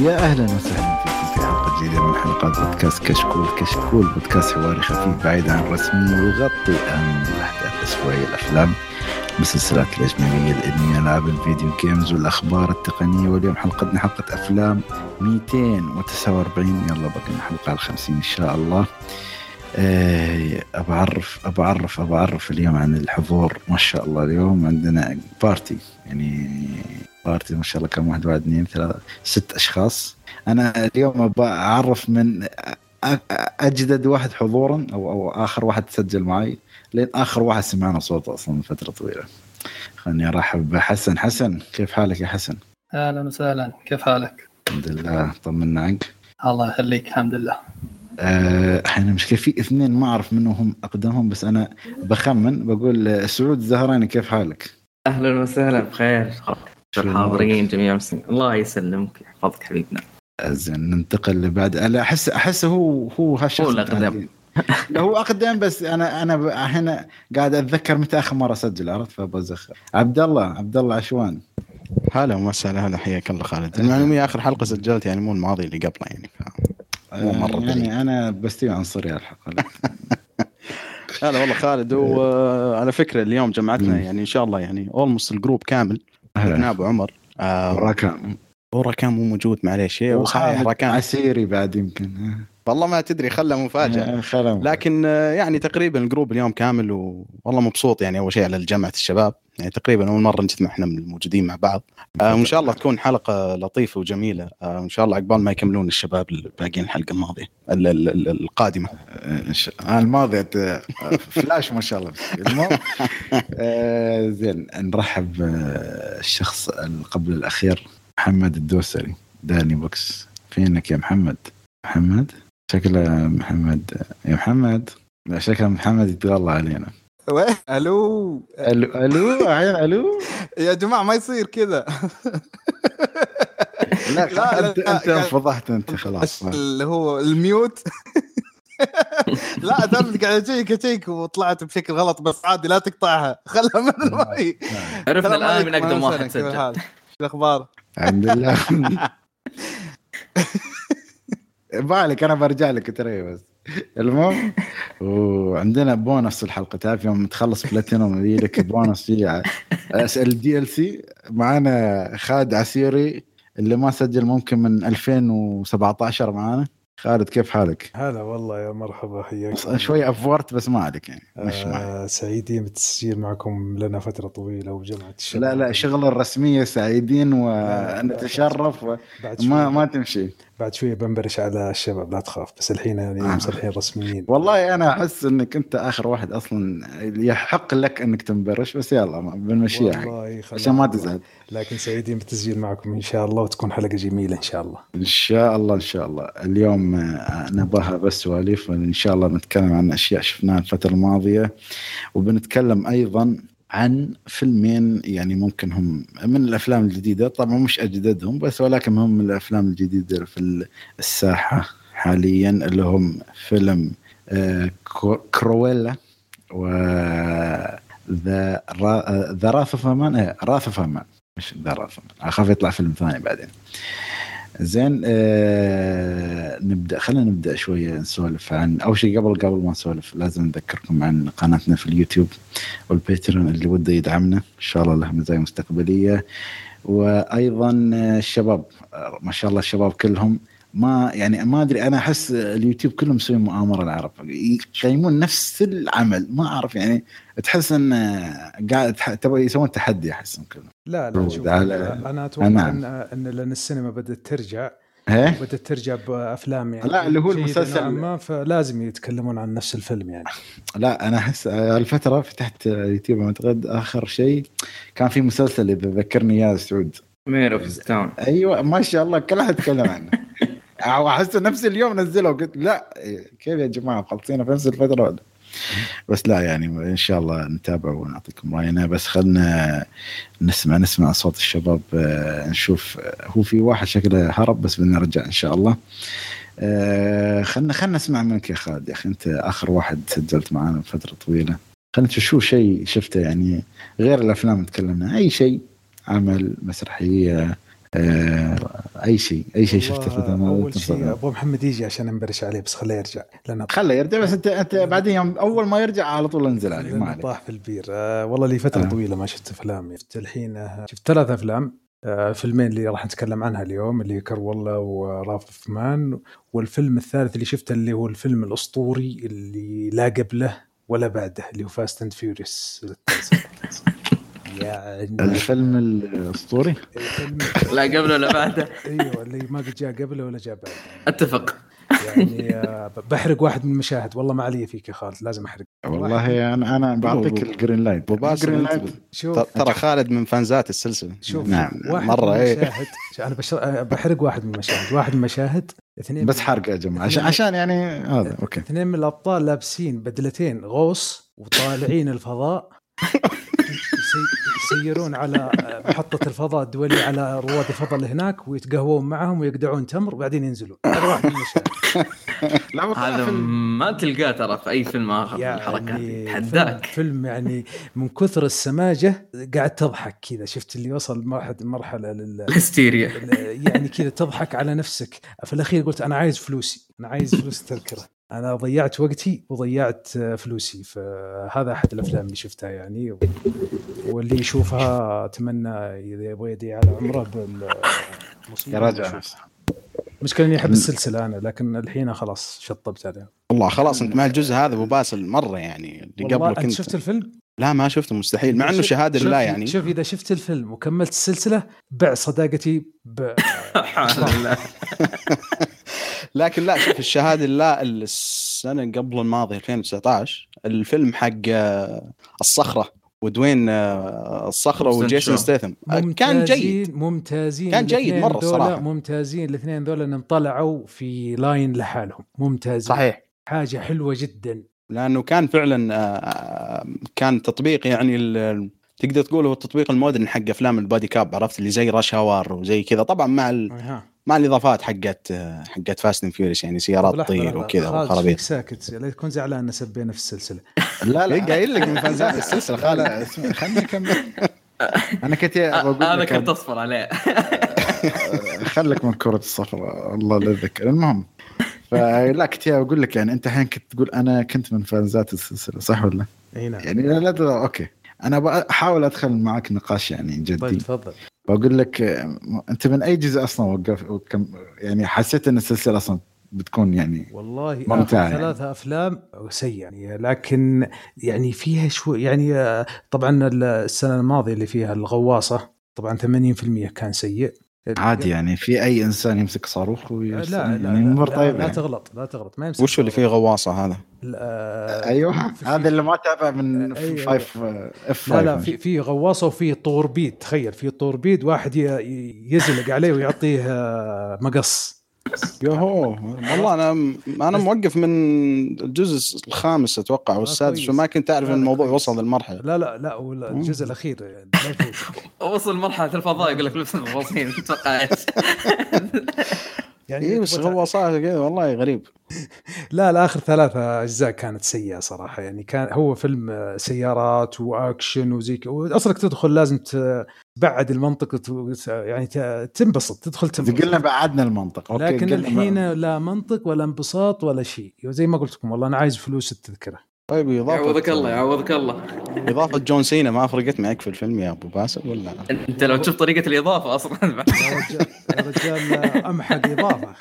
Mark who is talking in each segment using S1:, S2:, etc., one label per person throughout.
S1: يا أهلا وسهلا فيكم في حلقه جديده من حلقات بودكاست كشكول. كشكول بودكاست حواري خفيف بعيد عن الرسمي ويغطي اهم الاحداث الاسبوعيه الأفلام المسلسلات الأجنبية الانمي العاب الفيديو جيمز والأخبار التقنية. واليوم حلقتنا حلقة أفلام 249 يلا بقى الحلقة ال 50 إن شاء الله. آه، اعرف ابى اعرف اليوم عن الحضور. ما شاء الله اليوم عندنا party يعني party ما شاء الله كم واحد واحد اثنين ثلاثة ست أشخاص. أنا اليوم ابى أعرف من أجدد واحد حضورا أو أو آخر واحد سجل معي لين آخر واحد سمعنا صوته أصلا من فترة طويلة. خليني أرحب بحسن. حسن كيف حالك يا حسن؟
S2: أهلا وسهلا. كيف حالك؟
S1: الحمد لله. طمنا عنك.
S2: الله يخليك. الحمد لله.
S1: آه، إحنا مشكلة في اثنين ما أعرف منهم هم أقدمهم بس أنا بخمن بقول آه، سعود الزهراني كيف حالك؟
S3: أهلا وسهلا. بخير. الحاضرين جميع المسلمين الله يسلمك. يحفظك حبيبنا.
S1: زين ننتقل لبعد. أنا أحس أحس هو هو هالشخص
S3: هو.
S1: لا هو أقدم بس أنا أنا هنا قاعد أتذكر متى آخر مرة سجل عرفت؟ فبزخر. عبد الله عبد الله عشوان.
S4: هلا وسهلا هلا حياك الله خالد. المعلومية آخر حلقة سجلت يعني مو الماضي اللي قبله يعني ف... مو مرة
S1: آه،. يعني أنا بستوي عنصري الحلقة.
S4: هلا والله خالد. وعلى فكرة اليوم جمعتنا. يعني إن شاء الله يعني almost ال group
S1: كامل.
S4: أنا أبو عمر. آه
S1: راكان
S4: وراكان مو موجود معليش. هي وصحيح راكان
S1: عسيري بعد يمكن.
S4: والله ما تدري مفاجأة.
S1: آه، خلهم.
S4: لكن آه، يعني تقريبا ال group اليوم كامل والله مبسوط يعني أول شيء على جامعه الشباب. يعني تقريبا أول مرة نجتمع إحنا الموجودين مع بعض. آه وإن شاء الله تكون حلقة لطيفة وجميلة. وإن شاء الله عقبال ما يكملون الشباب الباقيين الحلقة الماضية ال- ال- ال- القادمة.
S1: إن شاء- الماضي آه، فلاش ما شاء الله. زين نرحب الشخص قبل الأخير محمد الدوسري. داني بوكس. فينك يا محمد؟ محمد؟ شكله محمد. يا محمد. لا شكله محمد يتغلى علينا.
S5: وين؟ ألو.
S1: ألو ألو؟ عين ألو.
S5: يا جماعة ما يصير كذا
S1: لا
S5: لا،
S1: أنت
S5: لا، أنت
S1: انفضحت أنت خلاص.
S5: اللي هو ال mute. لا قاعد اشيك اشيك وطلعت بشكل غلط بس عادي لا تقطعها. خلها من الماي
S3: عرفنا
S5: السلام
S3: الآن من
S5: أقدم
S3: واحد سجل؟
S5: شو الأخبار؟
S1: الحمد لله. بالك أنا برجع لك ترى بس. المهم وعندنا بونص الحلقة تعرف يوم تخلص بلاتينوم يجي لك بونص فيه ال DLC. معانا خالد عسيري اللي ما سجل ممكن من 2017 معانا. خالد كيف حالك؟
S6: هلا والله يا مرحبا حياك
S1: شوي افورت بس ما عليك يعني مش معك.
S6: آه سعيدين بالتسجيل معكم لنا فترة طويلة وجمعة الشباب.
S1: لا لا شغل الرسمية سعيدين ونتشرف ما ما تمشي.
S6: بعد شوي بنبرش على الشباب لا تخاف بس الحين يعني
S1: آه.
S6: مصلحين رسميين.
S1: والله أنا أحس إنك أنت آخر واحد أصلا يحق لك إنك تنبرش بس يلا بنمشيها. عشان ما تزعل.
S6: لكن سعيدين بالتسجيل معكم إن شاء الله وتكون حلقة جميلة إن شاء الله.
S1: إن شاء الله إن شاء الله. اليوم آه، نباها بس سواليف ان شاء الله نتكلم عن أشياء شفناها الفترة الماضية. وبنتكلم أيضا عن فيلمين يعني ممكن هم من الأفلام الجديدة. طبعا مش أجددهم بس ولكن هم من الأفلام الجديدة في الساحة حاليا اللي هم فيلم آه، Cru- Cruella و The Wra- The Wrath of Man. إيه، Wrath of Man. مش The Wrath أخاف يطلع فيلم ثاني بعدين. زين آه نبدأ خلينا نبدأ شوية نسولف عن أول شيء قبل قبل ما نسولف لازم نذكركم عن قناتنا في اليوتيوب وال Patreon اللي وده يدعمنا إن شاء الله له مزايا مستقبلية. وأيضا آه، الشباب آه، ما شاء الله الشباب كلهم ما يعني ما أدري أنا أحس اليوتيوب كلهم مسويين مؤامرة العرب. يقيمون نفس العمل ما أعرف يعني تحس إن آه، قاعد تبغى يسوون تحدي أحسهم كلهم.
S6: لا لا شوف
S1: على-
S6: أنا أتوقع
S1: نعم.
S6: ان إن لأن السينما بدأت ترجع
S1: إيه
S6: بدأت ترجع بأفلام يعني.
S1: لا، اللي هو المسلسل-
S6: ما فلازم يتكلمون عن نفس الفيلم يعني.
S1: لا أنا أحس الفترة فتحت يوتيوب اعتقد آخر شيء كان في مسلسل اذا ذكرني إياه سعود.
S3: Mare of Easttown
S1: أيوه ما شاء الله كل أحد يتكلم عنه. أحس نفس اليوم نزله قلت لا كيف يا جماعة مخلصينه في نفس الفترة؟ ولا بس لا يعني إن شاء الله نتابع ونعطيكم رأينا. بس خلنا نسمع نسمع صوت الشباب آه، نشوف آه، هو في واحد شكله هرب بس بنرجع إن شاء الله. آه، خلنا خلنا نسمع منك يا خالد. يا أخي أنت آخر واحد سجلت معنا فترة طويلة. خلنا نشوف شو شيء شفته يعني. غير الأفلام تكلمنا. أي شيء عمل مسرحية أي شيء أي شيء شفته في
S6: أول شيء. أبو محمد يجي عشان انبرش عليه بس خليه يرجع. لأنه
S1: خله يرجع بس انت أنت بعدين يوم أول ما يرجع على طول انزل عليه ما عليك.
S6: طاح في البير. آه والله لي فترة
S1: آه.
S6: طويلة ما شفت أفلام. شفت الحين آه، شفت ثلاث أفلام. آه فيلمين اللي راح نتكلم عنها اليوم اللي كرولا وراف مان والفيلم الثالث اللي شفته اللي هو الفيلم الأسطوري اللي لا قبله ولا بعده اللي هو Fast and Furious يعني
S1: الفيلم الأسطوري؟
S6: الفيلم
S3: لا قبله ولا بعده؟
S6: أيوه اللي ما قد جاء قبله ولا جاء بعده.
S3: أتفق.
S6: يعني آه، بحرق واحد من المشاهد. والله ما علي فيك يا خالد لازم أحرق.
S1: والله أنا أنا بعطيك ال
S4: green light
S1: ال
S4: green
S1: light
S6: شوف.
S4: ترى خالد من فانزات السلسلة.
S6: شوف
S1: نعم،
S6: واحد
S4: إيه.
S6: المشاهد. أنا بشر... آه، بحرق واحد من المشاهد. واحد من المشاهد اثنين
S1: بس حرق يا جماعة. عشان عشان يعني هذا أوكي.
S6: اثنين من الأبطال لابسين بدلتين غوص وطالعين الفضاء. يسيرون على محطة الفضاء الدولية على رواد الفضاء اللي هناك ويتقهوون معهم ويقدعون تمر وبعدين ينزلون. هذا واحد من المشاهد
S1: لا هو طلع
S3: هذا ما تلقاه ترى في أي فيلم آخر يعني.
S6: فيلم,
S3: تحداك
S6: فيلم يعني من كثر السماجة قاعد تضحك كذا. شفت اللي وصل مرحلة مرحلة لل
S3: الهستيريا.
S6: يعني كذا تضحك على نفسك. في الأخير قلت أنا عايز فلوسي. أنا عايز فلوس التذكره أنا ضيعت وقتي وضيعت آه، فلوسي. فهذا أحد الأفلام اللي شفتها يعني واللي يشوفها أتمنى إذا يبغى يدي على عمره بالمصيبه
S1: يراجع نفسه
S6: مشكلة إني أحب السلسلة أنا لكن الحين خلاص شطبت عليها.
S4: والله خلاص أنت مع الجزء هذا ابو باسل مرة يعني اللي قبله
S6: أنت
S4: كنت.
S6: شفت الفيلم؟
S4: لا ما شفته مستحيل مع
S6: إنه
S4: شهادة
S6: شوف-
S4: لله يعني.
S6: شوف إذا شفت الفيلم وكملت السلسلة بع صداقتي ب...
S4: لكن لا شوف الشهادة لله السنة قبل الماضيه 2019 الفيلم حق آه، الصخرة ودوين آه،
S3: الصخرة.
S4: وجيسون ستيثم. آه، كان جيد.
S6: ممتازين- ممتازين
S4: كان جيد
S6: ذولا
S4: الصراحة.
S6: ممتازين الاثنين ذولا انهم طلعوا في line لحالهم. ممتازين.
S4: صحيح.
S6: حاجة حلوة جدا.
S4: لأنه كان فعلا آه، آه، كان تطبيق يعني ال- تقدر تقول هو التطبيق ال modern حق أفلام ال buddy cop عرفت؟ اللي زي Rush Hour وزي كذا. طبعا مع ال... مع الإضافات حقت آه، حقت Fast and Furious يعني سيارات تطير. وكذا وخرابيط.
S6: ساكت لا تكون زعلان ان سبينا في السلسلة.
S1: لا
S4: إيه،
S1: لا
S4: قايل لك من فانزات
S1: السلسلة
S4: خالد.
S1: خليني أكمل. أنا كنت بقول
S3: هذا
S1: لك
S3: كنت أصفر عليه.
S1: خلك من كرة الصفراء الله لا يذكر. المهم فلا كنت أقول لك يعني أنت الحين كنت تقول أنا كنت من فانزات السلسلة صح ولا؟
S6: اي نعم
S1: يعني لا لا أوكي. أنا بحاول أدخل معك نقاش يعني
S6: طيب
S1: جدي
S6: تفضل.
S1: بقول لك أنت من أي جزء أصلا وقف وكم يعني حسيت إن السلسلة أصلا بتكون يعني
S6: والله
S1: ممتع
S6: آخر
S1: يعني.
S6: ثلاثة أفلام سيئة يعني لكن يعني فيها شوي يعني آه، طبعا السنة الماضية اللي فيها الغواصة طبعا 80% كان سيء.
S1: عادي يعني في أي إنسان يمسك صاروخ
S6: لا
S1: ويرسل
S6: لا,
S1: يعني
S6: لا, لا,
S1: طيبه
S6: لا
S1: يعني.
S6: تغلط لا تغلط ما يمسك
S4: وش اللي فيه غواصة هذا؟
S6: لا,
S1: أيوه
S6: في-
S1: هذا اللي ما تابع من
S6: أيوة.
S1: 5 اف 5
S6: لا لا في في غواصة وفي طوربيد تخيل في طوربيد واحد يزلق عليه ويعطيه آه، مقص
S4: يوهو والله أنا أنا موقف من الجزء الخامس أتوقع والسادس
S6: كويس.
S4: وما كنت أعرف
S6: إن
S4: الموضوع. وصل للمرحلة
S6: لا لا لا ولا الجزء الأخير لا يفوتك.
S3: وصل مرحلة الفضاء يقول لك لبس الغواصين تتوقع إيش؟
S6: يعني
S4: إيه، بس غواصات كذا والله غريب.
S6: لا لا آخر ثلاثة أجزاء كانت سيئة صراحة. يعني كان هو فيلم آه، سيارات وأكشن وزي واصلك تدخل لازم تبعد المنطق يعني تنبسط تدخل تنبسط.
S1: قلنا بعدنا المنطق أوكي
S6: لكن الحين لا منطق ولا انبساط ولا شيء. زي ما قلت لكم والله أنا عايز فلوس التذكرة.
S4: طيب
S3: يعوضك الله
S4: اضافه
S3: يعوضك الله.
S4: إضافة جون سينا ما فرقت معك في الفيلم يا أبو باسل ولا؟
S3: أنت لو تشوف طريقة الإضافة أصلا.
S6: يا رجال يا رجال إضافة.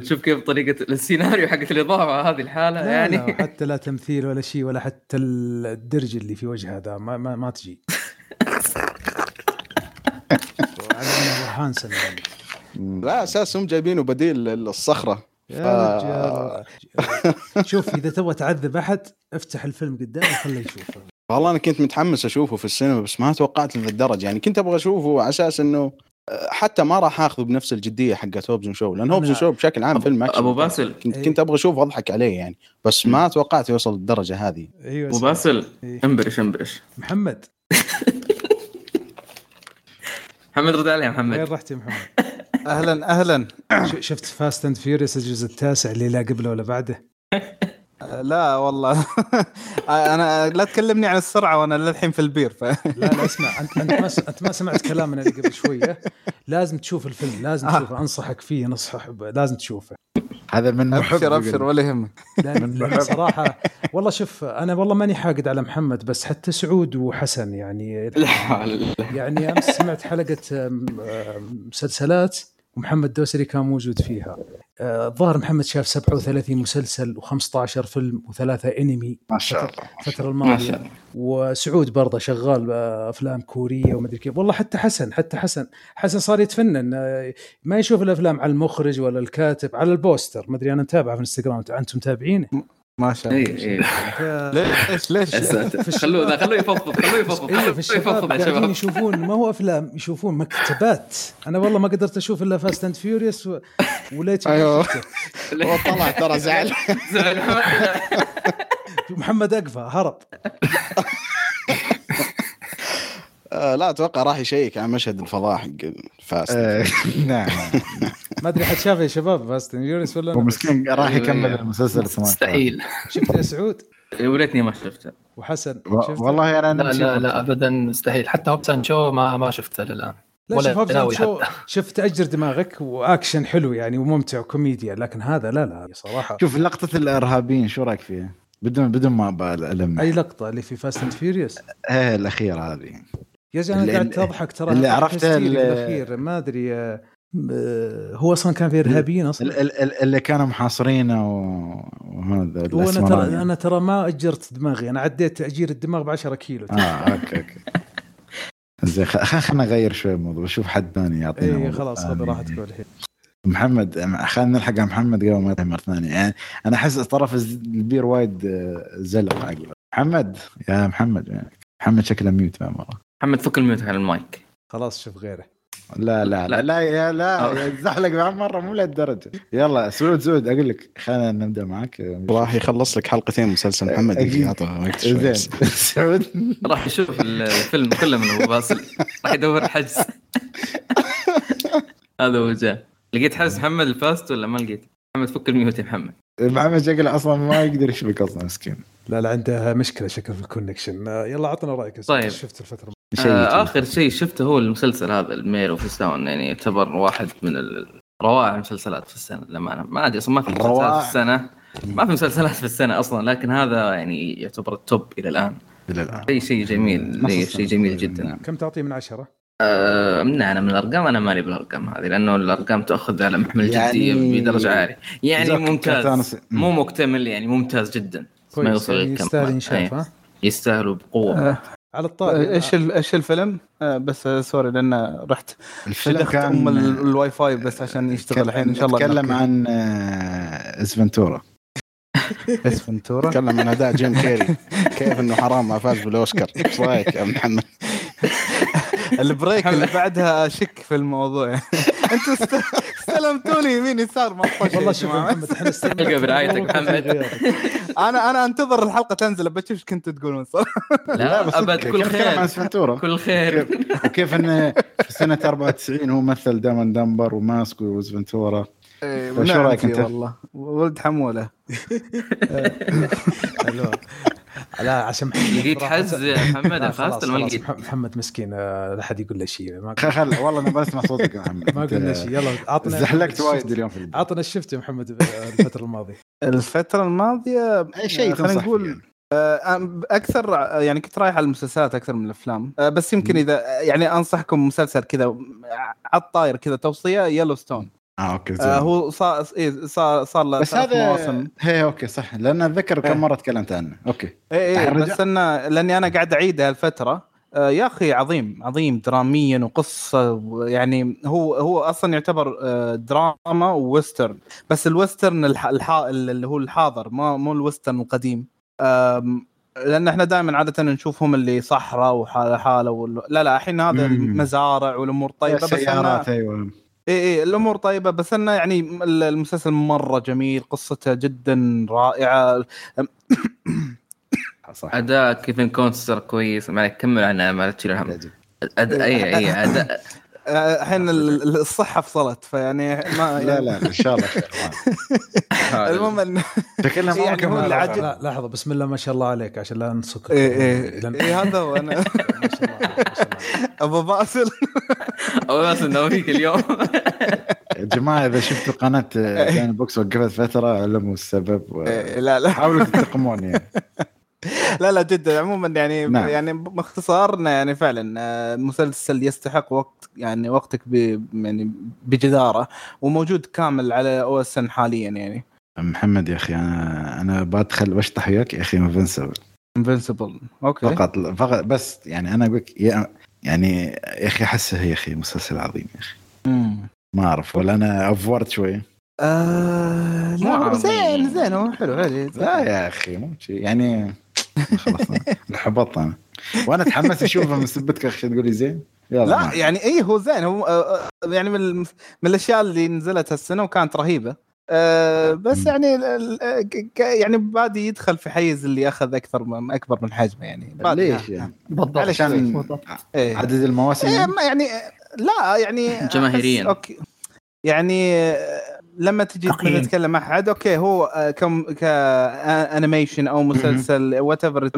S3: تشوف كيف طريقة السيناريو حقت الإضافة هذه الحالة
S6: لا
S3: يعني.
S6: لا حتى لا تمثيل ولا شيء ولا حتى الدرج اللي في وجهه ذا ما, ما, ما تجي. handsome يعني.
S4: لا اساسهم جايبينه بديل الصخره
S6: يا رجال شوف إذا تبغى تعذب أحد افتح الفيلم قدامه وخليه يشوفه.
S4: والله أنا كنت متحمس أشوفه في السينما بس ما توقعت لهذا الدرجه يعني كنت أبغى أشوفه على أساس إنه آه، حتى ما راح آخذه بنفس الجدية حقت Hobbs Shaw لأن
S6: Hobbs
S4: Shaw بشكل عام فيلم أكشن.
S3: أبو باسل.
S4: كنت
S6: إيه.
S4: كنت أبغى اشوفه واضحك عليه يعني بس ما توقعت يوصل للدرجة هذه.
S6: أيوه
S3: أبو باسل
S6: إيه.
S3: انبرش انبرش
S6: محمد.
S3: محمد رد عليه يا
S6: وين
S3: محمد
S6: رحت يا محمد؟
S5: أهلا أهلا.
S6: ش- شفت Fast and Furious الجزء التاسع اللي لا قبله ولا بعده؟
S5: لا والله. أنا لا تكلمني عن السرعة وأنا للحين في البير. ف...
S6: لا لا اسمع أنت أنت ما س- أنت ما سمعت كلامنا اللي قبل شوية. لازم تشوف الفيلم لازم
S5: آه.
S6: تشوفه. أنصحك فيه نصح لازم تشوفه.
S1: هذا من محب
S5: أبشر
S1: أبشر.
S5: ولا يهمك.
S6: صراحة والله شوف أنا والله ماني حاقد على محمد بس حتى سعود وحسن يعني. يعني أمس سمعت حلقة مسلسلات. ومحمد دوسري كان موجود فيها. آه، الظاهر محمد شاف 37 مسلسل و15 فيلم وثلاثة انمي
S1: ما شاء الله
S6: الفترة
S3: ما شاء
S6: الماضيه
S3: الله.
S6: وسعود برضه شغال آه، افلام كوريه ومدري كيف. والله حتى حسن حتى حسن. حسن صار يتفنن. آه، ما يشوف الأفلام على المخرج ولا الكاتب على البوستر. مدري أنا متابعه في الإنستغرام. أنتم متابعينه؟
S5: ما شاء الله.
S3: اي
S6: ف-
S5: ليش ليش؟
S3: يا ساتر. خلوه خلوه يفضفض خلوه يفضفض
S6: أيوه في
S3: خلوه
S6: الشباب
S3: يفضفض يا شباب.
S6: يشوفون ما هو أفلام يشوفون مكتبات. أنا والله ما قدرت أشوف إلا Fast and Furious. وليت. شفته.
S4: هو طلع ترى زعل.
S6: محمد أقفى هرب.
S4: آه، لا أتوقع راح يشيك على مشهد الفضاء حق Fast
S1: آه، نعم
S6: ما أدري حد شافه يا شباب Fast and Furious ولا؟
S1: مسكين راح يكمل
S3: أيوة.
S1: المسلسل
S2: مستحيل.
S6: شفته يا سعود؟
S3: وليتني ما شفته.
S6: وحسن شفته؟
S1: والله أنا
S2: لا لا لا ابدا مستحيل. حتى Hobbs and Shaw ما ما شفته للآن.
S6: لا
S2: ولا
S6: شوف شو. شوف تأجر دماغك وأكشن حلو يعني وممتع وكوميديا لكن هذا لا لا صراحة.
S1: شوف لقطة الإرهابيين شو رأيك فيها؟ بدون بدون ما بالم
S6: أي لقطة اللي في Fast and Furious
S1: إيه الأخيرة هذه.
S6: يا زلمه
S1: اللي-
S6: قاعد تضحك ترى
S1: اللي عرفته
S6: بالأخير. ما أدري آه، هو أصلا كان في إرهابيين أصلا.
S1: ال- ال- ال- اللي كانوا محاصرينه وهذا وأنا.
S6: ترى أنا ترى ما أجرت دماغي. أنا عديت تأجير الدماغ ب 10 كيلو.
S1: آه okay okay. زين خلينا نغير شوي الموضوع. شوف حد ثاني يعطينا
S6: اي خلاص
S1: ثاني.
S6: هذا راح تقول الحين.
S1: محمد خلينا نلحق على محمد قبل ما يطلع مرة ثانية. يعني أنا أحس طرف البير وايد آه، زلق عقله. محمد يا محمد يعني محمد شكله mute مرة.
S3: محمد فك ال mute على المايك.
S6: خلاص شوف غيره.
S1: لا لا لا. لا يا لا
S3: أو.
S1: يا زحلق مع مرة مو لهالدرجة. يلا سعود سعود أقول لك خلينا نبدأ معك
S4: راح يخلص لك حلقتين مسلسل محمد. يعطى وقت
S1: زين. سعود
S3: راح يشوف الفيلم كله من أبو باسل راح يدور حجز. هذا هو جاء. لقيت حجز محمد ال Fast ولا ما لقيت؟ محمد فك ال mute يا محمد.
S1: محمد شكله أصلا ما يقدر يشبك أصلا مسكين.
S6: لا لا عنده مشكلة شكل في ال connection يلا عطنا رأيك.
S3: طيب.
S6: شفت الفترة
S1: شيء
S3: آه آخر شيء شفته هو المسلسل هذا ال Mare of Easttown يعني يعتبر واحد من روائع المسلسلات في السنة للامانه ما أدري أصلا ما في مسلسلات. في السنة. ما في مسلسلات في السنة أصلا لكن هذا يعني يعتبر ال top إلى
S1: الآن. إلى الآن.
S3: شيء شيء جميل شيء جميل جدا.
S6: كم تعطيه من عشرة؟
S3: آه من أنا من الأرقام أنا مالي بالأرقام هذه لأنه الأرقام تأخذ على محمل
S1: يعني-
S3: الجديه بدرجة عالية. يعني ممتاز. مو مكتمل يعني ممتاز جدا. ما
S6: كويس.
S3: يوصل
S6: يعني. يستاهل. ها
S3: يستاهلوا بقوة.
S5: آه،
S6: على الطاري
S5: إيش ال- إيش الفيلم؟ آه، بس آه، sorry لأن رحت
S1: الفيلم كان
S5: أم ال- الواي فاي بس عشان يشتغل الحين إن شاء الله
S1: نتكلم. عن آه، Ace
S5: Ventura Ace Ventura
S4: تكلم عن أداء جيم كيري كيف إنه حرام ما فاز بالأوسكار إيش رأيك يا محمد؟
S5: ال break اللي بعدها أشك في الموضوع. أنتوا است- استلمتوني يمين يسار ما
S6: والله شوف. محمد إحنا استلمنا
S3: برعايتك محمد.
S5: أنا أنا أنتظر الحلقة تنزل بشوف إيش كنتوا تقولون صراحة
S3: لا
S1: بس أبد
S3: كل خير. كل خير.
S1: كيف- وكيف انه في سنة 94 هو مثل دايما دمبر وماسك واسفنتورا
S5: إيه،
S1: طيب شو
S5: فيه
S1: أنت؟
S5: والله. ولد حمولة.
S6: حلو لا عشان محمد
S3: لقيت حز يا محمد
S6: خلاص
S3: لقيت؟
S6: مح- محمد مسكين آه، لا حد يقول له شيء
S1: خل والله أنا بسمع صوتك يا محمد
S6: ما قلنا شيء يلا عطنا
S1: زحلقت وايد؟ اليوم في البيت.
S6: عطنا إيش شفت يا محمد الفترة الماضية
S5: الفترة الماضية
S1: أي شيء
S5: خلينا
S1: تنصح
S5: نقول
S1: يعني.
S5: آه، أكثر آه، يعني كنت رايح على المسلسلات أكثر من الأفلام آه، بس يمكن إذا يعني أنصحكم مسلسل كذا على الطاري كذا توصية Yellowstone
S1: آه okay زين.
S5: آه هو صار إيه صار صار له
S1: بس هذا
S5: مواسم
S1: هي okay صح لأن أتذكر
S5: إيه.
S1: كم مرة تكلمت عنه. okay.
S5: اي اي بس أنا لأني أنا قاعد اعيده هالفترة آه يا أخي عظيم عظيم دراميا وقصة يعني هو هو أصلا يعتبر آه دراما و western بس ال western الح... الح... اللي هو الحاضر ما مو ال western القديم. آم، لأن إحنا دائما عادة نشوفهم اللي صحراء وحاله حالة وال... لا لا الحين هذا
S1: مم.
S5: المزارع والأمور طيبة بس
S1: سيارات
S5: أنا...
S1: أيوه.
S5: اي اي الأمور طيبة بس إنه يعني المسلسل مرة جميل قصته جدا رائعة.
S1: صح.
S3: أداء كيفن كوستنر كويس ما عليك كمل عنه ما لا تشيل هم. أد... اي أي أداء.
S5: آه، الحين ال- ال- الصحة فصلت فيعني ما
S1: لا لا إن شاء الله خير
S5: المهم إن-
S1: شكلها ما
S5: يعني هو
S6: لا لحظة بسم الله ما شاء الله عليك عشان لا نسك
S5: إيه إيه
S6: لأن-
S5: إيه هذا هو
S6: أنا.
S5: أبو باسل
S3: أو بس انه فيك اليوم.
S1: يا جماعة إذا شفتوا قناة داني بوكس وقفت فترة علموا السبب و-
S5: إيه، لا لا.
S1: حاولوا تنتقمون يعني.
S5: لا لا جدا عموما يعني
S1: نعم.
S5: يعني باختصار يعني فعلا آه، مسلسل يستحق وقت يعني وقتك ب يعني بجدارة وموجود كامل على OSN حاليا يعني.
S1: محمد يا أخي أنا أنا بدخل بشطح وياك يا أخي Invincible
S5: Invincible okay.
S1: فقط فقط بس يعني أنا أقول لك يا- يعني يا أخي احسه يا أخي مسلسل عظيم يا
S5: أخي.
S1: ما أعرف ولا أنا أفورت شوي.
S5: آه لا هو. زين زين هو حلو حلو
S1: لا يا أخي مو شيء يعني خلاص انحبطت أنا. وأنا أتحمس أشوفه من سبتك أخي تقول لي زين. يلا
S5: لا
S1: معك.
S5: يعني اي هو زين هو آه، آه، يعني من من الأشياء اللي نزلت هالسنة وكانت رهيبة. آه، بس
S1: مم.
S5: يعني ال- ال- ك- ك- يعني بادي يدخل في حيز اللي أخذ أكثر من أكبر من حجمه يعني بادي
S1: ليش يعني؟
S2: بالضبط
S1: علشان.
S5: إيه.
S1: عدد المواسم
S5: إيه
S1: يعني؟
S5: ما يعني لا يعني
S3: جماهيرياً.
S5: okay يعني آه، لما تجي. تتكلم مع احد okay هو آه، كم ك animation أو مسلسل whatever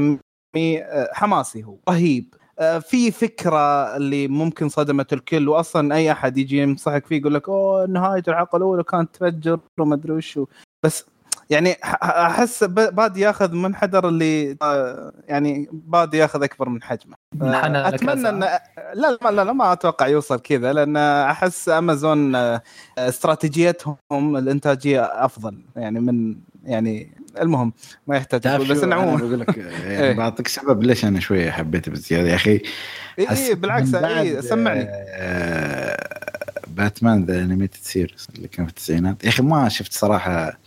S5: حماسي هو رهيب آه، في فكرة اللي ممكن صدمت الكل واصلا أي أحد يجي ينصحك فيه يقول لك أوه نهاية الحلقة الأولى كانت تفجر وما أدري وشو بس يعني أحس بادي ياخذ منحدر اللي آه، يعني بادي ياخذ أكبر من حجمه
S2: لك
S5: أتمنى ان. لا لا لا, لا ما أتوقع يوصل كذا لأن أحس أمازون آه، استراتيجيتهم الإنتاجية أفضل يعني من يعني المهم ما يحتاج أقول، بس انه
S1: أنا
S5: عموما
S1: بقول لك
S5: إيه.
S1: يعني بعطيك سبب ليش أنا شوية حبيته بزياده يا أخي.
S5: اي إي
S1: حسيت
S5: بالعكس اي سمعني.
S1: آه، Batman The Animated Series اللي كان في التسعينات. يا أخي ما شفت صراحة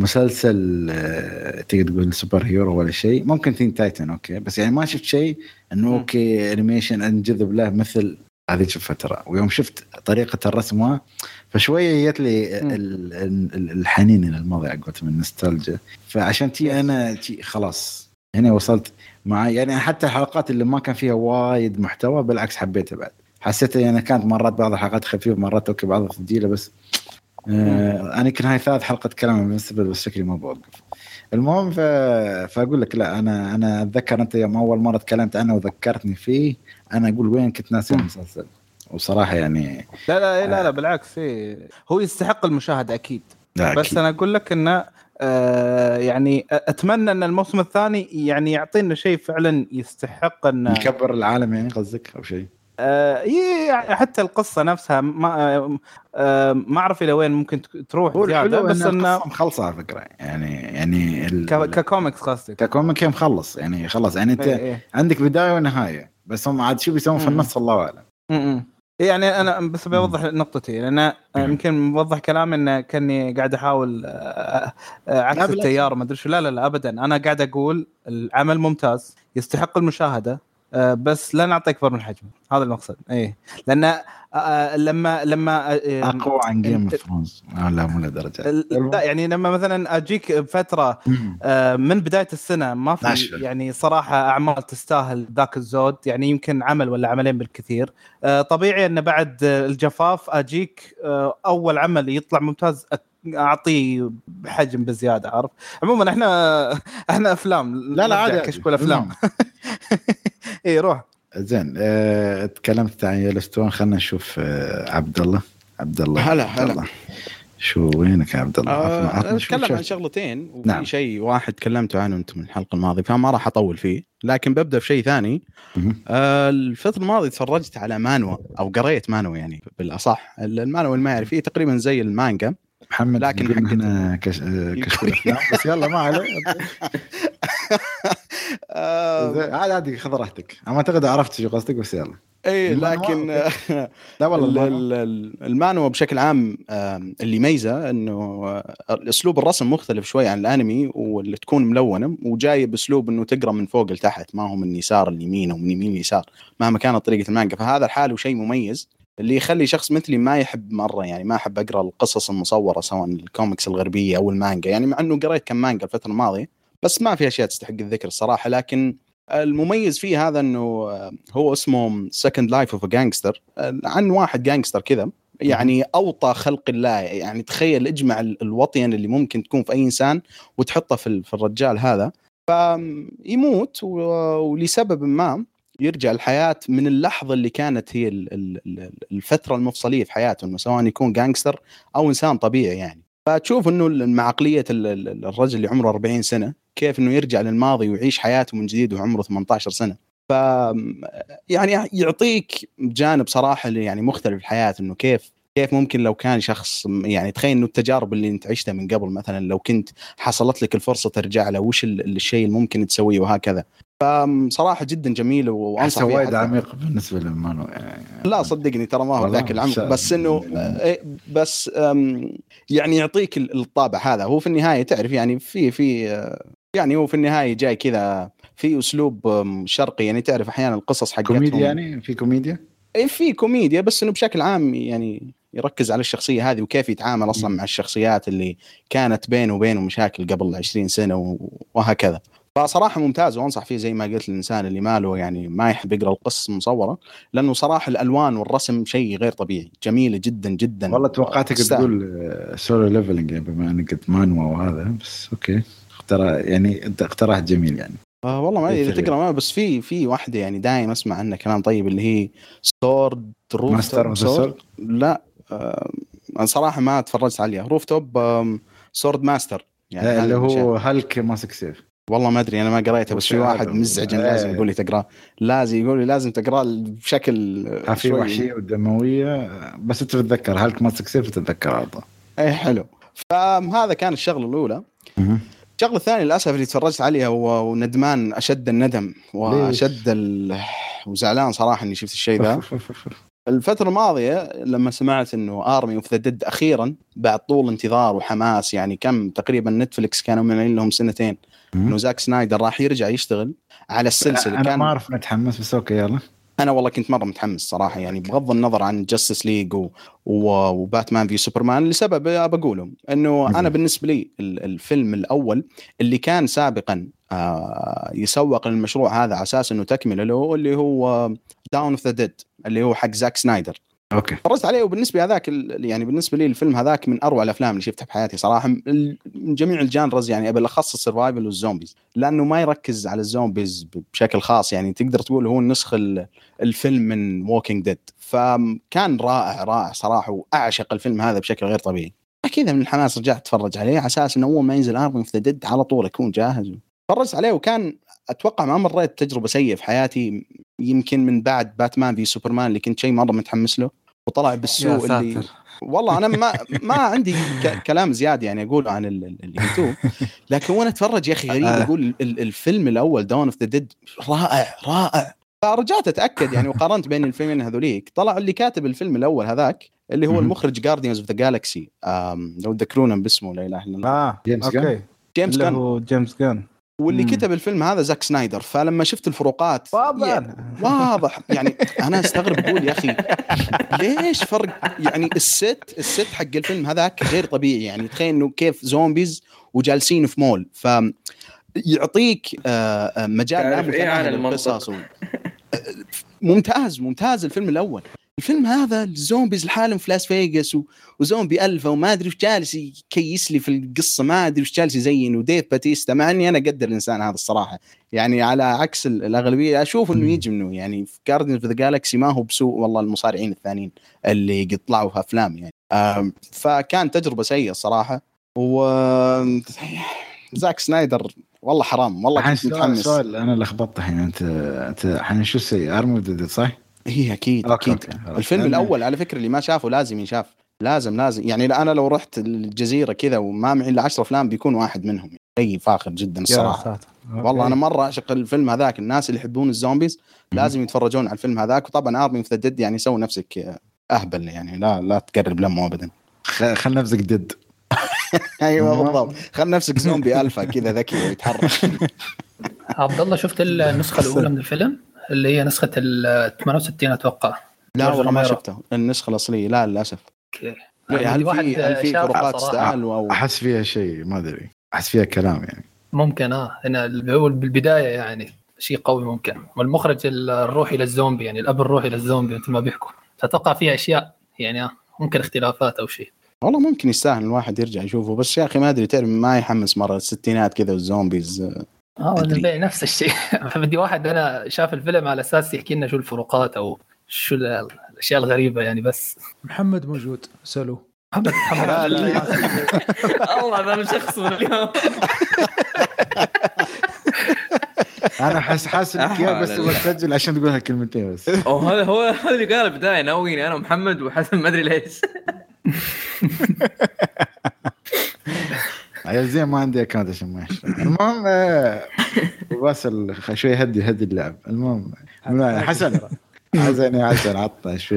S1: مسلسل آه، تقدر تقول superhero ولا شيء. ممكن Teen Titans okay. بس يعني ما شفت شيء
S5: إنه.
S1: okay animation أنجذب له مثل هذيك الفترة. ويوم شفت طريقة الرسم فشوية جت لي الحنين إلى الماضي على قولتهم النوستالجيا. فعشان تي أنا تي خلاص هنا وصلت مع يعني حتى الحلقات اللي ما كان فيها وايد محتوى بالعكس حبيتها بعد. حسيت يعني كانت مرات بعض الحلقات خفيفة مرات okay بعضها ثقيله بس آه أنا يمكن هاي ثالث حلقة أتكلم عن بالنسبة بس شكلي ما بوقف. المهم ف... فأقول لك لا أنا أنا أتذكر أنت يوم أول مرة تكلمت عنه وذكرتني فيه أنا أقول وين كنت ناسي المسلسل. وصراحه يعني
S5: لا لا إيه لا لا بالعكس إيه. هو يستحق المشاهدة أكيد
S1: لا
S5: بس
S1: أكيد.
S5: أنا أقول لك انه آه يعني أتمنى إن الموسم الثاني يعني يعطينا شيء فعلا يستحق انه
S1: يكبر العالم يعني قصدك أو شيء
S5: آه يعني حتى القصة نفسها ما آه، آه ما أعرف إلى وين ممكن تروح
S1: زيادة
S5: بس
S1: إن
S5: انه
S1: مخلصة على فكرة يعني يعني ال...
S5: ككوميكس قصدك
S1: ك comic مخلص يعني خلاص يعني أنت
S5: إيه إيه.
S1: عندك بداية ونهاية بس هم عاد شو بيسوون في. النص الله
S5: أعلم. يعني أنا بس بوضح نقطتي
S1: لأن.
S5: يمكن موضح كلامي إنه كأني قاعد أحاول آه، آه، عكس. التيار ما أدري شو. لا لا لا ابدا. أنا قاعد أقول العمل ممتاز يستحق المشاهدة. بس لا نعطي اكبر من حجمه هذا المقصد. إيه. لأن آه، آه، لما لما آه،
S1: أقوى عن
S5: Game
S1: of Thrones لا مو لدرجه
S5: لا يعني لما مثلا أجيك بفترة آه، من بداية السنة ما في. يعني صراحة أعمال تستاهل ذاك الزود. يعني يمكن عمل ولا عملين بالكثير. آه، طبيعي إن بعد آه، الجفاف أجيك آه، أول عمل يطلع ممتاز أعطيه بحجم بزيادة عارف عموما إحنا إحنا أفلام
S1: لا لا عادي
S5: كشكول الافلام اي روح
S1: زين آه، تكلمت عن يلستون خلينا نشوف آه، عبد الله عبد الله
S4: هلا، هلا.
S1: شو وينك يا عبد الله؟
S4: آه، اتكلم عن. شغلتين وفي
S1: نعم.
S4: شيء واحد تكلمتوا عنه أنتم من الحلقة الماضية فما راح أطول فيه لكن ببدأ في شيء ثاني. آه، الفترة الماضيه تفرجت على مانوا أو قريت مانوا يعني بالأصح المانوا اللي ما يعرف فيه تقريبا زي المانجا
S1: محمد
S4: لكن حقت-
S1: هنا كش... آه، كشف الافلام بس يلا ما عليه. عادي عادي خذ راحتك. أنا أعتقد عرفت شو قصدك بس يلا.
S4: اي؟ لكن
S1: لا والله
S4: ال-
S1: المانوا.
S4: ال- ال- المانوا بشكل عام اللي يميزه إنه آه، أسلوب الرسم مختلف شوي عن الأنمي واللي تكون ملونة وجاي باسلوب إنه تقرأ من فوق لتحت. ما هو من يسار ليمين أو من يمين ليسار مهما كانت طريقة المانجا. فهذا الحال شيء مميز. اللي يخلي شخص مثلي ما يحب مرة يعني ما أحب أقرأ القصص المصورة سواء الكوميكس الغربية أو المانجا يعني مع إنه قريت كم مانجا الفترة الماضية بس ما في أشياء تستحق الذكر الصراحة. لكن المميز فيه هذا إنه هو اسمه Second Life of Gangster عن واحد gangster كذا يعني أوطى خلق الله. يعني تخيل اجمع ال- الوطين اللي ممكن تكون في أي إنسان وتحطه في في الرجال هذا. فيموت ولسبب ما يرجع الحياة من اللحظة اللي كانت هي ال- ال- ال- الفترة المفصلية في حياته انه سواء يكون gangster أو إنسان طبيعي يعني. فتشوف إنه مع ال- الرجل اللي عمره 40 سنة كيف إنه يرجع للماضي ويعيش حياته من جديد وعمره 18 سنة. ف يعني يعطيك جانب اللي يعني مختلف في الحياة إنه كيف كيف ممكن لو كان شخص يعني تخيل إنه التجارب اللي أنت عشتها من قبل مثلا لو كنت حصلت لك الفرصة ترجع له وش ال- الشيء اللي ممكن تسويه وهكذا. فصراحة جدا جميل
S1: وأنصح
S4: فيه
S1: وايد. عميق بالنسبة لمانو يعني.
S4: لا صدقني ترى ما هو ذاك العمق. بس إنه إيه، بس يعني يعطيك ال- الطابع هذا. هو في النهاية تعرف يعني في في يعني هو في النهاية جاي كذا في أسلوب شرقي. يعني تعرف أحيانا القصص حقتهم.
S1: كوميديا يعني؟ في كوميديا؟
S4: إيه، في كوميديا بس إنه بشكل عام يعني يركز على الشخصية هذه وكيف يتعامل أصلا مع الشخصيات اللي كانت بينه وبينه مشاكل قبل 20 سنة وهكذا. فصراحة ممتاز وأنصح فيه زي ما قلت الانسان اللي ماله يعني ما يحب يقرأ القصص المصوره لأنه صراحة الألوان والرسم شيء غير طبيعي جميلة جدا جدا.
S1: والله توقعتك. تقول سولو ليفلنج يعني بما إنك قلت مانوا وهذا بس أوكي. اخترع يعني أنت اقتراح جميل يعني.
S4: آه والله ما اذا
S1: يفرق.
S4: تقرأ ما بس في في واحدة يعني دايم أسمع عنها كلام طيب اللي هي سورد روف
S1: ماستر سورد
S4: لا آه أنا صراحة ما تفرجت عليها. روف توب آم، سورد ماستر يعني
S1: اللي. هو هلك ماسك سيف.
S4: والله ما أدري أنا ما قريته بس في واحد؟ مزعج
S1: إيه.
S4: لازم يقول لي تقرأه. لازم يقول لي لازم تقرأه بشكل
S1: ها في وحشية ودموية بس انت تتذكر هلك ماسك سيف تتذكر على طول.
S4: اي حلو. فهذا كان الشغلة الأولى. الشغلة الثانية للأسف اللي تفرجت عليها وندمان أشد الندم وأشد ال... وزعلان صراحة إني شفت الشيء ذا. الفترة الماضية لما سمعت إنه Army of the Dead أخيرا بعد طول انتظار وحماس يعني كم تقريبا Netflix كانوا معلنين لهم سنتين. انه زاك سنايدر راح يرجع يشتغل على السلسلة.
S1: أنا
S4: كان
S1: ما أعرف نتحمس بس أوكي يلا.
S4: أنا والله كنت مرة متحمس صراحة يعني بغض النظر عن Justice League و... و... و Batman v Superman لسبب بقوله إنه أنا بالنسبة لي ال- الفيلم الأول اللي كان سابقا آه يسوق للمشروع هذا على أساس إنه تكملة له اللي هو Dawn of the Dead اللي هو حق زاك سنايدر.
S1: أوكي.
S4: تفرجت عليه. وبالنسبة هذاك يعني بالنسبة لي الفيلم هذاك من أروع الأفلام اللي شفتها في حياتي صراحة. من جميع ال genres يعني بالاخص ال survival وال zombies. لأنه ما يركز على ال zombies بشكل خاص. يعني تقدر تقول هو النسخ ال- الفيلم من Walking Dead فكان رائع رائع صراحة. وأعشق الفيلم هذا بشكل غير طبيعي. كذا من الحماس رجعت أتفرج عليه على أساس إنه أول ما ينزل Army of the Dead على طول أكون جاهز. تفرجت عليه. وكان أتوقع ما مريت تجربه سيئة في حياتي. يمكن من بعد Batman v Superman اللي كنت شيء مرة متحمس له. وطلع
S5: يا
S4: بالسوء اللي والله أنا ما ما عندي كلام زياده يعني أقوله عن ال- ال- اللي قلتوه لكن وأنا أتفرج يا أخي غريب
S5: آه.
S4: أقول ال- الفيلم الأول Dawn of the Dead رائع رائع. فرجعت أتأكد يعني وقارنت بين الفيلمين هذوليك. طلع اللي كاتب الفيلم الأول هذاك اللي هو. المخرج Guardians of the Galaxy لو تذكرونه باسمه لا إله إلا الله.
S5: آه
S1: جيمس؟
S5: أوكي.
S4: جيمس
S5: جيمس جان
S4: واللي
S5: مم.
S4: كتب الفيلم هذا زاك سنايدر فلما شفت الفروقات
S5: واضح.
S4: يعني واضح. يعني أنا أستغرب أقول يا أخي ليش فرق؟ يعني ال set ال set حق الفيلم هذاك غير طبيعي. يعني تخيل إنه كيف zombies وجالسين في مول ف يعطيك آه، آه، مجال لا
S3: تعرف عن
S4: متناهي؟ للقصص ممتاز ممتاز الفيلم الأول. الفيلم هذا ال zombies لحالهم في لاس فيغاس و zombie alpha وما أدري وش جالس يكيس لي في القصة ما أدري وش جالس يزين وديف باتيستا مع إني أنا أقدر الإنسان هذا الصراحة. يعني على عكس ال- الأغلبية أشوف إنه يجي منه. يعني في Guardians of the Galaxy ما هو بسوء والله المصارعين الثانيين اللي قد طلعوا في أفلام يعني. فكان تجربة سيئة الصراحه و زاك سنايدر والله حرام والله كنت متحمس.
S1: سؤال أنا لخبطت الحين انت أنت الحين شو السيء؟ Army the Dead صح؟
S4: هي أكيد
S1: أوكي،
S4: أكيد.
S1: أوكي،.
S4: الفيلم
S1: لأن-
S4: الأول على فكرة اللي ما شافه لازم ينشاف لازم لازم. يعني أنا لو رحت الجزيرة كذا وما معي إلا 10 أفلام بيكون واحد منهم. شيء فاخر جدا
S5: الصراحة.
S4: والله أنا مرة أعشق الفيلم هذاك. الناس اللي يحبون ال zombies لازم يتفرجون على الفيلم هذاك. وطبعا Army of Dead يعني سوي نفسك أهبل يعني. لا لا تقرب لمه ابدا.
S1: خ- خل نفسك dead
S4: أيوه بالضبط. خل نفسك zombie alpha كذا ذكي ويتحرك.
S2: عبد الله شفت النسخة الأولى من الفيلم؟ اللي هي نسخة ال 68 أتوقع.
S4: لا والله ما. شفته النسخة الأصلية لا للأسف.
S2: أوكي.
S4: لا، هل في هل في فروقات. تستاهل أو
S1: أحس فيها شيء ما أدري. أحس فيها كلام يعني.
S2: ممكن آه. هنا بالبداية يعني شيء قوي ممكن. والمخرج الروحي للزومبي يعني الأب الروحي للزومبي مثل ما بيحكوا. فاتوقع فيها أشياء يعني ممكن اختلافات أو شيء.
S4: والله ممكن يستاهل الواحد يرجع يشوفه. بس يا أخي ما أدري تعرف ما يحمس مرة الستينات كذا والزومبيز
S2: آه نفس الشيء. فبدي واحد أنا شاف الفيلم على أساس يحكي لنا شو الفروقات أو شو ال- الأشياء الغريبة يعني بس.
S6: محمد موجود. سألوه.
S2: محمد محمد.
S3: الله أنا شخص اليوم.
S1: أنا حاس حاسس انك يا بس تبغى تسجل عشان تقول هالكلمتين بس.
S3: هذا هو هذا اللي قال البدايه ناويني أنا ومحمد وحسن ما أدري ليش.
S1: زين ما عندي account عشان ما يشتغل. المهم آه، باسل خ- شوي هدي هدي اللعب. المهم حسن. حسن يا حسن عطنا شو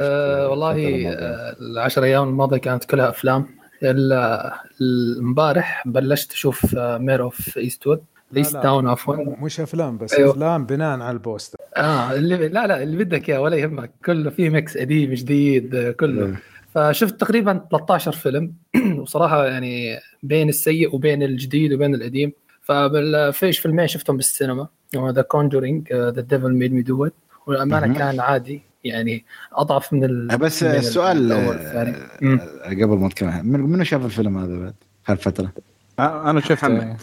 S2: آه والله؟ آه، العشر أيام الماضية كانت كلها أفلام. ال- امبارح بلشت أشوف Mare of Eastwood ليست
S6: لا.
S2: Town عفوا
S6: مش أفلام بس
S2: أيوه.
S6: أفلام بناء على ال
S2: poster. آه اللي لا لا اللي بدك إياه ولا يهمك. كله فيه mix قديم جديد آه، كله. فشفت تقريبا 13 فيلم وصراحة يعني بين السيء وبين الجديد وبين القديم ففيش فيلمين شفتهم بالسينما The Conjuring The Devil Made Me Do It
S1: والأمانة.
S2: كان عادي يعني أضعف من ال
S1: آه، بس
S2: من ال-
S1: السؤال
S2: الأول
S1: آه،. آه، قبل ما نتكلم من- منو شاف الفيلم هذا بعد هالفترة؟
S5: آه، أنا شفت
S3: محمد.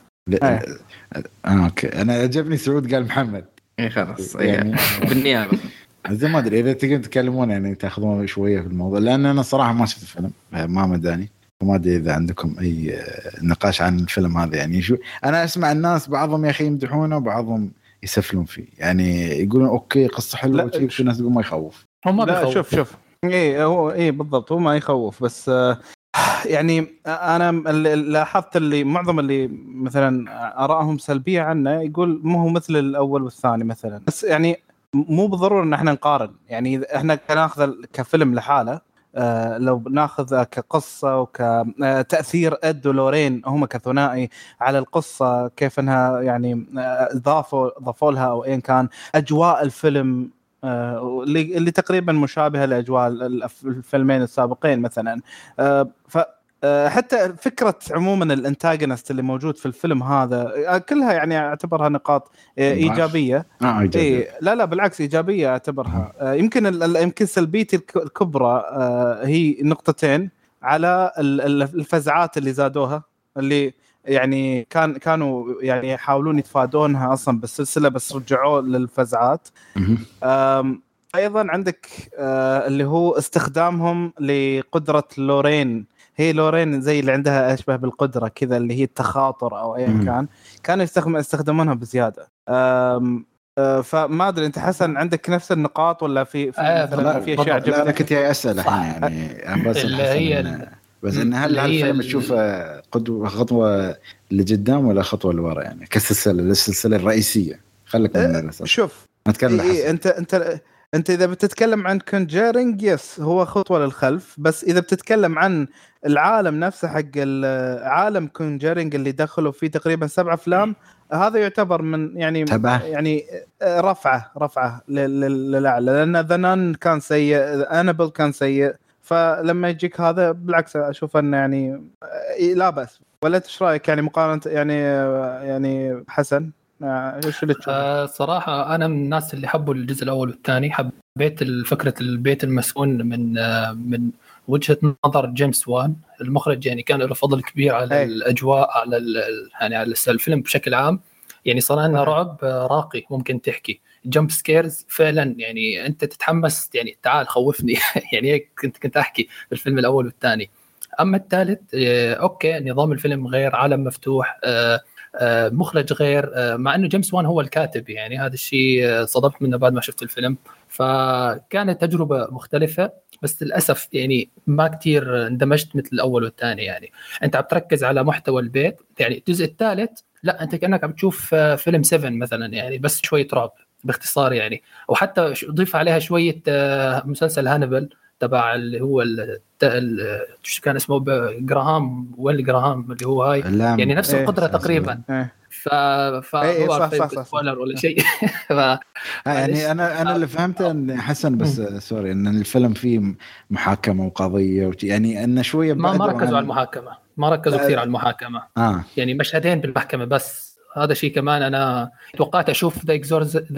S5: آه.
S1: okay أنا عجبني سعود قال محمد
S3: اي خلاص
S1: يعني
S3: إيه. بالنيابة
S1: زي ما أدري إذا تقدرون تتكلمون يعني تاخذون شوية في الموضوع لأن أنا صراحة ما شفت الفيلم ما مداني وما أدري إذا عندكم أي آه، نقاش عن الفيلم هذا يعني. شو أنا أسمع الناس بعضهم يا أخي يمدحونه وبعضهم يسفلون فيه يعني يقولون okay قصة حلوة
S5: لا،
S1: وشي في ناس تقول ما يخوف.
S2: هو ما
S5: لا
S2: بيخوف.
S5: شوف شوف. إيه هو إيه بالضبط هو ما يخوف بس آه، يعني أنا اللي لاحظت اللي معظم اللي مثلا آرائهم سلبية عنه يقول مو هو مثل الأول والثاني مثلا. بس يعني مو بالضرورة إن إحنا نقارن. يعني إحنا كناخذ كفيلم لحاله آه لو ناخذ كقصة وكتاثير إد ولورين هم كثنائي على القصة كيف إنها يعني آه، ضافوا ضافوا لها أو ايا كان أجواء الفيلم آه، اللي تقريبا مشابهة لأجواء الفيلمين السابقين مثلا. آه، ف آه، حتى فكرة عموما الانتاجونست اللي موجود في الفيلم هذا آه، كلها يعني أعتبرها نقاط آه،. إيجابية.
S1: آه ايجابي
S5: اي لا لا بالعكس إيجابية أعتبرها. آه، يمكن يمكن سلبيتي الك- الكبرى آه، هي نقطتين على ال- ال- الفزعات اللي زادوها اللي يعني كان كانوا يعني يحاولون يتفادونها أصلا بالسلسلة بس رجعوا للفزعات. أيضا عندك آه، اللي هو استخدامهم لقدرة لورين. هي لورين زي اللي عندها أشبه بالقدرة كذا اللي هي التخاطر أو ايا. كان كانوا يستخدم يستخدمونها بزيادة. أم، آه، فما أدري أنت حسن عندك نفس النقاط ولا في, في
S2: آه،
S5: في أشياء
S2: بالضبط.
S1: لا أنا
S5: عجبتك؟
S1: كنت جاي
S2: أسأل.
S1: الحين يعني بس
S2: اللي هي
S1: إن- بس إن هل
S2: اللي هي
S1: هالفيلم
S2: ال-
S1: تشوفه قدوه خطوة لقدام ولا خطوة لورا يعني؟ كسلسلة السلسله الرئيسية. خليك من الاساس
S5: شوف.
S1: نتكلم
S5: إيه انت أنت أنت إذا بتتكلم عن Conjuring yes هو خطوة للخلف. بس إذا بتتكلم عن العالم نفسه حق ال- عالم Conjuring اللي دخلوا فيه تقريبا سبع أفلام هذا يعتبر من يعني
S1: سبعة؟
S5: يعني رفعة رفعة لل- لل- للأعلى. لأن The Nun كان سيء Annabelle كان سيء. فلما يجيك هذا بالعكس أشوف أنه يعني إيه، لا بأس. ولا إيش رأيك؟ يعني مقارنة يعني يعني حسن؟ إيش اللي تشوف؟
S2: آه صراحة أنا من الناس اللي حبوا الجزء الأول والثاني حبيت فكرة البيت المسؤول من آه من وجهة نظر جيمس وان المخرج يعني كان له فضل كبير على
S5: أي.
S2: الأجواء على ال- ال- يعني على الفيلم بشكل عام يعني صار لنا. رعب آه، راقي ممكن تحكي jump scares فعلا يعني أنت تتحمس يعني تعال خوفني يعني هيك كنت كنت أحكي في الفيلم الأول والثاني أما الثالث آه، okay نظام الفيلم غير عالم مفتوح آه، آه، مخرج غير آه، مع إنه جيمس وان هو الكاتب يعني هذا الشيء آه، صدمت منه بعد ما شفت الفيلم. فكانت تجربة مختلفة بس للأسف يعني ما كتير اندمجت مثل الأول والثاني يعني. أنت عم تركز على محتوى البيت يعني الجزء الثالث لا أنت كأنك عم تشوف آه، فيلم 7 مثلا يعني بس شوية رعب باختصار يعني. وحتى ضيف عليها شوية آه، مسلسل هانبل تبع اللي هو شو كان اسمه جراهام ويل جراهام اللي هو هاي. يعني نفس
S5: إيه.
S2: القدرة تقريبا.
S5: إيه.
S2: ف ف
S5: إيه، إيه،
S2: هو
S5: صح، صح، صح.
S2: spoiler ولا شيء. ف
S1: آه،. يعني أنا أنا اللي فهمته إن حسن بس آه، sorry إن الفيلم فيه محاكمة وقضية وشي- يعني انه شوية
S2: ما ما ركزوا على المحاكمة. ما ركزوا
S1: آه.
S2: كثير على المحاكمة.
S1: آه.
S2: يعني مشهدين بالمحكمة بس هذا شيء كمان أنا توقعت أشوف The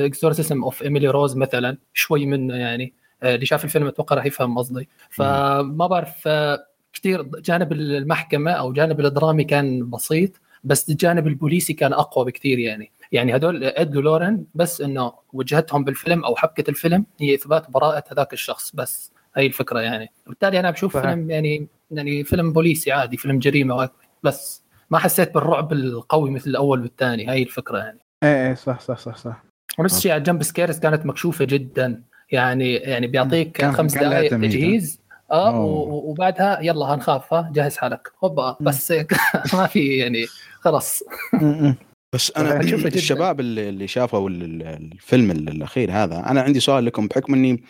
S2: Exorcism of Emily Rose مثلا شوي منه يعني. آه، اللي شاف الفيلم أتوقع راح يفهم قصدي. فما بعرف آه، كثير جانب المحكمة أو جانب الدرامي كان بسيط بس الجانب البوليسي كان أقوى بكثير يعني. يعني هدول اد ولورن بس إنه وجهتهم بالفيلم أو حبكة الفيلم هي إثبات براءة هذاك الشخص بس. هي الفكرة يعني. وبالتالي أنا بشوف
S5: فهم.
S2: فيلم يعني يعني فيلم بوليسي عادي فيلم جريمة بس. ما حسيت بالرعب القوي مثل الأول والثاني. هاي الفكرة يعني.
S5: إيه إيه صح صح صح صح.
S2: ونفس الشيء على الجمب سكيرز كانت مكشوفة جدا. يعني يعني بيعطيك خمس دقائق تجهيز. آه وبعدها يلا هنخاف جهز حالك. هوبا بس ما في يعني خلاص.
S4: بس
S2: أنا.
S4: الشباب اللي اللي شافوا ال- ال- الفيلم الأخير هذا أنا عندي سؤال لكم بحكم إني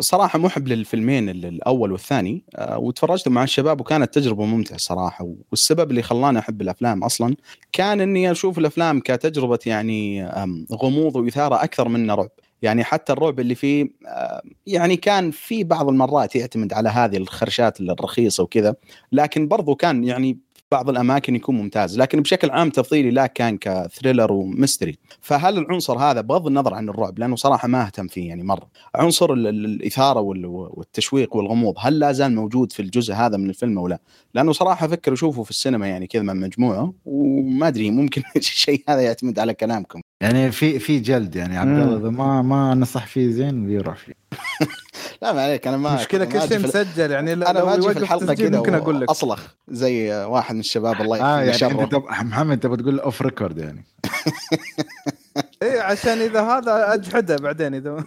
S4: صراحة محب للفيلمين ال- الأول والثاني آه، وتفرجت مع الشباب وكانت تجربة ممتعة صراحة والسبب اللي خلاني أحب الأفلام أصلا كان إني أشوف الأفلام كتجربة يعني غموض وإثارة أكثر من رعب. يعني حتى الرعب اللي فيه آه، يعني كان في بعض المرات يعتمد على هذه الخرشات الرخيصة وكذا لكن برضو كان يعني بعض الأماكن يكون ممتاز لكن بشكل عام تفضيلي لا كان كثريلر وميستري. فهل العنصر هذا بغض النظر عن الرعب لأنه صراحة ما أهتم فيه يعني مرة. عنصر ال- ال- الإثارة وال- والتشويق والغموض هل لا زال موجود في الجزء هذا من الفيلم أو لا؟ لأنه صراحة أفكر اشوفه في السينما يعني كذا مع مجموعة وما أدري ممكن الشيء هذا يعتمد على كلامكم.
S1: يعني في في جلد يعني عبد. الله ما ما نصح فيه زين بيروح فيه.
S4: لا ما عليك أنا ما
S5: مشكلة
S4: ما
S5: كل شيء مسجل يعني لو
S4: أنا ما أجي في
S5: يوقف الحلقة
S4: كذا
S5: ممكن أقول لك
S4: أصلخ زي واحد من الشباب الله
S1: آه
S4: يكفيه
S1: يعني
S4: شره
S1: أنت. محمد تبغى تقول off record يعني
S5: إيه عشان إذا هذا أجحده بعدين إذا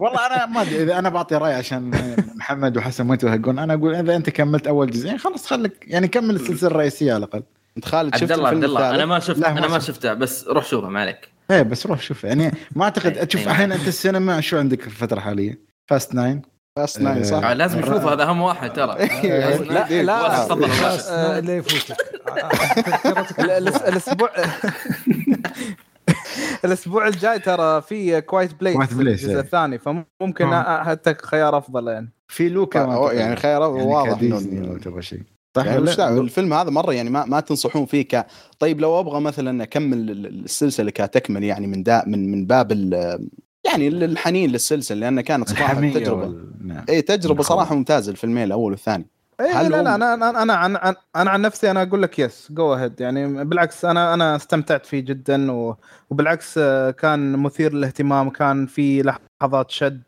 S1: والله أنا ما أدري إذا أنا بعطي رأي عشان محمد وحسن ما يتوهقون أنا أقول إذا أنت كملت أول جزئين خلاص خليك يعني كمل السلسلة الرئيسية على الأقل
S4: انت خالد شفت
S3: عبد الله عبد الله
S4: أنا؟
S3: ما شفت
S1: أنا ما شفت.
S3: شفته بس روح شوفه ما عليك
S1: إيه بس روح شوف يعني ما
S3: أعتقد
S1: تشوف
S3: أي.
S1: الحين أنت السينما شو عندك في الفترة الحالية؟ Fast Nine
S4: Fast Nine صح؟
S3: آه، لازم نشوفه هذا أهم واحد ترى. لازم-
S5: لا لا.
S3: تفضل
S6: خلاص
S5: آه،
S6: لا يفوتك
S5: الأس- الأسبوع الأسبوع الجاي ترى في
S1: Quiet Place
S5: الجزء
S1: إيه.
S5: الثاني فممكن
S1: آه.
S5: حتى خيار أفضل يعني.
S1: في Luca.
S4: يعني خيار
S1: يعني
S4: واضح
S1: لو تبغى شيء. صح
S4: يعني مش؟ الفيلم هذا مرة يعني ما, ما تنصحون فيه ك طيب لو أبغى مثلا أكمل ال- السلسلة كتكمل يعني من دا من من باب ال- يعني الحنين للسلسلة لأن كانت
S1: صراحة
S4: تجربة
S1: وال... نعم.
S4: اي
S1: تجربة.
S4: صراحة ممتازة الفيلمين الأول والثاني
S5: اي
S4: هل
S5: لا لا أنا أنا أنا عن عن أنا عن نفسي أنا أقول لك yes go ahead يعني بالعكس أنا أنا استمتعت فيه جدا و- وبالعكس آه، كان مثير للاهتمام كان في لحظات شد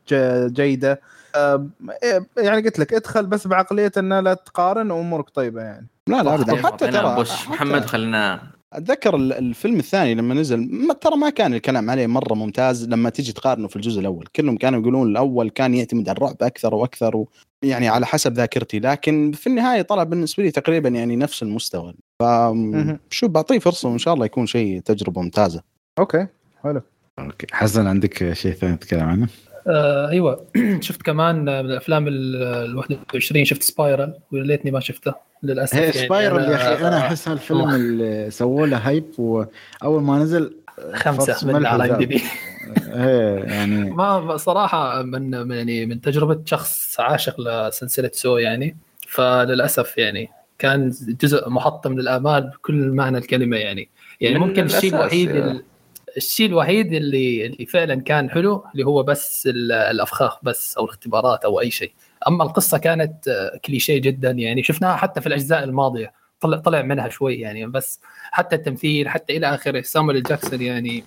S5: جيدة إيه، يعني قلت لك ادخل بس بعقلية إنه لا تقارن وأمورك طيبة يعني.
S4: لا لا ابدا.
S3: حتى
S4: ترى
S3: بوش
S4: حتى
S3: محمد خلينا
S4: أتذكر ال- الفيلم الثاني لما نزل ما ترى ما كان الكلام عليه مرة ممتاز. لما تيجي تقارنه في الجزء الأول كلهم كانوا يقولون الأول كان يعتمد على الرعب أكثر وأكثر و يعني على حسب ذاكرتي. لكن في النهاية طلع بالنسبة لي تقريبا يعني نفس المستوى. ف
S5: مهم.
S4: شو بعطيه فرصة وإن شاء الله يكون شيء تجربة ممتازة.
S5: okay حلو.
S1: okay. حسن عندك شيء ثاني تتكلم عنه؟
S2: آه أيوه. شفت كمان من الأفلام ال ال 21 شفت Spiral وليتني ما شفته للأسف.
S1: هي
S2: يعني
S1: Spiral يا أخي أنا
S2: آه،
S1: أحس هالفيلم اللي سووا له hype وأول ما نزل خمسة
S2: من على IMDb
S1: إيه يعني
S2: ما صراحة من من- يعني من تجربة شخص عاشق لسلسلة Saw يعني. فللأسف يعني كان جزء محطم للآمال بكل معنى الكلمة يعني. يعني ممكن الشيء الوحيد الشيء الوحيد اللي اللي فعلا كان حلو اللي هو بس ال- الأفخاخ بس أو الاختبارات أو أي شيء. أما القصة كانت آه، كليشيه جدا يعني. شفناها حتى في الأجزاء الماضية. طلع طلع منها شوي يعني. بس حتى التمثيل حتى إلى آخره. سامويل جاكسون يعني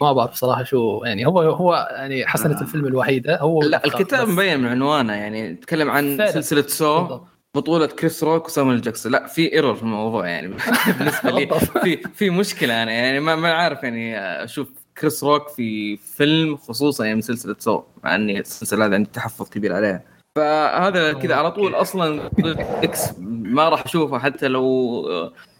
S2: ما بعرف صراحة شو يعني. هو هو يعني حسنة
S3: آه.
S2: الفيلم الوحيدة. هو
S3: لا الكتاب. مبين من عنوانه يعني. يتكلم عن. سلسلة Saw.
S2: بالضبط.
S3: بطولة كريس روك وسامويل جاكسون لا في error في الموضوع يعني بالنسبة لي. في في مشكلة أنا يعني ما ما عارف يعني أشوف كريس روك في فيلم خصوصا يعني من سلسلة Saw مع إني السلسلة هذه عندي تحفظ كبير عليها فهذا كذا على طول أصلا X ما راح أشوفه حتى لو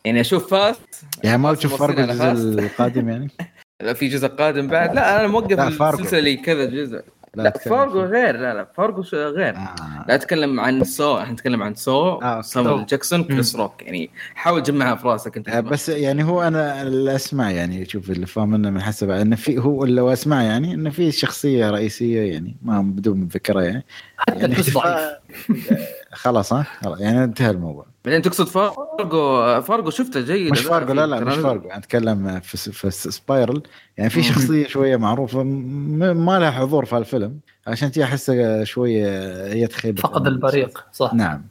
S3: يعني أشوف Fast
S1: يعني ما تشوف فرق الجزء. القادم يعني؟
S3: لا في جزء قادم بعد لا أنا موقف. السلسلة لي كذا جزء لا فارجو. غير لا لا فارجو غير.
S1: آه.
S3: لا أتكلم عن Saw إحنا نتكلم عن Saw
S1: آه،
S3: سامويل
S2: Saw.
S3: جاكسون كريس روك. يعني حاول تجمعها في راسك أنت
S1: آه، بس يعني هو أنا اللي اسمع يعني شوف اللي فاهم منه من حسب إنه في هو اللي اسمع يعني إنه في شخصية رئيسية يعني ما بدون ذكرها يعني.
S2: حتى
S1: يعني
S2: ضعيف.
S1: خلاص ها؟ يعني انتهى الموضوع.
S3: بعدين تقصد فارجو فارجو شفته جيد
S1: مش فارجو لا لا مش فارجو. أتكلم في في Spiral يعني في شخصية شوية معروفة م- ما لها حضور في الفيلم عشان تي أحسها شوية هي تخيب
S2: فقد البريق صح.
S1: نعم.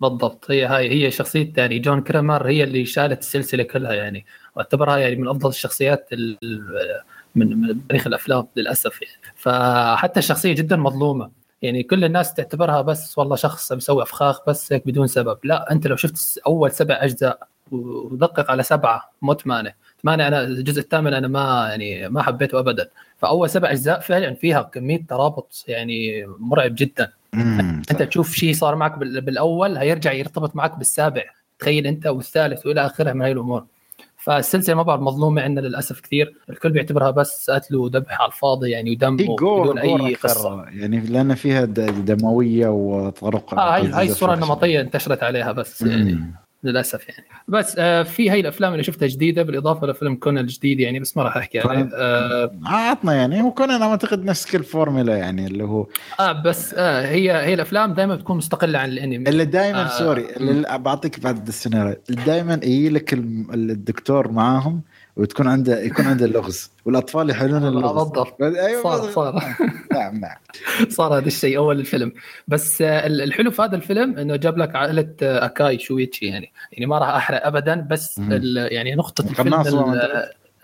S2: بالضبط. هي هاي هي شخصية يعني جون كريمر هي اللي شالت السلسلة كلها يعني. وأعتبرها يعني من أفضل الشخصيات ال- ال- من من تاريخ الأفلام للأسف يعني. فحتى الشخصيه جدا مظلومة. يعني كل الناس تعتبرها بس والله شخص مسوي أفخاخ بس هيك بدون سبب. لا أنت لو شفت أول سبع أجزاء ودقق على سبعة مو ثمانية. ثمانية أنا الجزء الثامن أنا ما يعني ما حبيته ابدا. فأول سبع أجزاء فعلا فيها كمية ترابط يعني مرعب جدا. أنت تشوف شيء صار معك بال- بالأول هيرجع يرتبط معك بالسابع. تخيل أنت والثالث وإلى آخره من هاي الأمور. فالسلسلة ما بعرف مظلومة عندنا للأسف كثير الكل بيعتبرها بس قتل وذبح على الفاضي يعني ودم
S1: جور
S2: بدون أي
S1: أكثر،
S2: قصة.
S1: يعني لأن فيها دموية وطرق
S2: آه هاي هاي الصورة النمطية انتشرت عليها بس يعني. للأسف يعني. بس آه في هاي الأفلام اللي شفتها جديدة بالإضافة لفيلم كونان الجديد يعني بس ما راح أحكي عليه آه,
S1: عطنا يعني أنا أعتقد نفس كل فورمولا يعني اللي هو
S2: آه بس آه هي هي الأفلام دائما بتكون مستقلة عن الأنمي.
S1: اللي دائما
S2: آه.
S1: sorry اللي بعطيك بعد السيناريو دائما يجي لك الدكتور معاهم وتكون عنده يكون عنده اللغز. والأطفال يحلون اللغز.
S2: بالضبط
S1: أيوه
S2: صار. صار.
S1: نعم نعم.
S2: صار هذا الشيء أول الفيلم. بس آه، ال- الحلو في هذا الفيلم إنه جاب لك عائلة آه، أكاي شويتشي يعني. يعني ما راح أحرق ابدا بس يعني نقطة الفيلم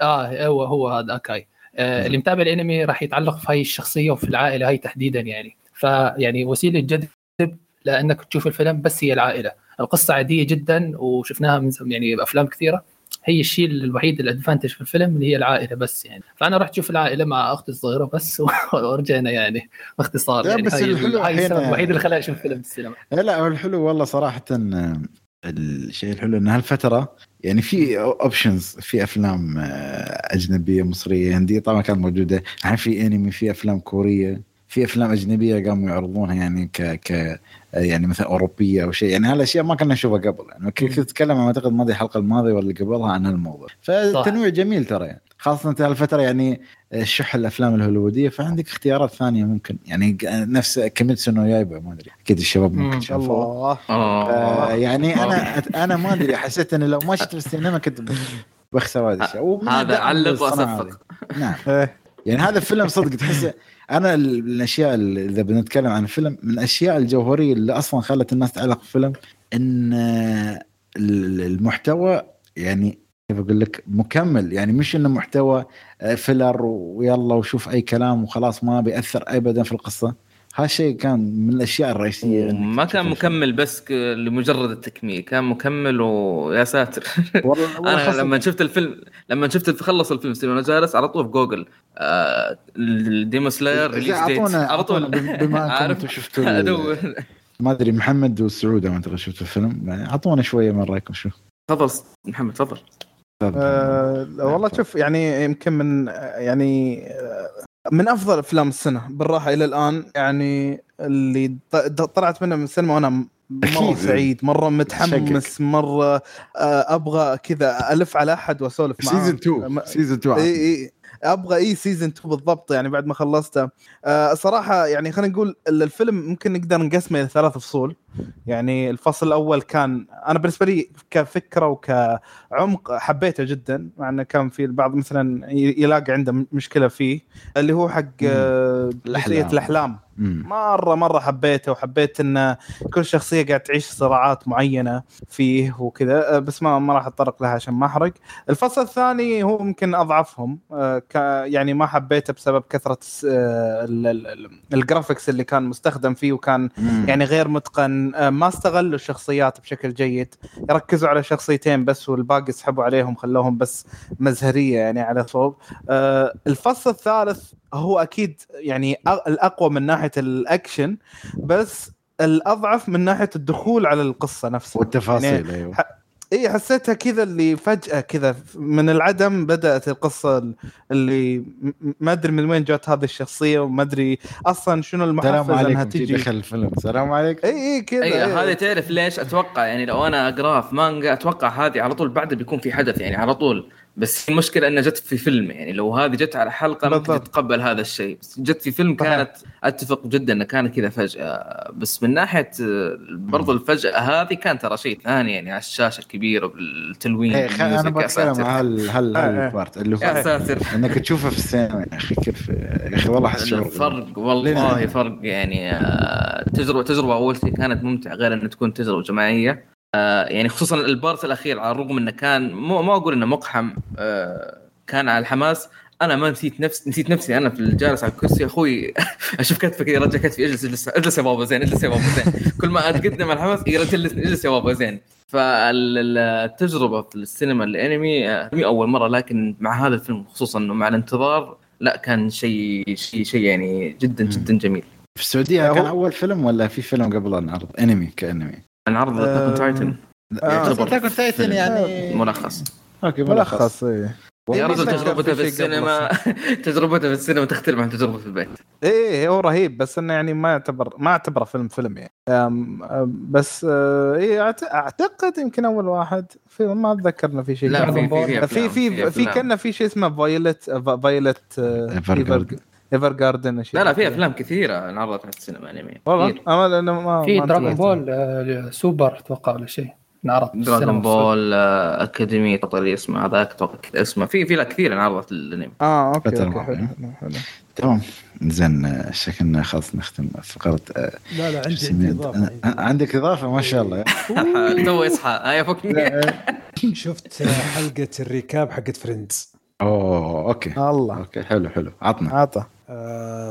S1: آه هو
S2: هو هذا أكاي. آه،. اللي متابع الأنمي راح يتعلق في هاي الشخصية وفي العائلة هاي تحديدا يعني. فيعني وسيلة جذب لأنك تشوف الفيلم بس هي العائلة. القصة عادية جدا وشفناها من يعني بافلام كثيرة. هي الشيء الوحيد الادفانتج في الفيلم اللي هي العائلة بس يعني. فأنا رحت أشوف العائلة مع أختي الصغيرة بس ورجعنا يعني باختصار يعني.
S1: بس
S2: هاي
S1: الحلو
S2: هاي السبب الوحيد اللي خلاني أشوف فيلم بالسينما
S1: لا هو الحلو والله صراحة آه، الشيء الحلو إن هالفترة يعني في اوبشنز في أفلام آه، أجنبية مصرية هندية طبعا كانت موجودة. يعني في انمي في أفلام كورية في أفلام أجنبية قاموا يعرضونها يعني ك ك يعني مثلا أوروبية أو شيء. يعني هالأشياء ما كنا نشوفها قبل. يعني كنت. أتكلم عن أعتقد ماضي الحلقة الماضية واللي قبلها عن هالموضوع. فتنويع جميل ترى يعني. خاصة انت هالفترة يعني شح الأفلام الهوليوودية فعندك اختيارات ثانية ممكن. يعني نفس كيميتسو نو يايبا ما أدري. أكيد الشباب ممكن
S2: مم.
S1: شافوه
S5: الله.
S1: آه، يعني أنا أنا ما أدري حسيت انه لو ما شفت في السينما كنت بخسر هذا الشيء.
S3: هذا علق
S1: وأصفق. نعم.
S5: إيه.
S1: يعني هذا الفيلم صدق تحس أنا ال- الأشياء اللي إذا بنتكلم عن الفيلم من الاشياء الجوهرية اللي أصلا خلت الناس تعلق بالفيلم إن آه، ال- المحتوى يعني كيف أقول لك مكمل. يعني مش إنه محتوى آه، filler ويلا وشوف أي كلام وخلاص ما بيأثر ابدا في القصة. هالشيء كان من الأشياء الرئيسية
S3: ما كان. مكمل بس لمجرد التكميل. كان مكمل ويا ساتر.
S1: والله والله أنا
S3: لما شفت الفيلم لما شفت خلص الفيلم وأنا جالس على طول في جوجل. آه ال Demon Slayer release
S1: اعطونا
S3: على طول.
S1: بم- بما أنتم شفتوا
S3: أدور.
S1: ما أدري محمد والسعود ما اعتقد شفتوا الفيلم. يعني أعطونا شوية من رأيكم شو؟
S3: تفضل محمد تفضل.
S5: آه والله شوف يعني يمكن من يعني آه، من أفضل أفلام السنة بالراحة إلى الآن يعني اللي طلعت منه من السينما وأنا
S1: مرة.
S5: سعيد مرة متحمس
S1: شقك.
S5: مرة آه، أبغى كذا ألف على أحد وأسولف معاه
S1: season 2
S5: ما-
S1: season 2
S5: إي إي أبغى اي season 2 بالضبط يعني بعد ما خلصته آه صراحة يعني خلينا نقول ال- الفيلم ممكن نقدر نقسمه إلى ثلاث فصول يعني الفصل الأول كان أنا بالنسبة لي كفكرة وكعمق حبيته جدا مع إنه كان في البعض مثلا يلاقي عنده مشكلة فيه اللي هو حق آه، جزئيه
S1: الأحلام. الأحلام.
S5: مرة مرة حبيته وحبيت إن كل شخصية قاعد تعيش صراعات معينة فيه وكذا. أه، بس ما ما راح أتطرق لها عشان ما أحرق. الفصل الثاني هو يمكن أضعفهم. أه، يعني ما حبيته بسبب كثرة الس- أه، اللي كان مستخدم فيه وكان. يعني غير متقن. ما استغلوا الشخصيات بشكل جيد. يركزوا على شخصيتين بس والباقي سحبوا عليهم خلوهم بس مزهرية يعني على صوب. الفصل الثالث هو أكيد يعني الأقوى من ناحية الأكشن بس الأضعف من ناحية الدخول على القصة نفسها.
S1: والتفاصيل
S5: يعني
S1: أيوه.
S5: اي حسيتها كذا اللي فجأة كذا من العدم بدأت القصة اللي ما أدري من وين جات هذه الشخصية وما أدري أصلا شنو المحفز أنها
S1: عليكم
S5: تجي.
S1: دخل الفيلم. السلام عليكم.
S5: اي اي كذا
S3: اي
S5: إي.
S3: هذه تعرف ليش أتوقع يعني لو أنا اقراه في مانجا أتوقع هذه على طول بعدها بيكون في حدث يعني على طول. بس المشكلة إنها جت في فيلم يعني لو هذه جت على حلقة ممكن
S5: بالضبط.
S3: تتقبل هذا الشيء بس جت في فيلم. كانت أتفق جدا إنها كانت كذا فجأة بس من ناحية برضو الفجأة هذه كان ترى شيء ثاني يعني على الشاشة الكبيرة بالتلوين
S1: إيه، خ-
S3: أنا
S1: بتكلم
S5: آه، آه.
S1: هال part اللي
S3: يا
S1: هو
S3: ساتر
S1: إنك تشوفه في السينما يا أخي كيف يا أخي والله أحس
S3: الفرق والله؟ فرق يعني آه، تجربه تجربة أول شيء كانت ممتعة غير إنها تكون تجربة جماعية آه، يعني خصوصا ال part الأخير على الرغم إنه كان مو ما أقول إنه مقحم آه، كان على الحماس. أنا ما نسيت نفس نسيت نفسي أنا في الجالس على الكرسي. أخوي أشوف كتفه كذا يرجع كتفي اجلس اجلس اجلس يا بابا زين اجلس يا بابا زين. كل ما أتقدم على الحماس يرجع اجلس اجلس يا بابا زين. فالتجربة في السينما الأنمي آه، مي أول مرة لكن مع هذا الفيلم خصوصا انه مع الانتظار لا كان شيء شيء شيء يعني جدا جدا جميل.
S1: في
S5: السعودية
S1: كان أول فيلم ولا في فيلم قبل انعرض أنمي كأنمي.
S3: العرض
S5: آه،
S3: أتاك تايتن
S5: آه.
S1: تاكل تايتن يعني
S3: ملخص.
S1: أوكي ملخص
S5: اي
S3: يا رجل
S5: كان
S3: تجربته
S5: في
S3: السينما. تجربته في السينما تختلف عن تجربته في البيت.
S5: إيه هو رهيب بس إنه يعني ما يعتبر ما أعتبره فيلم فيلم يعني. أم أم بس آه، إيه أعتقد يمكن أول واحد في ما أتذكر إنه في شيء
S3: لا. في في
S5: في في. كنا في شيء اسمه Violet Violet.
S1: Evergarden
S3: لا لا في أفلام كثيرة انعرضت على السينما انمي
S5: والله
S3: كثير.
S5: أنا لأنه ما
S2: في
S5: Dragon.
S2: Ball آه، سوبر أتوقع ولا شيء. انعرض
S3: دراغون. بول آه، اكاديمي تطري اسمه هذاك أتوقع اسمه. في في لا كثير انعرضت الانمي
S1: آه
S5: أوكي
S1: معينة.
S5: حلو حلو
S1: تمام. زين آه، شكلنا خلاص نختم؟ فقره آه،
S6: لا لا عندي؟ إضافة.
S1: آه، آه، عندك إضافة؟ ما شاء الله.
S3: تو يصحى هيا فكني
S6: شفت حلقة ال recap حقت Friends
S1: أوه أوكي.
S5: الله.
S1: أوكي حلو حلو. عطنا.
S5: عطى
S6: آه،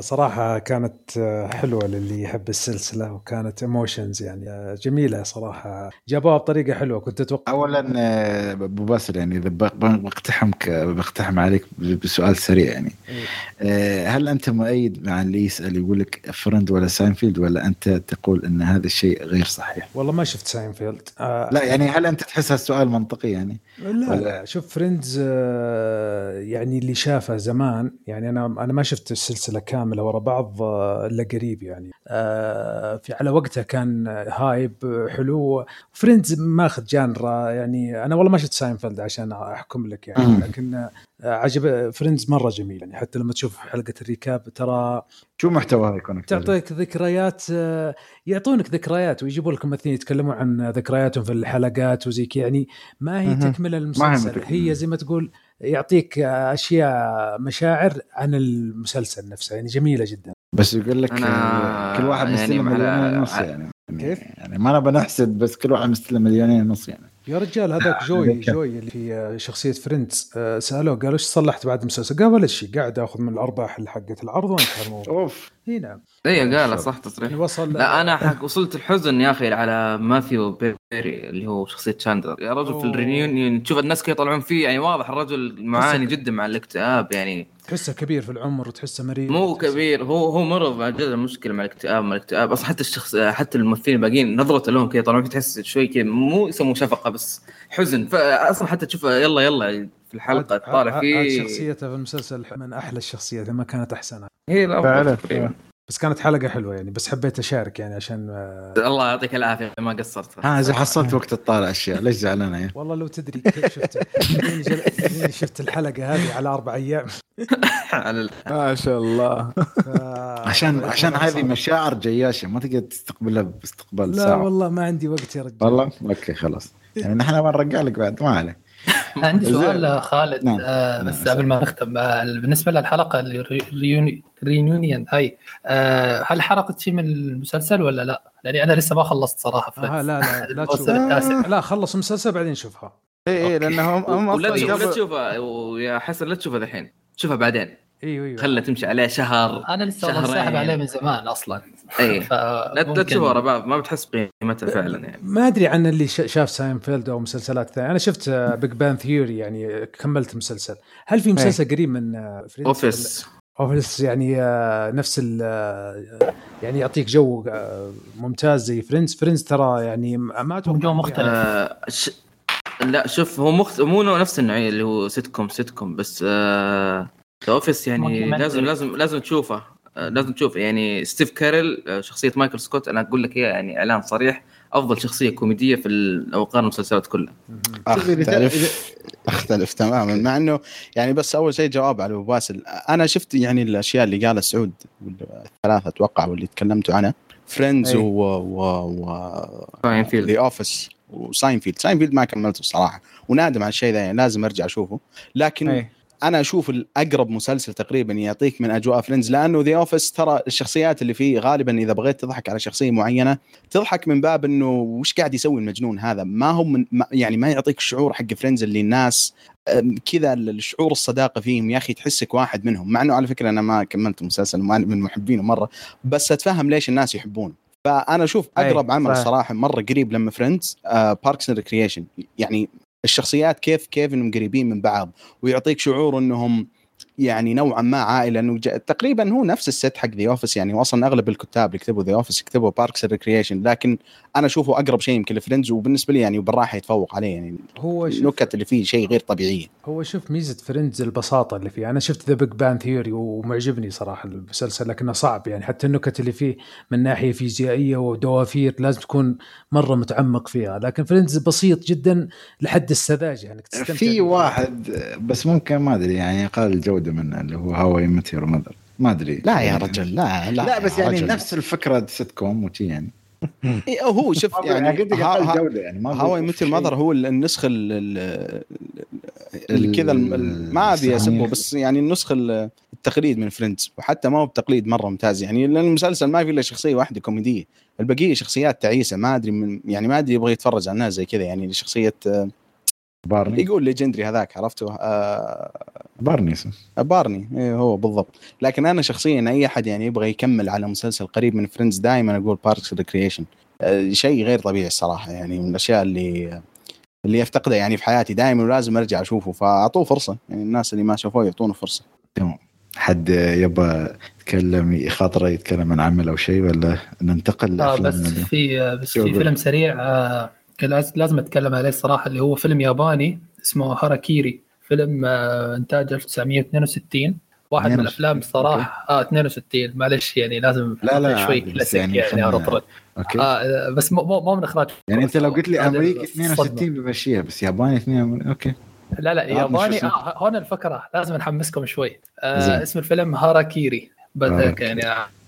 S6: صراحة كانت آه، حلوة للي يحب السلسلة وكانت emotions يعني آه، جميلة صراحة جابوها بطريقة حلوة كنت أتوقع
S1: اولا آه، أبو باسل يعني إذا بقتحمك بقتحم عليك بسؤال سريع يعني
S6: إيه.
S1: آه، هل أنت مؤيد مع اللي يسأل يقول لك Friends ولا ساينفيلد ولا أنت تقول إن هذا الشيء غير صحيح؟
S6: والله ما شفت ساينفيلد آه،
S1: لا يعني هل أنت تحس السؤال منطقي يعني؟
S6: لا شوف Friends آه، يعني اللي شافه زمان يعني أنا أنا ما شفت السلسله كاملة ورا بعض آه، إلا قريب يعني آه، في على وقتها كان hype حلو Friends ماخذ genre يعني أنا والله ما شفت ساينفيلد عشان أحكم لك يعني. لكن آه، عجب Friends مرة جميل يعني حتى لما تشوف حلقة ال recap ترى
S1: شو محتواها يكون؟
S6: تعطيك ذكريات يعطونك ذكريات ويجيبوا لك ممثلين يتكلمون عن ذكرياتهم في الحلقات وزي يعني ما هي.
S1: تكملة
S6: المسلسل. هي زي ما تقول يعطيك أشياء مشاعر عن المسلسل نفسه يعني جميلة جدا.
S1: بس يقول لك
S3: أنا
S1: كل واحد
S3: يعني
S1: مستلم
S3: على-
S1: مليونين ونص يعني.
S6: كيف؟
S1: يعني ما أنا بنحسد بس كل واحد مستلم مليونين ونص يعني.
S6: يا رجال هذاك جوي
S1: ذكر.
S6: جوي اللي في آه، شخصية Friends آه، سألوه قالوا إيش صلحت بعد المسلسل؟ قال ولا شيء قاعد آخذ من الأرباح اللي حقت العرض وانتهى الموضوع
S1: أوف
S6: إي نعم
S3: إي قال صح تصريح
S6: يعني وصل
S3: لا أنا حق وصلت الحزن يا أخي على ماثيو بيري اللي هو شخصية شاندلر يا رجل في
S6: أوه.
S3: الرينيون تشوف الناس كيف يطلعون فيه يعني واضح الرجل معاني جدا مع الاكتئاب يعني
S6: تحسه كبير في العمر وتحسه مريض.
S3: مو
S6: وتحسه-
S3: كبير هو هو مرض مع جد المشكلة مع الاكتئاب مع الاكتئاب. أصلا حتى الشخص حتى الممثلين الباقيين نظرته لهم كذا طالعين تحس شوي كذا مو يسموه شفقة بس حزن. فاصلا حتى تشوفه يلا يلا في
S6: الحلقة
S3: طالع فيه.
S6: شخصيته في المسلسل من أحلى الشخصيات ما كانت أحسنها.
S3: هي الافضل
S5: فعلا.
S6: بس كانت حلقة حلوة يعني بس حبيت أشارك يعني عشان آه،
S3: الله يعطيك العافية ما قصرت.
S1: ها إذا حصلت وقت تطالع أشياء ليش زعلان يا
S6: والله لو تدري كيف شفت جل- شفت الحلقة هذه على
S3: أربع أيام.
S5: ما شاء الله.
S1: عشان عشان هذه مشاعر جياشة ما تقدر تستقبلها باستقبال
S6: لا والله ما عندي وقت يا رجال.
S1: والله؟ أوكي خلاص. يعني نحن بنرجع لك بعد ما عليه
S2: عندي. سؤال خالد
S1: نعم.
S2: آه
S1: نعم.
S2: بس قبل ما نختم آه بالنسبة لل حلقة ال reunion هاي آه هل حرقت شيء من المسلسل ولا لا؟ لاني أنا لسه ما خلصت صراحة في
S6: آه لا لا لا تشوف لا خلص المسلسل بعدين شوفها
S5: اي اي
S3: okay.
S5: لانهم هم
S3: ولا لا تشوفها ويا حسن لا تشوفها الحين شوفها بعدين
S6: إيوه إيوه
S3: خلها تمشي عليه شهر
S2: أنا لسه
S3: شهرين.
S2: ساحب عليه من زمان أصلا
S3: اي
S2: ف
S3: لا تشوفها ورا بعض ما بتحس بقيمتها فعلا يعني.
S6: ما أدري عن اللي ش- شاف ساينفيلد أو مسلسلات ثانية. أنا شفت Big Bang Theory يعني كملت مسلسل. هل في مسلسل قريب من آه، Friends
S3: Office
S6: Office يعني آه، نفس ال آه، يعني يعطيك جو آه، ممتاز زي Friends Friends ترى يعني ما أتوقع
S2: جو مختلف.
S3: آه ش... لا شوف هو مخت... مو نفس النوعية اللي هو sitcom sitcom بس The Office يعني لازم لازم لازم تشوفه. آه، لازم تشوفه يعني ستيف كاريل آه، شخصية مايكل سكوت أنا أقول لك اياها يعني إعلان صريح أفضل شخصية كوميدية في ال- لو قارن المسلسلات كلها
S4: اختلف أختلف تماما مع إنه يعني بس أول شيء جواب على أبو باسل. أنا شفت يعني الأشياء اللي قالها سعود الثلاثه أتوقع واللي تكلمتوا عنها. Friends
S5: أي.
S4: و و و. The Office وساينفيلد ساينفيلد ما كملته الصراحه ونادم على الشيء ذا يعني لازم أرجع أشوفه. لكن
S5: أي.
S4: أنا أشوف الأقرب مسلسل تقريبا يعطيك من أجواء Friends لأنه The Office ترى الشخصيات اللي فيه غالبا إذا بغيت تضحك على شخصية معينة تضحك من باب إنه وش قاعد يسوي المجنون هذا؟ ما هو من ما يعني ما يعطيك الشعور حق Friends اللي الناس كذا الشعور الصداقة فيهم يا أخي تحسك واحد منهم. مع إنه على فكرة أنا ما كملت المسلسل وما من محبينه مرة بس أتفهم ليش الناس يحبونه. فأنا
S5: أشوف
S4: أقرب عمل. صراحة مرة قريب لما Friends Parks and Recreation يعني الشخصيات كيف كيف إنهم قريبين من بعض ويعطيك شعور إنهم يعني نوعا ما عائلة إنه تقريبا هو نفس ال set حق The Office يعني هو أصلا أغلب الكتاب اللي كتبوا The Office كتبوا Parks Recreation لكن أنا أشوفه أقرب شيء يمكن ل Friends وبالنسبة لي يعني بالراحة يتفوق عليه يعني
S6: هو شوف
S4: النكت اللي فيه شيء غير طبيعيه
S6: هو شوف ميزة Friends البساطة اللي فيه أنا شفت The Big Bang Theory ومعجبني صراحة المسلسل لكنه صعب يعني حتى النكت اللي فيه من ناحية فيزيائية ودوافير لازم تكون مرة متعمق فيها لكن Friends بسيط جدا لحد السذاجة يعني تستمتع
S1: في. واحد بس ممكن ما أدري يعني أقل الجوده منه اللي هو How I Met Your Mother ما أدري
S4: لا يا رجل لا لا,
S1: لا بس يعني
S4: رجل.
S1: نفس الفكرة سيت كوم وشي يعني
S4: إيه، هو شوف
S1: يعني قلت لك
S4: ها-
S1: أقل
S4: ها-
S1: جوده ما
S4: هواي
S1: بقول
S4: مثل
S1: شيء.
S4: ماذر هو النسخة ال- ال- ال- كذا ما ابي
S1: الصحيح.
S4: بس يعني النسخة ال- التقليد من فريندز وحتى ما هو بتقليد مرة ممتاز يعني لأن المسلسل ما في إلا شخصية واحدة كوميدية البقية شخصيات تعيسة ما أدري من يعني ما أدري يبغى يتفرج على الناس زي كذا يعني شخصية آه،
S1: بارني.
S4: يقول ليجندري هذاك عرفته؟ آه
S1: بارني اسمه
S4: بارني. إيه هو بالضبط. لكن أنا شخصيا أي أحد يعني يبغى يكمل على مسلسل قريب من Friends دائما أقول Parks Recreation شيء غير طبيعي الصراحة يعني من الأشياء اللي اللي افتقدها يعني في حياتي دائما ولازم أرجع أشوفه. فأعطوه فرصة. يعني الناس اللي ما شافوه يعطونه فرصة.
S1: تمام. حد يبغى يتكلم بخاطره يتكلم عن عمل أو شيء ولا ننتقل
S2: آه بس في آه، بس في؟ فيلم سريع آه لازم أتكلم عليه الصراحه اللي هو فيلم ياباني اسمه هاراكيري. فيلم آه إنتاج 1962 واحد من
S1: 62.
S2: الافلام الصراحه آه 62 معلش يعني لازم
S1: لا، لا،
S2: شوي كلاسيك
S1: يعني
S2: يعني, عرفت؟
S1: okay.
S2: آه بس مو مو من إخراج
S1: يعني أنت لو قلت لي أمريكي
S2: الصدمة.
S1: 62 بمشيها بس ياباني 2 okay.
S2: لا لا
S1: آه،
S2: ياباني آه هون الفكرة لازم نحمسكم شوي. آه. اسم الفيلم هاراكيري بس. يعني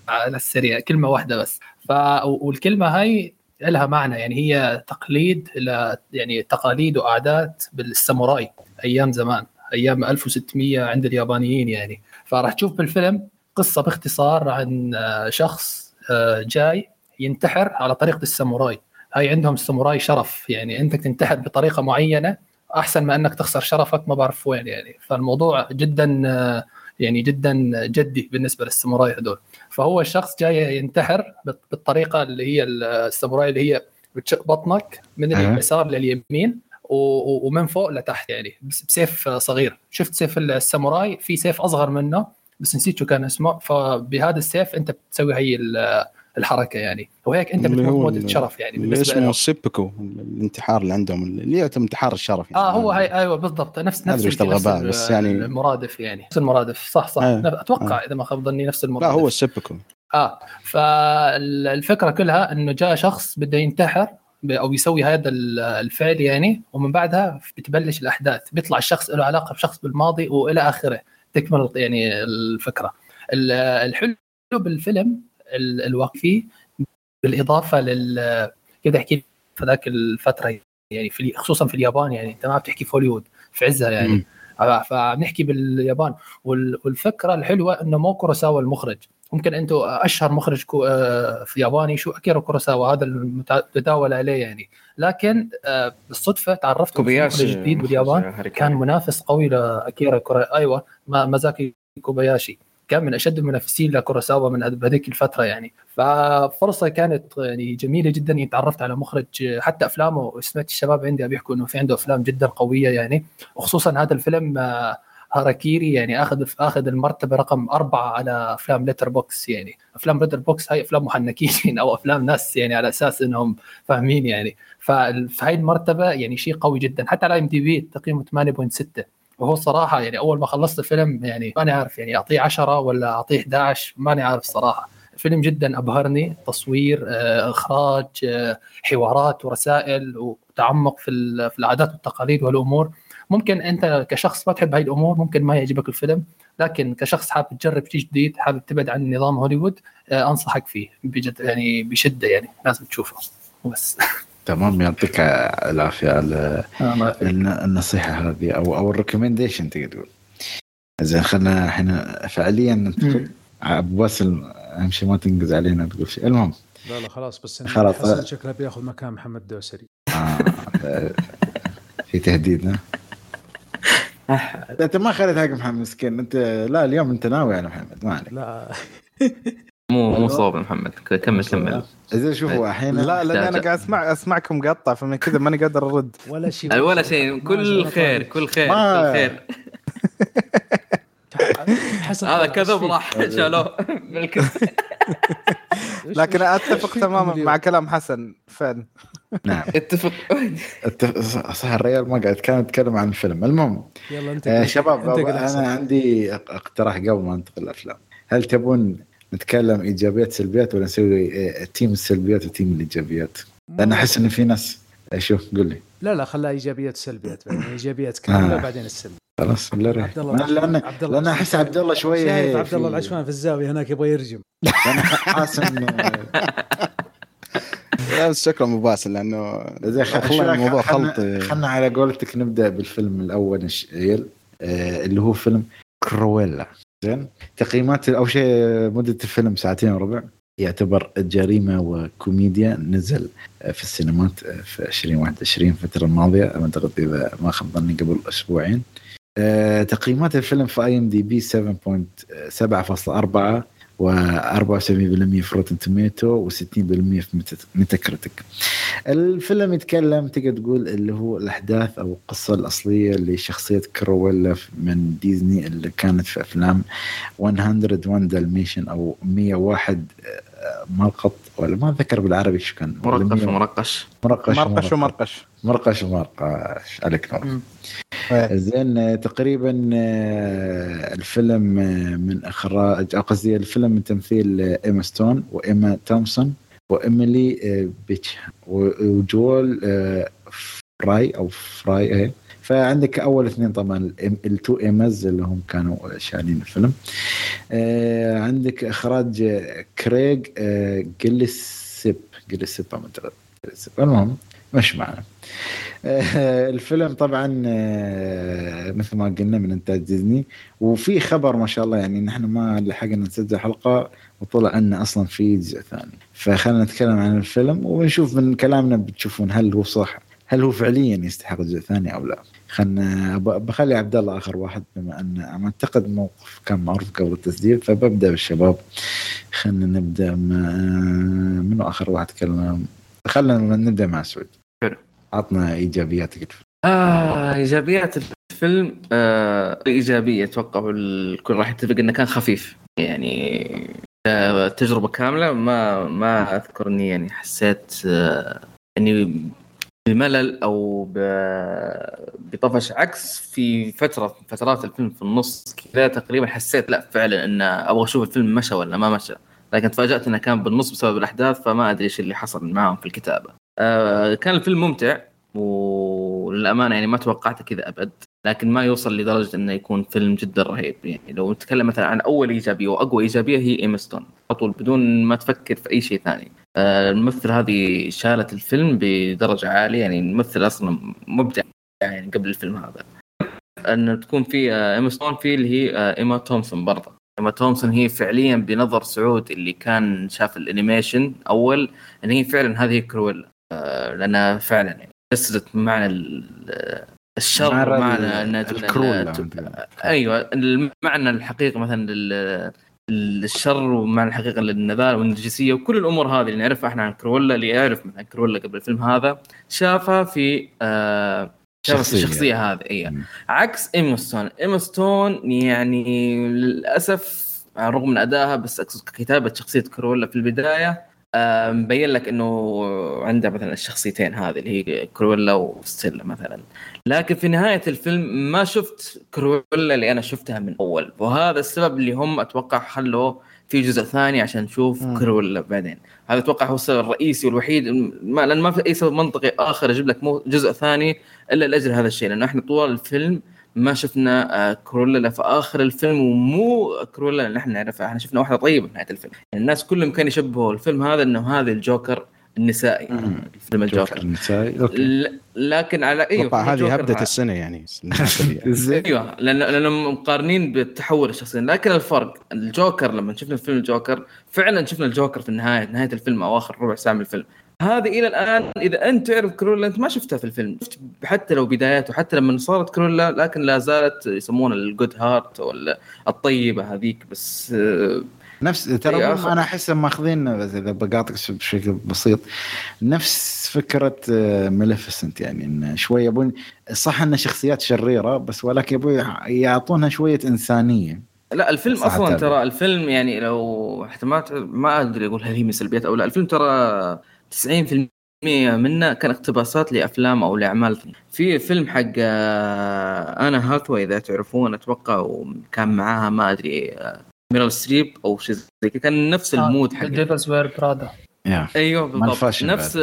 S2: على السريع كلمة واحدة بس. ف والكلمة هاي لها معنى. يعني هي تقليد ل يعني تقاليد وعادات بالساموراي أيام زمان أيام 1600 عند اليابانيين يعني. فراح تشوف بالفيلم قصة باختصار عن آه، شخص آه، جاي ينتحر على طريقة الساموراي. هاي عندهم الساموراي شرف. يعني أنت تنتحر بطريقة معينة أحسن ما أنك تخسر شرفك ما بعرف وين يعني. فالموضوع جدا آه، يعني جدا جدي بالنسبة للساموراي هذول فهو الشخص جاي ينتحر بال- بالطريقة اللي هي الساموراي اللي هي بتشق بطنك من. اليسار لليمين ومن فوق لتحت يعني بس- بسيف صغير. شفت سيف الساموراي؟ في سيف أصغر منه بس نسيت شو كان اسمه. فبهذا السيف أنت بتسوي هي الحركة يعني. وهيك
S4: أنت
S2: بتموت
S4: هو
S2: موت
S4: ال-
S2: الشرف يعني بالنسبة
S4: اسمه
S2: له
S4: السيبوكو الانتحار اللي عندهم اللي يعتبر انتحار الشرف يعني.
S2: آه هو هاي أيوه بالضبط. نفس نفس نفس
S4: الغباء،
S2: ال-
S4: بس يعني-
S2: المرادف يعني. نفس المرادف. صح صح.
S4: آه،
S2: أتوقع إذا ما خاب ظني نفس
S4: لا
S2: المرادف.
S4: هو السيبوكو
S2: آه فالفكرة كلها إنه جاء شخص بده ينتحر أو يسوي هذا ال- الفعل يعني ومن بعدها بتبلش الأحداث. بيطلع الشخص له علاقة بشخص بالماضي وإلى آخره. تكمل يعني الفكرة. ال- الحلو بالفيلم ال- الوقفي بالإضافة لل كده احكي في ذاك الفترة يعني في خصوصا في اليابان يعني أنت ما بتحكي في هوليوود في عزها يعني.
S4: مم.
S2: فبنحكي باليابان. وال- والفكرة الحلوة إنه مو كوروساوا المخرج. ممكن أنتم أشهر مخرج كو آه، في ياباني شو؟ اكيرا كوروساوا هذا المتداول عليه يعني. لكن آه، بالصدفة تعرفت
S3: كوبياشي
S2: جديد باليابان. كان منافس قوي لأكيرا كورا أيوه ما- مازاكي كوباياشي. كان من أشد المنافسين لكوروساوا من هذ- بهذيك الفترة يعني. ففرصة كانت يعني جميلة جدا. إني تعرفت على مخرج حتى أفلامه سمعت الشباب عندي بيحكوا إنه في عنده أفلام جدا قوية يعني. وخصوصا هذا الفيلم آه، هاراكيري يعني أخذ أخذ المرتبة رقم أربعة على أفلام Letterboxd يعني. أفلام Letterboxd هاي أفلام محنكين أو أفلام ناس يعني على أساس إنهم فاهمين يعني. ففي هاي المرتبة يعني شيء قوي جدا. حتى على IMDb تقييمه 8.6 وهو صراحة يعني أول ما خلصت الفيلم يعني ماني عارف يعني أعطيه 10 ولا أعطيه 11 ماني عارف صراحة. فيلم جدا أبهرني تصوير آه، إخراج آه، حوارات ورسائل وتعمق في في العادات والتقاليد والأمور. ممكن أنت كشخص ما تحب هاي الأمور ممكن ما يعجبك الفيلم لكن كشخص حابب تجرب شيء جديد حابب تبعد عن نظام هوليوود آه، أنصحك فيه بجد يعني بشدة يعني لازم تشوفه. بس.
S1: تمام يعطيك العافية على
S2: آه،
S1: الن- النصيحة هذه أو أو ال recommendation تقدر تقول. زين خلينا إحنا فعليا ننتقل ابو باسل أهم شيء ما تنقز علينا تقول شيء المهم.
S6: لا لا خلاص بس
S1: خلاص.
S6: حسن شكله بياخذ مكان محمد دوسري.
S1: آه في تهديد ها؟ أنت ما خليت حق محمد مسكين أنت لا اليوم أنت ناوي على محمد ما عليك.
S6: لا.
S3: مو مو صوب يا محمد كمل كمل.
S1: زين شوفوا الحين
S5: لا لأن
S3: أنا.
S5: قاعد اسمع أسمعكم مقطع فمن كذا ماني قادر أرد.
S6: ولا شيء.
S3: ولا شيء. كل خير كل خير كل خير.
S6: حسن
S3: هذا كذب. راح شالوه.
S5: لكن
S6: أتفق
S5: تماما؟ مع كلام حسن فعلا.
S1: نعم.
S3: اتفق.
S1: الت- صح الريال ما قاعد كان يتكلم عن الفيلم. المهم
S6: يلا انت
S1: آه شباب
S6: أنا.
S1: عندي اقتراح قبل ما ننتقل الأفلام. هل تبون نتكلم إيجابيات سلبيات ولا نسوي آه، تيم السلبيات وتيم الايجابيات؟ لأن أحس إن في ناس آه، شوف قول لي.
S6: لا لا خلها إيجابيات سلبيات بعدين. إيجابيات كاملة
S1: آه.
S6: بعدين السلبي
S1: خلاص.
S6: عبد الله
S1: لأن
S6: عبد الله
S1: لأن احس عبد الله شوية
S6: شايف عبد الله
S1: في-
S6: العشمان في الزاوية هناك يبغى يرجم.
S1: أنا حاسس انه
S4: لا بس شكله مباسل لأنه
S1: خلنا-
S4: الموضوع خلط.
S1: خلنا على قولتك نبدأ بالفيلم الأول الشيل آه اللي هو فيلم كرويلا. زين. تقييمات اول شيء مدة الفيلم ساعتين وربع. يعتبر جريمة وكوميديا نزل في السينمات في 2021 الفترة الماضية. أعتقد إذا ما خاب ظني قبل أسبوعين. آه، تقييمات الفيلم في IMDb 7.7.4 و74% في Rotten Tomatoes و60% في Metacritic الفيلم يتكلم تقدر تقول اللي هو الأحداث أو القصة الأصلية لشخصية كرويلا من ديزني اللي كانت في أفلام 101 Dalmatian أو 101 آه، مرقط ولا ما أتذكر بالعربي شو كان.
S3: مرقش ومرقش
S1: مرقش.
S5: مرقش ومرقش.
S1: مرقش ومرقش. عليك نور.
S5: إيه.
S1: زين آه، تقريبا آه، الفيلم آه، من إخراج قصدي الفيلم من تمثيل آه، إيما ستون وإيما تومسون وإيميلي آه، بيتشام و- وجول آه، فراي أو فراي إيه؟ فعندك أول اثنين طبعا ال two Emmas اللي هم كانوا شايلين الفيلم. آه، عندك إخراج كريغ آه، جيلسبي جيلسبي اعتقد جيلسيب. المهم مش معنا. آه، الفيلم طبعا آه، مثل ما قلنا من إنتاج ديزني. وفي خبر ما شاء الله يعني نحن ما لحقنا نسجل حلقة وطلع عنا أصلا في جزء ثاني. فخلينا نتكلم عن الفيلم ونشوف من كلامنا بتشوفون هل هو صح هل هو فعليا يستحق جزء ثاني أو لا؟ خلنا بخلي عبد الله آخر واحد بما ان أعتقد موقف كان معروف قبل التسجيل فببدأ بالشباب. خلينا نبدأ مع منو آخر واحد تكلم؟ خلينا نبدأ مع سعود.
S3: حلو.
S1: عطنا إيجابياتك الفيلم.
S3: آه إيجابيات الفيلم آه إيجابية أتوقع الكل راح يتفق إنه كان خفيف. يعني آه تجربة كاملة ما ما أذكر إني يعني حسيت آه إني بملل أو بطفش عكس في فترة من فترات الفيلم في النص كذا تقريبا حسيت لا فعلا إن أبغى أشوف الفيلم مشى ولا ما مشى. لكن تفاجأت إنه كان بالنص بسبب الأحداث فما أدري إيش اللي حصل معاهم في الكتابة. آه كان الفيلم ممتع وللأمانة يعني ما توقعت كذا أبد لكن ما يوصل لدرجة إنه يكون فيلم جدا رهيب. يعني لو نتكلم مثلا عن أول إيجابية وأقوى إيجابية هي ايمستون على طول بدون ما تفكر في أي شيء ثاني. الممثله هذه شالت الفيلم بدرجة عالية يعني الممثل أصلا مبدع يعني قبل الفيلم هذا. أن تكون في آه، ايما ستون في اللي هي آه، ايما تومسون برضه. ايما تومسون هي فعليا بنظر سعود اللي كان شاف الأنيميشن أول إن هي فعلا هذه كرويلا. آه، لأنها فعلا يعني جسدت معنى ال- آه، الشر
S1: معنى الكرولا
S3: أيوه المعنى الحقيقي مثلا الشر ومعنى الحقيقة للنذال والنرجسية وكل الأمور هذه اللي نعرفها إحنا عن كرولا اللي يعرف عن كرولا قبل الفيلم هذا شافها في آه شخصية,
S1: شخصية.
S3: الشخصية هذه اي. عكس ايما ستون ايما ستون يعني للأسف الرغم من أدائها بس أقصد كتابه شخصية كرولا في البداية مبين لك إنه عندها مثلا الشخصيتين هذه اللي هي كرولا وستيلا مثلا. لكن في نهاية الفيلم ما شفت كرولا اللي أنا شفتها من أول. وهذا السبب اللي هم أتوقع خلوا في جزء ثاني عشان نشوف
S4: مم.
S3: كرولا بعدين. هذا أتوقع هو السبب الرئيسي والوحيد ما لأن ما في أي سبب منطقي آخر يجيب لك جزء ثاني إلا لأجل هذا الشيء. لأنه إحنا طوال الفيلم ما شفنا آه، كرويلا في آخر الفيلم ومو كرويلا اللي إحنا نعرفها. إحنا شفنا واحدة طيبة في نهاية الفيلم. يعني الناس كلهم كانوا يشبهوا الفيلم هذا إنه هذا الجوكر النسائي. فيلم
S1: جوكر
S3: الجوكر.
S1: النسائي. أوكي.
S3: ل- لكن على
S4: أيوه هذه هبدة
S3: مع-
S4: السنة يعني.
S3: أيوه لأن لأنهم مقارنين بالتحول الشخصي. لكن الفرق الجوكر لما شفنا فيلم الجوكر فعلا شفنا الجوكر في النهاية نهاية الفيلم أو آخر ربع ساعة من الفيلم. هذه إلى الآن إذا أنت تعرف كرويلا انت ما شفتها في الفيلم. شفت حتى لو بداياته حتى لما صارت كرويلا لكن لا زالت يسمونها ال good heart ولا الطيبة هذيك بس آه،
S1: نفس ترى أنا احسهم ماخذين إذا بقاطعك بشكل بسيط نفس فكرة ماليفسنت يعني إن شوي يبون صح انها شخصيات شريرة بس ولكن يبون يعطونها شوية إنسانية.
S3: لا الفيلم
S1: أصلا.
S3: ترى الفيلم يعني لو حتى ما ما أدري أقول هل هي من سلبيات أو لا. الفيلم ترى 90% منه كان اقتباسات لأفلام أو لأعمال. في فيلم حق آه، آن هاثاواي إذا تعرفون أتوقع وكان معاها ما أدري آه، ميريل ستريب أو شيء زي كذا. كان نفس المود حق
S2: Devil Wears
S1: Prada
S3: أيوه بالضبط. نفس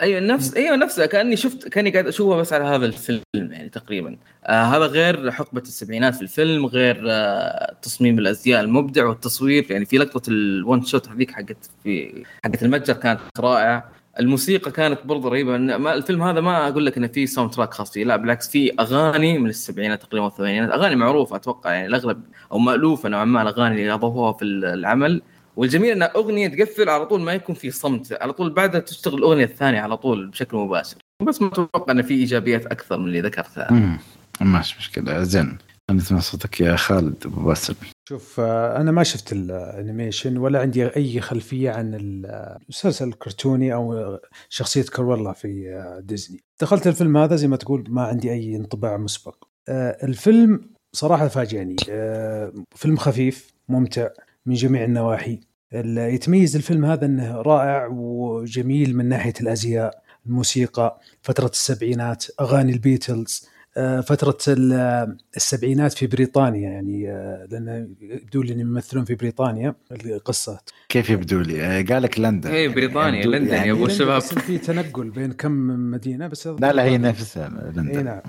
S3: أيوه نفس أيوه نفس كأني شفت كأني قاعد أشوفه بس على هذا الفيلم يعني تقريبا. آه هذا غير حقبة السبعينات في الفيلم غير آه تصميم الأزياء المبدع والتصوير. يعني في لقطة ال one shot هذيك حقت في حقت المتجر كانت رائعة. الموسيقى كانت برضه رهيبة. ما الفيلم هذا ما أقول لك إنه في soundtrack خاص فيه. لا بالعكس في أغاني من السبعينات تقريبا والثمانينات. أغاني معروفة أتوقع يعني الأغلب أو مألوفة نوعا ما الأغاني اللي أضافوها في العمل. والجميل إن أغنية تقفل على طول ما يكون في صمت. على طول بعدها تشتغل الأغنية الثانية على طول بشكل مباشر. بس ما أتوقع إن في إيجابيات أكثر من اللي ذكرتها.
S1: مم. ماشي مشكلة. زين. نسمع صوتك يا خالد أبو باسل.
S6: شوف آه، أنا ما شفت ال animation ولا عندي أي خلفية عن المسلسل الكرتوني أو شخصية كرويلا في آه، ديزني. دخلت الفيلم هذا زي ما تقول ما عندي أي انطباع مسبق. آه، الفيلم صراحة فاجأني آه، فيلم خفيف ممتع. من جميع النواحي ال- يتميز الفيلم هذا إنه رائع وجميل من ناحية الأزياء الموسيقى فترة السبعينات أغاني البيتلز آه، فترة ال- السبعينات في بريطانيا يعني آه، لأن يبدو لي إنهم يمثلون في بريطانيا القصة
S1: كيف يبدو لي؟ آه، قال لك لندن
S3: إيه، بريطانيا،
S1: يبدو-
S3: لندن يا
S1: يعني
S6: لندن
S3: الشباب.
S6: في تنقل بين كم مدينة بس
S1: لا لا هي نفسها لندن
S6: إيه، نعم.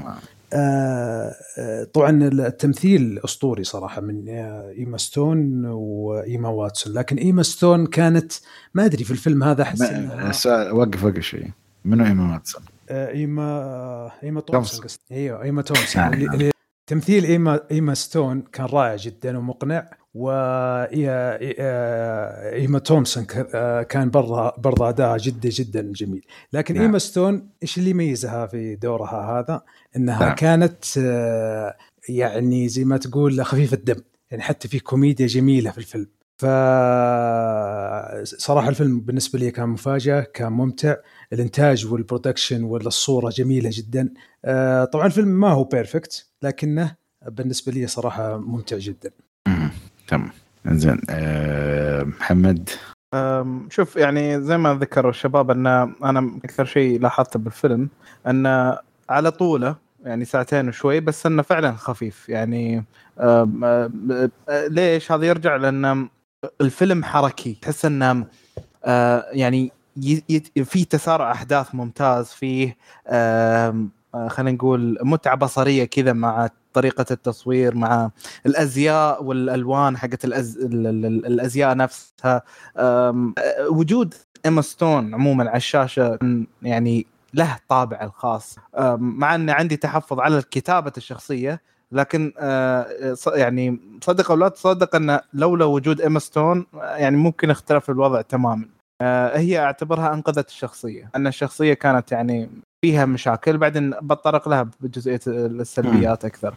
S6: آه، آه، طبعا التمثيل أسطوري صراحة من آه، إيما ستون وإيما واتسون. لكن إيما ستون كانت ما أدري في الفيلم هذا
S1: أحس وقف وقف شوي منو إيما واتسون؟
S6: إيما إيما
S1: تومسون.
S6: إيوه إيما تومسون. تمثيل ايما إيما ستون كان رائع جدا ومقنع و إيما تومسون آه، كان برضه برضه اداءها جدا جدا جميل لكن
S1: نعم.
S6: إيما ستون إيش اللي يميزها في دورها هذا إنها
S1: نعم.
S6: كانت آه، يعني زي ما تقول خفيفه الدم يعني حتى في كوميديا جميلة في الفيلم ف صراحة الفيلم بالنسبة لي كان مفاجأة كان ممتع الإنتاج وال production والصورة جميلة جدا. آه، طبعا الفيلم ما هو perfect لكنه بالنسبة لي صراحة ممتع جدا.
S1: تمام. زين آه، محمد؟
S5: شوف يعني زي ما ذكروا الشباب أن أنا أكثر شيء لاحظته بالفيلم انه على طولة يعني ساعتين وشوي بس أنه فعلا خفيف. يعني أم، أم، أه، ليش؟ هذا يرجع لأن الفيلم حركي. تحس أنه يعني في تسارع أحداث ممتاز فيه أه، خلينا نقول متعة بصرية كذا مع طريقة التصوير مع الأزياء والألوان حقت الأز... ال- ال- ال- الأزياء نفسها. أه، وجود إيما ستون عموما على الشاشة يعني له طابع الخاص. مع إن عندي تحفظ على كتابه الشخصية لكن ص- يعني صدق أو لا تصدق إن لولا وجود إيما ستون يعني ممكن اختلف الوضع تماما. هي اعتبرها أنقذت الشخصية أن الشخصية كانت يعني فيها مشاكل بعدين بتطرق لها بجزئية السلبيات أكثر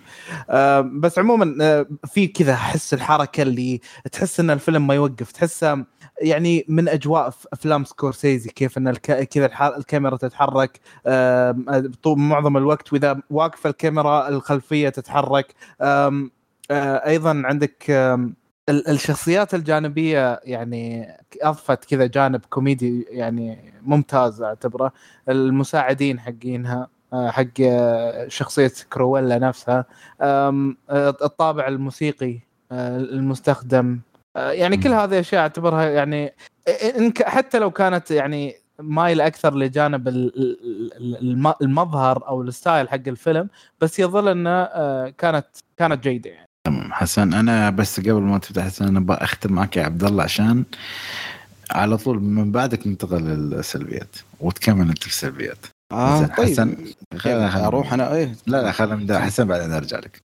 S5: آه، بس عموما آه، في كذا احس الحركة اللي تحس إن الفيلم ما يوقف تحسه يعني من أجواء أفلام سكورسيزي كيف إن. كذا. الكاميرا تتحرك معظم الوقت وإذا واقفة الكاميرا الخلفية تتحرك آه، أيضا عندك الشخصيات الجانبية يعني أضفت كذا جانب كوميدي يعني ممتاز أعتبره المساعدين حقينها آه، حق آه، شخصية كرويلا نفسها آه، الطابع الموسيقي المستخدم يعني كل. هذه أشياء أعتبرها يعني حتى لو كانت يعني مايل أكثر لجانب ال- ال- ال- الم- المظهر أو ال style حق الفيلم بس يظل انها آه، كانت كانت جيدة يعني
S1: تمام. حسن أنا بس قبل ما تفتح حسن أنا أبغى أختم معك يا عبد الله عشان على طول من بعدك ننتقل للسلبيات وتكمل أنت في السلبيات.
S4: آه
S1: زين،
S4: طيب.
S1: حسن خلينا
S4: أروح أنا؟ إيه.
S1: لا لا خلينا نبدأ. حسن بعدين أرجع لك.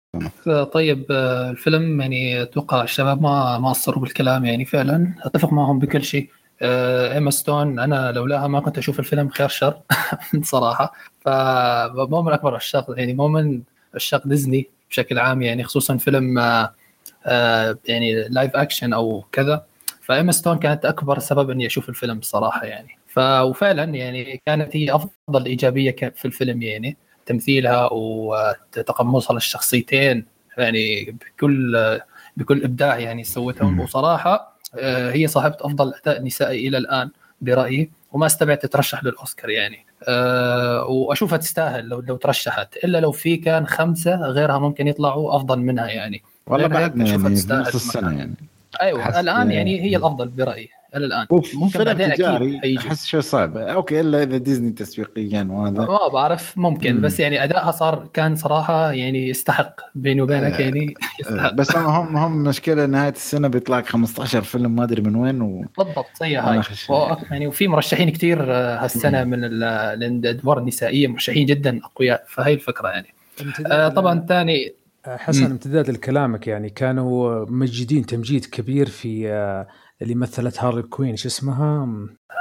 S2: طيب آه، الفيلم يعني أتوقع الشباب ما ما قصروا بالكلام يعني فعلا. أتفق معهم بكل شيء. آه، إيما ستون أنا لولاها ما كنت أشوف الفيلم خير شر صراحة. فمو من أكبر عشاق يعني مو من عشاق ديزني. بشكل عام يعني خصوصا فيلم آه، آه، يعني live action أو كذا. فإيما ستون كانت أكبر سبب إني أشوف الفيلم صراحة يعني. ف وفعلا يعني كانت هي أفضل إيجابية في الفيلم يعني. تمثيلها وتقمصها للشخصيتين يعني بكل بكل إبداع يعني سوتهم. وصراحة آه، هي صاحبة أفضل أداء نسائي إلى الآن. برأيي وما استبعد تترشح للأوسكار يعني. أه وأشوفها تستاهل لو لو ترشحت. إلا لو في كان خمسة غيرها ممكن يطلعوا أفضل منها يعني.
S1: والله بعدنا يعني نص السنة يعني. أيوه
S2: الآن يعني هي الأفضل برأيي. إلى
S1: الآن.
S2: ممكن
S1: فيلم
S2: بعدين أكيد
S1: تجاري.
S2: حيجي.
S1: أحس شوي صعب. okay إلا إذا ديزني تسويقيا وهذا.
S2: ما بعرف ممكن
S1: مم.
S2: بس يعني ادائها صار كان صراحة يعني يستحق. بيني وبينك
S1: آه،
S2: يعني يستحق.
S1: بس هم هم مشكلة نهاية السنة بيطلع لك 15 فيلم ما أدري من وين و...
S2: بالضبط زي
S1: أنا
S2: هاي. و- يعني وفي مرشحين كثير هالسنة من ال- الادوار النسائية مرشحين جدا أقوياء. فهي الفكرة يعني. آه، طبعا ثاني.
S6: حسن
S2: مم.
S6: امتداد لكلامك يعني كانوا مجدين تمجيد كبير في آه، اللي مثلت هارلي كوين شو اسمها؟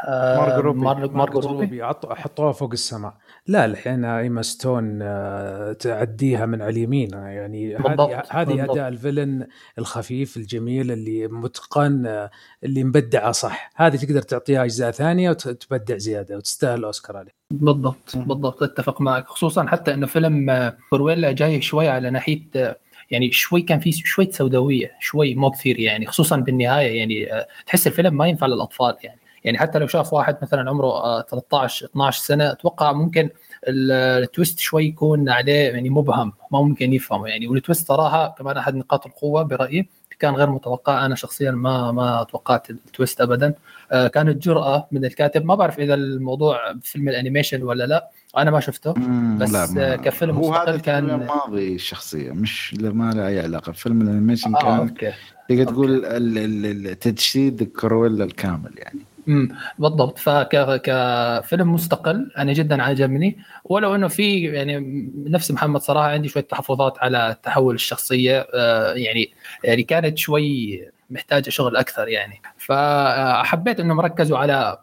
S5: مارجو روبي.
S2: مارجو روبي.
S6: حطوها فوق السماء. لا الحين إيما ستون آه، تعديها من على اليمين. يعني
S2: بالضبط،
S6: هذه.
S2: أداء
S6: ال villain الخفيف الجميل اللي متقن آه، اللي مبدعه صح. هذه تقدر تعطيها أجزاء ثانية وتبدع زيادة وتستاهل الاوسكار عليه.
S2: بالضبط بالضبط أتفق معك. خصوصا حتى إنه فيلم آه، كرويلا جاي شوي على ناحية آه، يعني شوي كان في شوي سوداوية شوي مو كثير يعني خصوصا بالنهاية يعني آه، تحس الفيلم ما ينفع للأطفال يعني. يعني حتى لو شاف واحد مثلا عمره آه، 13 12 سنة أتوقع ممكن ال- ال twist شوي يكون عليه يعني مبهم ما ممكن يفهمه يعني. وال twist صراحة كمان أحد نقاط القوة برأيي كان غير متوقع. أنا شخصيا ما ما توقعت ال twist ابدا. آه، كانت جرأة من الكاتب. ما بعرف إذا الموضوع فيلم ال animation ولا لا. أنا ما شفته بس
S1: لا ما-
S2: آه، كفيلم
S1: هو
S2: مستقل
S1: هذا
S2: كان-
S1: ماضي الشخصيه مش ما له أي علاقة. فيلم ال
S2: animation آه
S1: كان
S2: okay
S1: تقدر تقول تجسيد كرويلا الكامل يعني.
S2: امم بالضبط. فك كفيلم مستقل أنا جدا عجبني. ولو إنه في يعني نفس محمد صراحة عندي شوية تحفظات على تحول الشخصية آه، يعني يعني كانت شوي محتاجة شغل أكثر يعني. فحبيت إنهم ركزوا على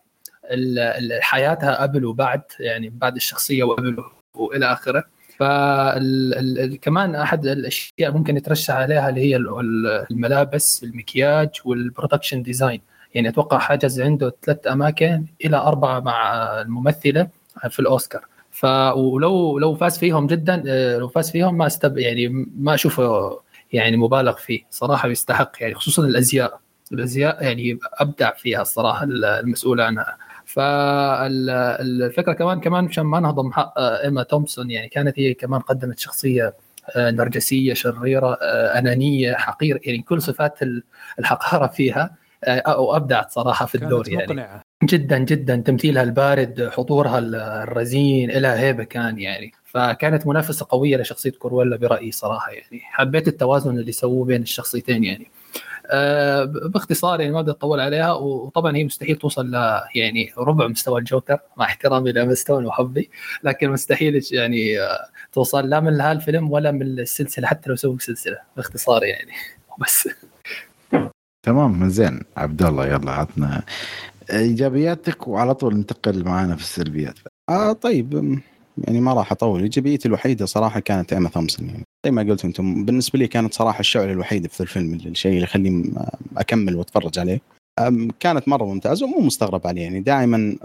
S2: حياتها قبل وبعد يعني بعد الشخصية وقبل وإلى آخره. فكمان أحد الأشياء ممكن يترشح عليها اللي هي ال- ال- الملابس المكياج وال production design يعني أتوقع حجز عنده ثلاث أماكن إلى أربعة مع الممثلة في الأوسكار. ف ولو لو فاز فيهم جدا آه، لو فاز فيهم ما استب يعني ما أشوفه يعني مبالغ فيه صراحة يستحق يعني خصوصا الأزياء. الأزياء يعني أبدع فيها الصراحة المسؤول عنها. فالفكرة كمان كمان مشان ما نهضم حق آه، إيما تومسون يعني كانت هي كمان قدمت شخصية آه، نرجسية شريرة آه، أنانية حقيره يعني كل صفات ال- الحقارة فيها وابدعت صراحة في الدور يعني.
S6: مقنعة.
S2: جدا جدا تمثيلها البارد حضورها الرزين لها هيبة كان يعني. فكانت منافسة قوية لشخصية كورويلا برأيي صراحة يعني. حبيت التوازن اللي سووه بين الشخصيتين يعني. باختصار يعني ما بدي أطول عليها وطبعا هي مستحيل توصل ل يعني ربع مستوى الجوكر مع احترامي لمستون وحبي لكن مستحيل يعني آه، توصل لا من هالفيلم ولا من السلسلة حتى لو سووا سلسلة باختصار يعني بس.
S1: تمام زين. عبد الله يلا عطنا إيجابياتك وعلى طول ننتقل معانا في السلبيات.
S4: آه طيب يعني ما راح أطول. إيجابيتي الوحيدة صراحة كانت ايما ثومسون يعني. زي ما قلت أنتم بالنسبة لي كانت صراحة الشعله الوحيده في الفيلم الشيء اللي يخليني أكمل وأتفرج عليه. كانت مرة ممتازة ومو مستغرب عليه. يعني دائما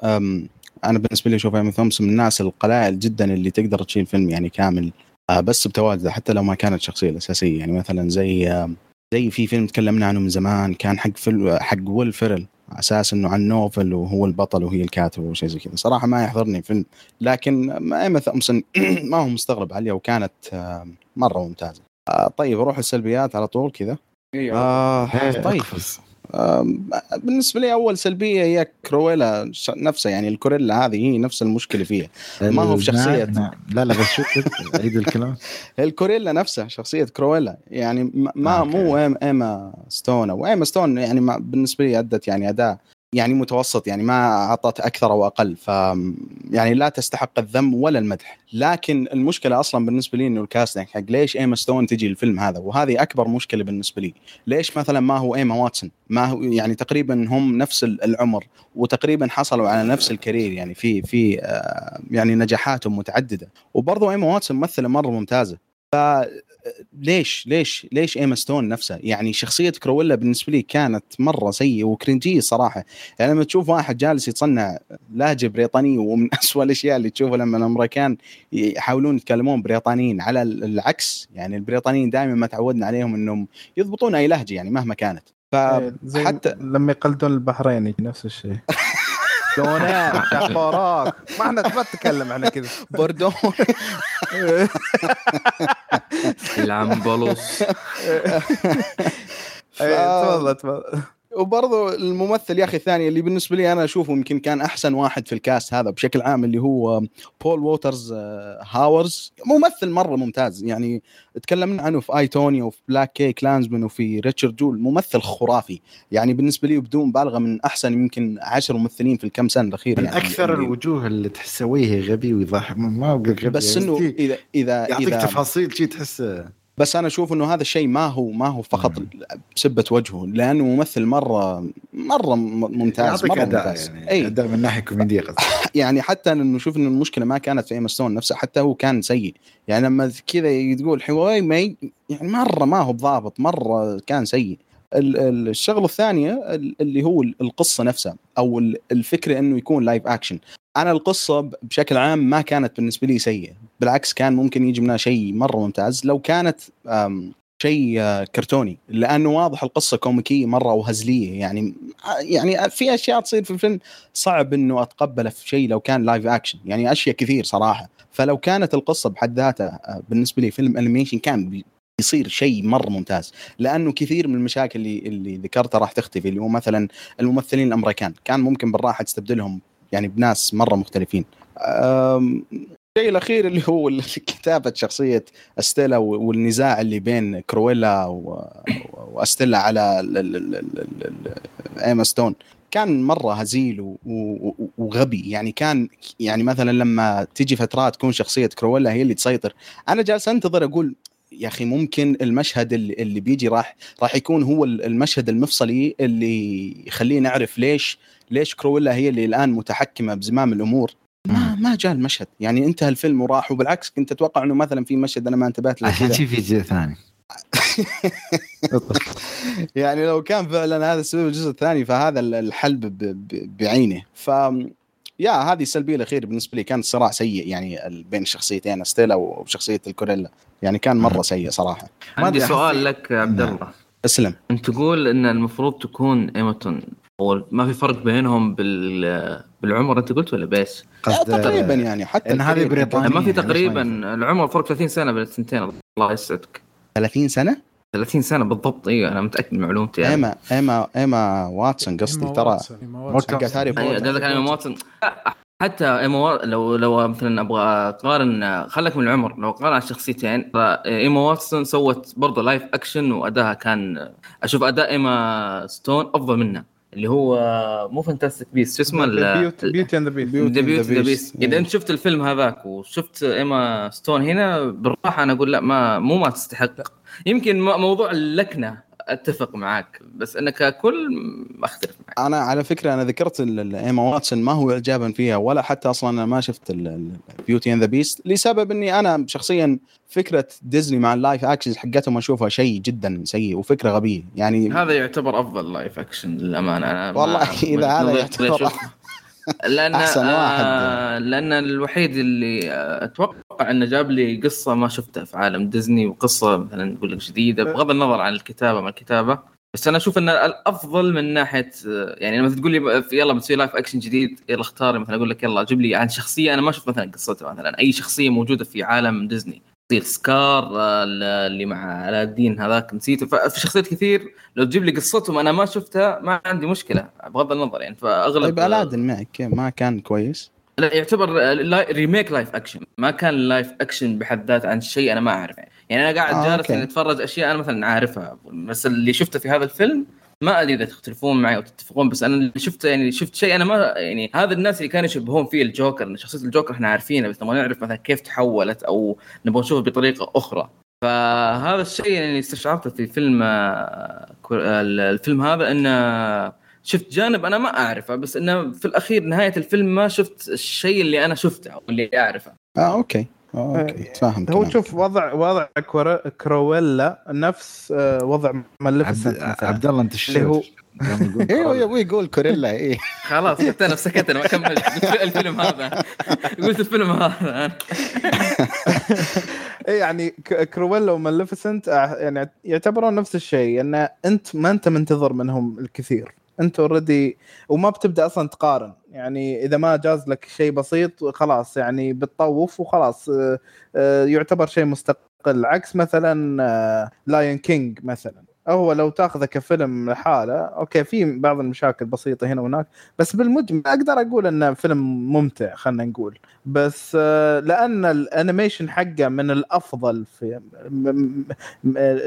S4: أنا بالنسبة لي أشوف ايما ثومسون من الناس القلائل جدا اللي تقدر تشيل فيلم يعني كامل آه، بس بتواجده حتى لو ما كانت الشخصيه الأساسية. يعني مثلا زي زي في فيلم تكلمنا عنه من زمان كان حق فيلم حق ويل فيرل أساس إنه عن نوفل وهو البطل وهي الكاتبة وشيء زي كذا. صراحة ما يحضرني فيلم لكن ايما ثومسون ما هو مستغرب عليها وكانت آم، مرة ممتازة. آه، طيب أروح السلبيات على طول كذا. آه طيب. بالنسبة لي أول سلبية هي كرويلا نفسها يعني الكرويلا هذه هي نفس المشكلة فيها ما هو في شخصية.
S1: نعم. لا لا بس شو كنت اريد الكلام
S4: الكرويلا نفسها شخصية كرويلا يعني ما-. مو إيم- إيما ستون أو إيما ستون يعني ما بالنسبة لي أدت يعني اداء يعني متوسط يعني ما أعطت أكثر أو أقل ف يعني لا تستحق الذم ولا المدح. لكن المشكلة أصلا بالنسبة لي إنه ال casting حق ليش إيما ستون تجي الفيلم هذا؟ وهذه أكبر مشكلة بالنسبة لي. ليش مثلا ما هو إيما واتسون؟ ما هو يعني تقريبا هم نفس ال- العمر وتقريبا حصلوا على نفس ال career يعني في في آه، يعني نجاحاتهم متعددة. وبرضه إيما واتسون ممثلة مرة ممتازة. ليش ليش ليش ايما ستون نفسها؟ يعني شخصية كرويلا بالنسبة لي كانت مرة سيئة وكرنجية صراحة. يعني لما تشوف واحد جالس يتصنع لهجة بريطانية ومن أسوأ الأشياء اللي تشوفها لما الأمريكان يحاولون يتكلمون بريطانيين على ال- العكس. يعني البريطانيين دائما ما تعودنا عليهم إنهم يضبطون أي لهجة يعني مهما كانت.
S5: إيه،
S4: فحتى
S5: لما يقلدون البحريني نفس الشيء. دونات. شفرات ما إحنا ما نتكلم إحنا كذا.
S4: بوردون
S3: العنبلوس
S5: إيه، تفضل تفضل.
S4: وبرضو الممثل يا أخي الثاني اللي بالنسبة لي أنا أشوفه يمكن كان أحسن واحد في الكاست هذا بشكل عام اللي هو بول ووترز هاورز ممثل مرة ممتاز. يعني تكلمنا عنه في I, Tonya وفي BlacKkKlansman وفي Richard Jewell ممثل خرافي. يعني بالنسبة لي بدون مبالغه من أحسن يمكن عشر ممثلين في الكم سنة الاخيره
S1: من
S4: يعني
S1: أكثر
S4: اللي-
S1: الوجوه اللي تحسه وجهه غبي ويضحك. ما غبي
S4: بس إنه
S1: يعطيك-
S4: اذا اذا
S1: يعطيك تفاصيل شيء تحسه
S4: بس أنا أشوف إنه هذا الشيء ما هو ما هو فقط. بسبب وجهه لأنه ممثل مره مرة ممتاز مرة
S1: أداء
S4: ممتاز.
S1: يعني
S4: اي
S1: أداء من ناحية كوميدية
S4: يعني حتى إنه نشوف ان المشكلة ما كانت في ايما ستون نفسه حتى هو كان سيء. يعني لما كذا تقول حواي ما يعني مرة ما هو بضابط مرة كان سيء. ال- ال- الشغلة الثانية ال- اللي هو ال- القصة نفسها أو ال- الفكرة إنه يكون live action أنا القصة بشكل عام ما كانت بالنسبة لي سيئة. بالعكس كان ممكن يجي منها شيء مرة ممتاز. لو كانت شيء آه، كرتوني. لأنه واضح القصة كوميكية مرة وهزلية. يعني يعني في أشياء تصير في الفيلم صعب إنه اتقبله في شيء لو كان live action يعني أشياء كثير صراحة. فلو كانت القصة بحد ذاتها آه، بالنسبة لي فيلم animation كان يصير شيء مرة ممتاز. لأنه كثير من المشاكل اللي اللي ذكرتها راح تختفي. اللي هو مثلا الممثلين الأمريكان. كان ممكن بالراحة تستبدلهم يعني بناس مرة مختلفين. الشيء الأخير اللي هو كتابه شخصية أستيلا والنزاع اللي بين كرويلا وأستيلا على إيما ستون. كان مرة هزيل وغبي. يعني كان يعني مثلا لما تيجي فترات تكون شخصية كرويلا هي اللي تسيطر. أنا جالس أنتظر أقول يا أخي ممكن المشهد اللي, بيجي راح راح يكون هو المشهد المفصلي اللي يخلينا نعرف ليش ليش كرويلا هي اللي الآن متحكمة بزمام الأمور. ما ما جاء المشهد. يعني انتهى الفيلم وراح وبالعكس كنت أتوقع إنه مثلا في مشهد أنا ما انتبهت له
S1: عشان في جزء ثاني.
S4: يعني لو كان فعلا هذا السبب الجزء الثاني فهذا ال- الحل ب- ب- بعينه. ف يا هذه السلبيه الاخيره بالنسبة لي. كان صراع سيء يعني بين الشخصيتين ستيلا وشخصية الكوريلا. يعني كان مرة سيء
S1: صراحة.
S3: عندي سؤال لك يا عبد. الله.
S4: أسلم.
S3: أنت تقول إن المفروض تكون ايموتون أو ما في فرق بينهم بال بالعمر انت قلت ولا بس؟
S4: تقريبا يعني حتى
S1: إن هذه بريطانيا.
S3: ما في
S1: يعني
S3: تقريبا. العمر فرق 30 سنة بين الثنتين الله يسعدك
S4: 30 سنة
S3: 30 سنة بالضبط أيوه أنا متأكد من معلومتي يعني.
S4: ايما ايما إيما واتسون قصدي ترى
S6: واتسون، إيما واتسون.
S4: حقت هاري
S3: أي،
S4: بوتر
S3: قصدك إيما واتسون لا، حتى إيما لو لو مثلا أبغى أقارن خلك من العمر لو قارن الشخصيتين ترى إيما واتسون سوت برضه live action وادائها كان أشوف أداء إيما ستون أفضل منها اللي هو مو Fantastic Beasts شو اسمه
S4: Beauty and the Beast
S3: the.
S4: Beast.
S3: إذا أنت شفت الفيلم هذاك وشفت ايما ستون هنا بالراحة أنا أقول لا ما مو ما تستحق يمكن موضوع اللكنة أتفق معاك بس انك ككل أختلف معك.
S4: أنا على فكرة أنا ذكرت إيما واتسون ما هو اعجابا فيها ولا حتى أصلا أنا ما شفت Beauty and the Beast لسبب إني أنا شخصيا فكرة ديزني مع ال live actions حقتهم أشوفها شيء جدا سيء وفكرة غبية يعني
S3: هذا يعتبر أفضل live action للأمانة. أنا
S4: والله
S3: من
S4: هذا يعتبر
S3: لأن
S4: أحسن واحد.
S3: آه لأن الوحيد اللي آه، أتوقع إنه جاب لي قصة ما شفتها في عالم ديزني وقصة مثلا نقول لك جديدة بغض النظر عن الكتابة ما الكتابة. بس أنا أشوف إن الأفضل من ناحية آه، يعني لما تقول لي يلا بتسوي live action جديد يلا اختار مثلا أقول لك يلا جيب لي عن شخصيه أنا ما شفت مثلا قصتها مثلا أي شخصية موجودة في عالم ديزني. تصير سكار آه، اللي مع علاء الدين هذاك نسيته. ففي شخصيات كثير لو تجيب لي قصتهم أنا ما شفتها ما عندي مشكلة بغض النظر يعني. فأغلب
S4: طيب الادن معك ما كان كويس؟
S3: لا يعتبر remake live action ما كان live action بحد ذاته عن شيء أنا ما أعرفه. يعني, أنا قاعد
S4: آه،
S3: جالس أتفرج أشياء أنا مثلا عارفها بس اللي شفته في هذا الفيلم ما أدري إذا تختلفون معي أو تتفقون بس أنا اللي شفته يعني شفت شيء أنا ما يعني هذا الناس اللي كانوا يشبهون فيه الجوكر شخصية الجوكر إحنا عارفينها بس نبغى نعرف مثلا كيف تحولت أو نبغى نشوفه بطريقة أخرى. فهذا الشيء يعني استشعرته في فيلم آه، آه، الفيلم هذا انه شفت جانب أنا ما أعرفه بس إنه في الأخير نهاية الفيلم ما شفت الشيء اللي أنا شفته أو اللي أعرفه.
S4: آه okay. آه، okay تفاهم
S5: هو شوف وضع وضع كرويلا نفس آه، وضع ماليفسنت
S1: عبد, الله أنت
S5: اللي هو-
S4: أيوه يا أبوي يقول كرويلا إيه.
S3: خلاص حتى أنا سكت أنا ما كملت قلت الفيلم هذا. قلت الفيلم هذا.
S5: اي يعني ك- كرويلا وماليفسنت آه، يعني يعتبرون نفس الشيء إن أنت ما أنت منتظر منهم الكثير. أنت already وما بتبدأ أصلا تقارن. يعني إذا ما جاز لك شيء بسيط خلاص يعني بتطوف وخلاص آه، آه، يعتبر شيء مستقل. عكس مثلا Lion King مثلا. هو لو تاخذه كفيلم لحاله okay في بعض المشاكل بسيطة هنا وهناك بس بالمجمل أقدر أقول إنه فيلم ممتع خلينا نقول. بس آه، لأن ال animation حقه من الأفضل في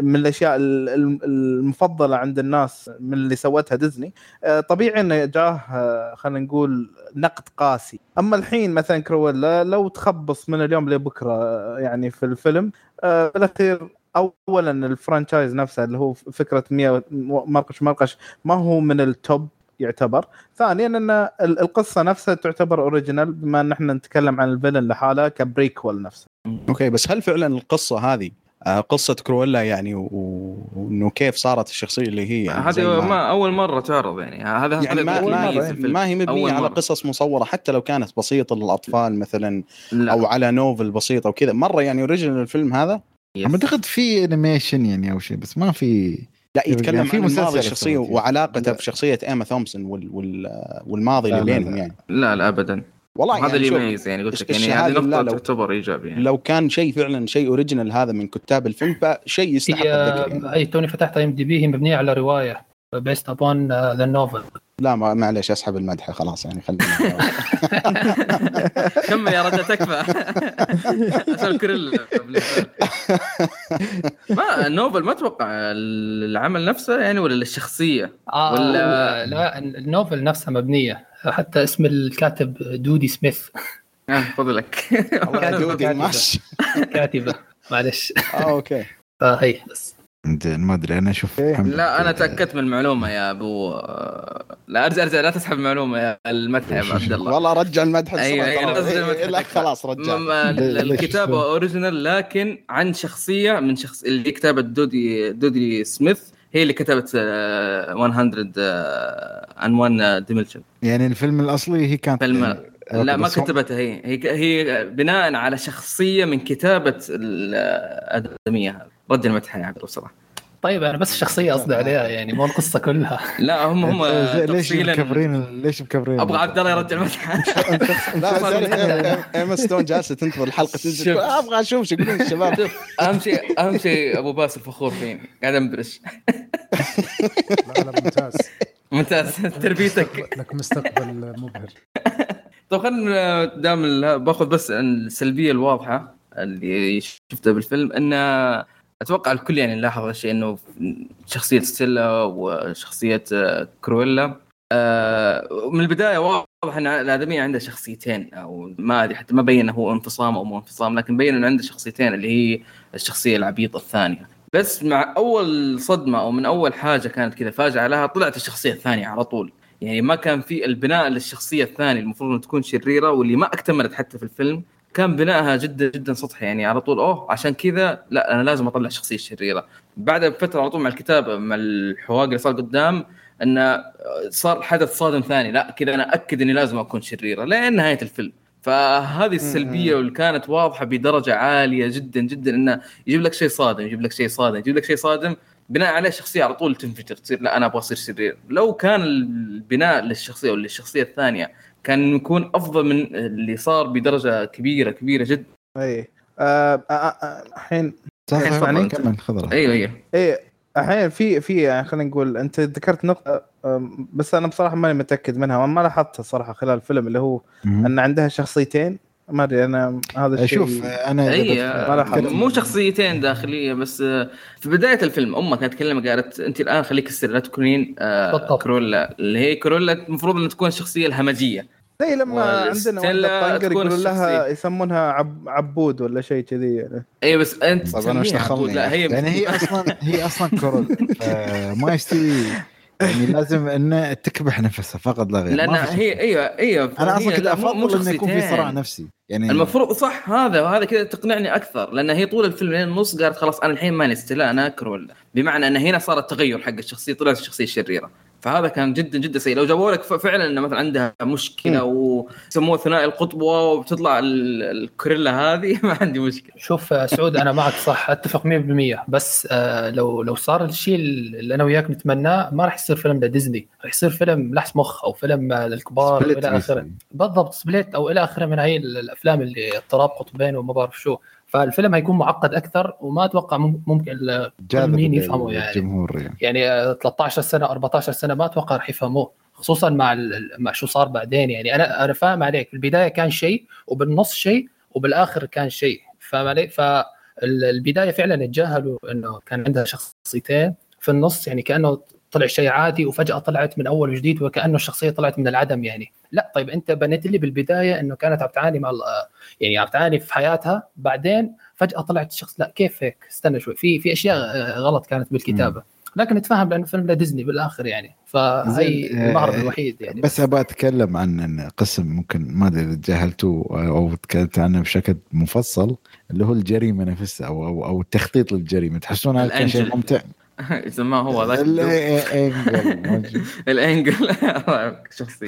S5: من الأشياء ال- ال- المفضلة عند الناس من اللي سوتها ديزني. آه، طبيعي إنه جاه آه، خلينا نقول نقد قاسي. أما الحين مثلا كرويلا لو تخبص من اليوم لبكرة يعني في الفيلم بالأخير اولا ال franchise نفسه اللي هو فكرة 100 مرقش مرقش ما هو من ال top يعتبر ثانيا إن ال- القصة نفسها تعتبر original بما إن إحنا نتكلم عن ال villain لحاله ك prequel نفسه
S4: okay بس هل فعلا القصة هذه آه، قصة كرويلا يعني وإنه كيف صارت الشخصية اللي هي يعني
S3: هذه ما أول مرة تعرض يعني هذا
S4: يعني
S3: هذا
S4: ما
S3: اللي
S4: ما,
S3: الفيلم.
S4: ما هي مبنية
S3: أول
S4: على
S3: مرة.
S4: قصص مصورة حتى لو كانت بسيطة للأطفال مثلا
S3: لا.
S4: أو على novel بسيط أو كذا مرة يعني original الفيلم هذا.
S1: أعتقد في animation يعني أو شيء بس ما في
S4: لا يتكلم
S1: يعني في
S4: عن
S1: مسلسل
S4: الماضي
S1: الشخصية.
S4: وعلاقته
S1: لا.
S4: بشخصية إيما ثومسون وال وال والماضي اللي بينهم. يعني
S3: لا لا ابدا
S4: والله
S3: هذا
S4: يعني
S3: اللي يميز يعني قلت لك يعني هذه نقطه
S4: لو-
S3: تعتبر ايجابي يعني
S4: لو كان شيء فعلا شيء original هذا من كتاب الفيلم فشيء يستحق الذكر يعني.
S2: اي توني فتحت IMDb هي مبنية على رواية based upon the novel
S4: لا ما معلش أسحب المدح خلاص يعني خلينا.
S3: كمل يا رجل تكفى. عشان كرويلا ما ال novel ما أتوقع العمل نفسه يعني ولا الشخصية؟
S2: آه
S3: ولا-
S2: لا ال novel نفسها مبنية. حتى اسم الكاتب دودي سميث.
S3: آه فضلك
S4: والله دودي
S2: كاتبة.
S4: ماشي.
S2: كاتبة معلش.
S4: آه okay.
S2: فهي بس.
S1: انت ما أدري أنا أشوف
S5: إيه.
S3: لا أنا تأكدت من المعلومة يا أبو. لا ارجع أرجع لا تسحب المعلومة يا المدح يا أبو عبد الله.
S4: والله رجع المدح بسرعة
S3: أيوة،
S4: إيه، لا
S3: حقك.
S4: خلاص رجع.
S1: ليش؟
S3: الكتابه؟ original لكن عن شخصية من شخص اللي كتابة دودي دودي سميث هي اللي كتبت آه، 100 and 1 Dalmatians
S1: يعني الفيلم الأصلي هي كانت
S3: فيلم
S1: okay،
S3: لا ما كتبتها. هي هي هي بناء على شخصية من كتابة الأدمية. هذه رد المدح يا عبد الله صراحة
S2: طيب أنا بس الشخصيه قصدي عليها يعني مو القصة كلها.
S3: لا هم هم
S1: ليش مكبرين ليش مكبرين
S3: أبغى عبد الله يرد المدح.
S4: لا ايما ستون جالسة تنتظر الحلقة تنزل
S3: شوف.
S4: أبغى أشوف شو يقولون الشباب.
S3: أهم شيء أهم شيء أبو باسل فخور فيني. قاعد انبرش
S6: لا لا ممتاز.
S3: ممتاز. تربيتك.
S6: لك مستقبل مبهر.
S3: طيب خلينا دام باخذ بس السلبية الواضحة اللي شفتها بالفيلم إن أتوقع الكل يعني لاحظ الشيء إنه شخصية ستيلا وشخصية آه، كرويلا آه، من البداية واضح إن الآدمية عندها شخصيتين أو ما أدري حتى ما بين هو انفصام أو مو انفصام لكن بين إنه عنده شخصيتين اللي هي الشخصية العبيطة الثانية. بس مع أول صدمة أو من أول حاجة كانت كذا فاجعه لها طلعت الشخصية الثانية على طول. يعني ما كان في البناء للشخصية الثانية المفروض إنها تكون شريرة واللي ما اكتملت حتى في الفيلم كان بنائها جدا جدا سطحي. يعني على طول أوه عشان كذا لا أنا لازم أطلع شخصية شريرة. بعدها بفترة على طول مع الكتابه مع الحواق اللي صار قدام انه صار حدث صادم ثاني. لا كذا أنا أكد إني لازم أكون شريرة. لين نهاية الفيلم. فهذه السلبية واللي كانت واضحة بدرجة عالية جدا جدا إنه يجيب لك شيء صادم يجيب لك شيء صادم يجيب لك شيء صادم بناء عليه الشخصيه على طول تنفجر تصير لا أنا أبغى أصير شرير لو كان البناء للشخصية أو للشخصية الثانية كان يكون أفضل من اللي صار بدرجة كبيرة كبيرة جدا
S5: أي. آه، آه، آه، الحين
S3: الحين.
S1: كمل خضره
S3: أيوه أيوه.
S5: إيه الحين في في يعني خلينا نقول أنت ذكرت نقطة بس أنا بصراحة ماني متأكد منها وما لاحظتها صراحة خلال الفيلم اللي هو. أن عندها شخصيتين. ما أدري أنا هذا الشيء
S1: شوف
S5: أنا لاحظت.
S3: مو شخصيتين داخلية بس آه، في بداية الفيلم امها كانت تكلم قالت أنت الآن خليك السر لا تكونين آه،
S2: بالضبط.
S3: كرولا اللي هي كرولا المفروض إنها تكون الشخصيه الهمجية
S5: زي لما عندنا طنقر
S3: تكون
S5: يقولون لها. يسمونها عب عبود ولا شيء كذي يعني
S3: اي بس أنت
S4: طيب أنا إيش
S3: تسميها عبود
S4: دخلني
S3: لا هي
S1: يعني هي أصلا هي أصلا كرول ما يستوي يعني لازم إنه تكبح نفسها فقط لا غير لأن.
S3: هي
S1: أيوه
S3: أيوه
S1: أنا أصلا
S3: لا، مو
S1: أفضل إنه يكون في. صراع نفسي يعني
S3: المفروض صح هذا وهذا كذا تقنعني أكثر لأن هي طول الفيلم لين النص قالت خلاص أنا الحين ماني ستيلا أنا كرويلا بمعنى إن هنا صار التغير حق الشخصية طلعت الشخصية الشريرة فهذا كان جدا جدا سيء. لو جابوا لك فعلا إنه مثلا عندها مشكلة وسموه ثنائي القطبه وبتطلع ال- الكرويلا هذه ما عندي مشكلة.
S2: شوف سعود أنا معك صح أتفق 100% بس آه لو لو صار الشيء اللي أنا وياك نتمناه ما راح يصير فيلم لديزني. راح يصير فيلم لحس مخ أو فيلم للكبار وإلى
S1: آخره.
S2: بالضبط Split أو إلى آخره من هاي ال- الأفلام اللي اضطراب قطبين وما بعرف شو. فالفيلم هيكون معقد أكثر وما أتوقع مم- ممكن
S1: جاذب
S2: مين يفهمه يعني.
S1: الجمهور يعني.
S2: يعني آه، 13 سنة 14 سنة ما أتوقع راح يفهموه خصوصا مع مع شو صار بعدين يعني. أنا أنا فاهم عليك في البداية كان شيء وبالنص شيء وبالآخر كان شيء فاهم علي فالبدايه فعلا تجاهلوا إنه كان عندها شخصيتين في النص يعني كأنه طلع شيء عادي وفجأة طلعت من أول وجديد وكأنه الشخصية طلعت من العدم يعني. لا طيب أنت بنيت لي بالبداية إنه كانت عم تعاني مع ال- يعني عم تعاني في حياتها بعدين فجأة طلعت الشخص لا كيف هيك؟ استنى شوي في في أشياء آه، غلط كانت بالكتابة. لكن نتفهم لأنه فيلم لديزني بالآخر يعني. فهي
S1: آه،
S2: المهرب الوحيد يعني.
S1: بس أبغى أتكلم عن قسم ممكن ما أدري إذا تجاهلتوه أو تكلمت عنه بشكل مفصل اللي هو الجريمة نفسها أو أو, أو التخطيط للجريمة. تحسون هذا شيء. ممتع؟
S3: يسماه هو ذاك
S1: ال-
S3: الدب.
S1: إنجل موجود.
S3: الانجل شخصية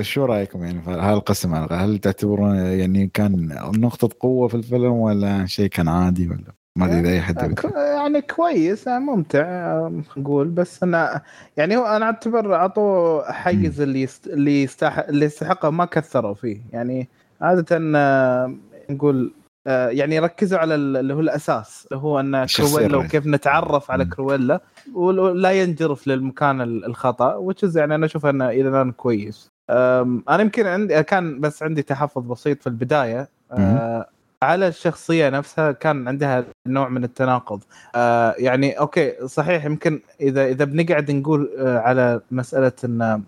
S1: فشو رأيكم يعني في هذا القسم على الأقل؟ هل تعتبرون يعني كان نقطة قوة في الفيلم ولا شيء كان عادي ولا ما أدري إذا أي حد
S5: يعني كويس يعني ممتع آه، نقول بس أنا يعني هو أنا أعتبر اعطوه حيز اللي. اللي يستحق اللي يستحقه ما كثروا فيه يعني عادة آه، نقول يعني ركزوا على ال- اللي هو الأساس اللي هو
S1: أن
S5: كرويلا. وكيف نتعرف على. كرويلا ولا ينجرف للمكان ال- الخطأ وتشز يعني أنا أشوف انه إلى الان كويس أنا يمكن عندي كان بس عندي تحفظ بسيط في البداية أه، على الشخصية نفسها كان عندها نوع من التناقض أه، يعني okay صحيح يمكن إذا إذا بنقعد نقول على مسألة أن